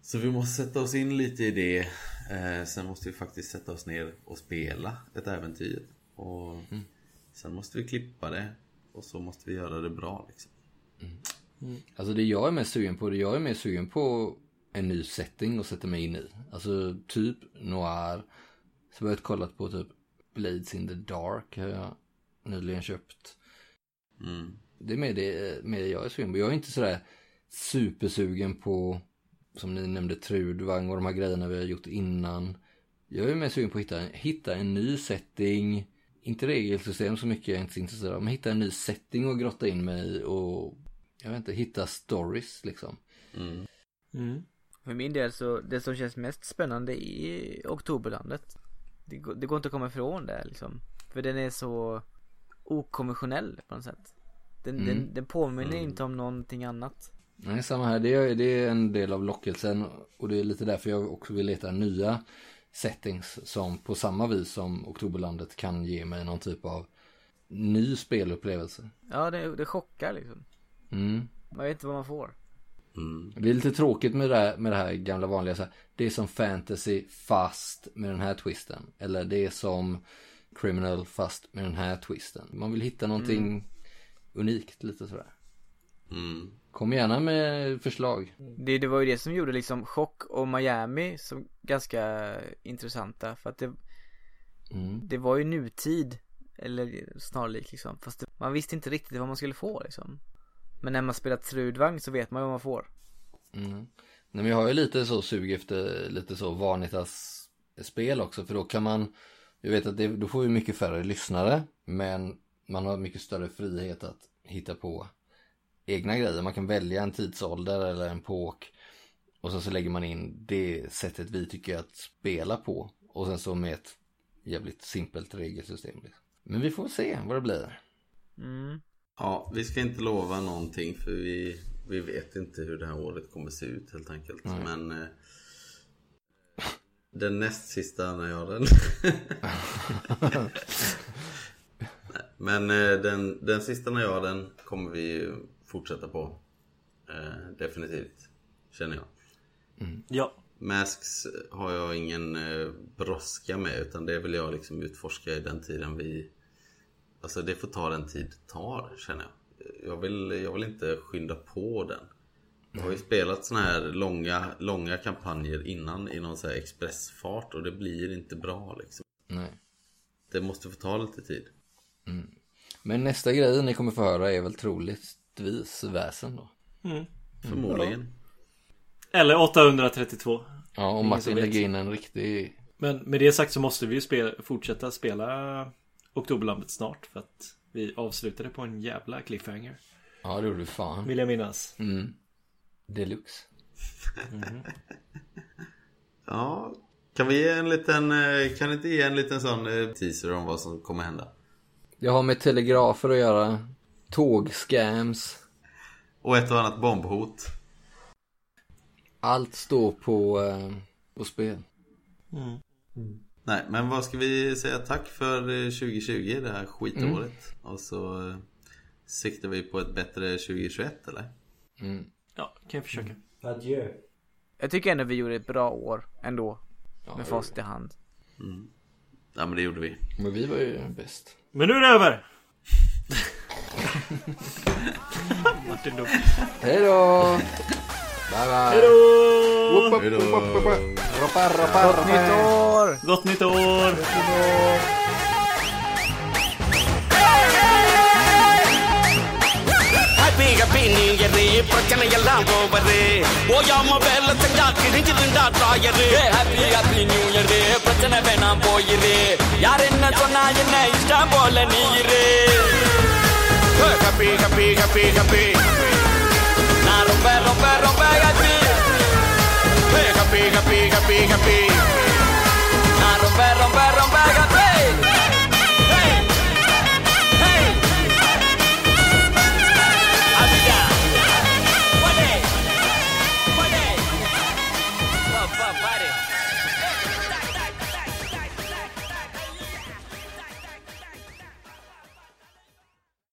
Speaker 6: Så vi måste sätta oss in lite i det. Eh, sen måste vi faktiskt sätta oss ner och spela ett äventyr. Och sen måste vi klippa det. Och så måste vi göra det bra liksom.
Speaker 1: Alltså det jag är mest sugen på, det jag är mer sugen på en ny setting att sätta mig in i. Alltså typ noir. Så jag har jag kollat på typ Blades in the Dark har jag nyligen köpt.
Speaker 6: Mm.
Speaker 1: Det är mer det mer jag är sugen på. Jag är inte sådär supersugen på, som ni nämnde, Trudvang och de här grejerna vi har gjort innan. Jag är mer sugen på att hitta, hitta en ny setting. Inte regelsystem så mycket jag är inte så intresserad av. Men hitta en ny setting och grotta in mig i och jag vet inte, hitta stories liksom.
Speaker 6: Mm.
Speaker 3: Mm.
Speaker 4: För min del så, det som känns mest spännande är Oktoberlandet. Det, går- det går inte att komma ifrån det liksom. För den är så okonventionell på något sätt. Den,
Speaker 1: Mm.
Speaker 4: den, den påminner inte om någonting annat.
Speaker 1: Nej, samma här. Det är, det är en del av lockelsen och det är lite därför jag också vill leta nya settings som på samma vis som Oktoberlandet kan ge mig någon typ av ny spelupplevelse.
Speaker 4: Ja, det, det chockar liksom.
Speaker 1: Mm.
Speaker 4: Man vet inte vad man får.
Speaker 6: Mm.
Speaker 1: Det är lite tråkigt med det här, med det här gamla vanliga så här, Det är som fantasy fast med den här twisten. Eller det är som criminal fast med den här twisten. Man vill hitta någonting unikt lite sådär.
Speaker 6: Mm.
Speaker 1: Kom gärna med förslag.
Speaker 4: Det, det var ju det som gjorde liksom Chock och Miami som ganska intressanta. För att det,
Speaker 1: Mm.
Speaker 4: det var ju nutid. Eller snarlik liksom. Fast det, man visste inte riktigt vad man skulle få liksom. Men när man spelar Trudvang så vet man ju vad man får.
Speaker 1: Mm. Nej, men jag har ju lite så sug efter lite så Vanitas spel också för då kan man Jag vet att det, då får vi mycket färre lyssnare men man har mycket större frihet att hitta på egna grejer. Man kan välja en tidsålder eller en påk och sen så lägger man in det sättet vi tycker att spela på och sen så med ett jävligt simpelt regelsystem. Liksom. Men vi får se vad det blir.
Speaker 4: Mm.
Speaker 6: Ja, vi ska inte lova någonting för vi, vi vet inte hur det här året kommer se ut helt enkelt.
Speaker 1: Nej.
Speaker 6: Men eh, den näst sista när jag har den. Men eh, den, den sista när jag den kommer vi ju fortsätta på. Eh, definitivt. Känner jag.
Speaker 3: Ja.
Speaker 6: Masks har jag ingen eh, brådska med utan det vill jag liksom utforska i den tiden vi... Alltså det får ta den tid det tar känner jag. Jag vill, jag vill inte skynda på den. Jag har ju spelat såna här långa, långa kampanjer innan i någon så här expressfart och det blir inte bra liksom.
Speaker 1: Nej.
Speaker 6: Det måste få ta lite tid.
Speaker 1: Men nästa grej ni kommer få höra är väl troligtvis väsen då.
Speaker 6: Förmodligen.
Speaker 3: Eller 832.
Speaker 1: Ja, om Martin lägger in en riktig...
Speaker 3: Men med det sagt så måste vi ju spela, fortsätta spela Oktoberlandet snart. För att vi avslutade på en jävla cliffhanger.
Speaker 1: Ja, det gjorde du fan.
Speaker 3: Vill jag minnas.
Speaker 1: Mm. Deluxe.
Speaker 6: Ja, kan vi ge en liten, eh, kan inte ge en liten sån eh, teaser om vad som kommer hända?
Speaker 1: Jag har med telegrafer att göra. Tågscams.
Speaker 6: Och ett och annat bombhot.
Speaker 1: Allt står på, eh, på spel.
Speaker 6: Nej, men vad ska vi säga tack för eh, 2020, det här skitåret. Och så eh, siktar vi på ett bättre 2021 eller?
Speaker 1: Mm.
Speaker 3: Ja, kan jag försöka.
Speaker 2: Adjö.
Speaker 4: Jag tycker ändå vi gjorde ett bra år ändå.
Speaker 1: Ja,
Speaker 4: med facit i hand.
Speaker 6: Ja men det gjorde vi.
Speaker 1: Men vi var ju bäst.
Speaker 3: Men nu är det över! Martin
Speaker 1: Dumm. Hello. Bye bye. Hello. Hello.
Speaker 6: Ropa,
Speaker 1: ropa, ropa. Gott nytt år.
Speaker 4: Gott nytt år.
Speaker 3: Gott nytt år.
Speaker 5: பேய பேணியரு பிரச்சனை எல்லாம் போவது ஓயாம வேலை செஞ்சா கிழிஞ்சிருந்தா தாயரு ஹாப்பி ஹாப்பி நியூ இயரு பிரச்சனை வேணாம் போயிரு யார் என்ன சொன்னா என்ன இஷ்டம் போல நீரு Capì, capì, capì, capì. La rompe, rompe, rompe, capì. Capì, capì, capì, capì. La rompe, rompe, rompe, capì.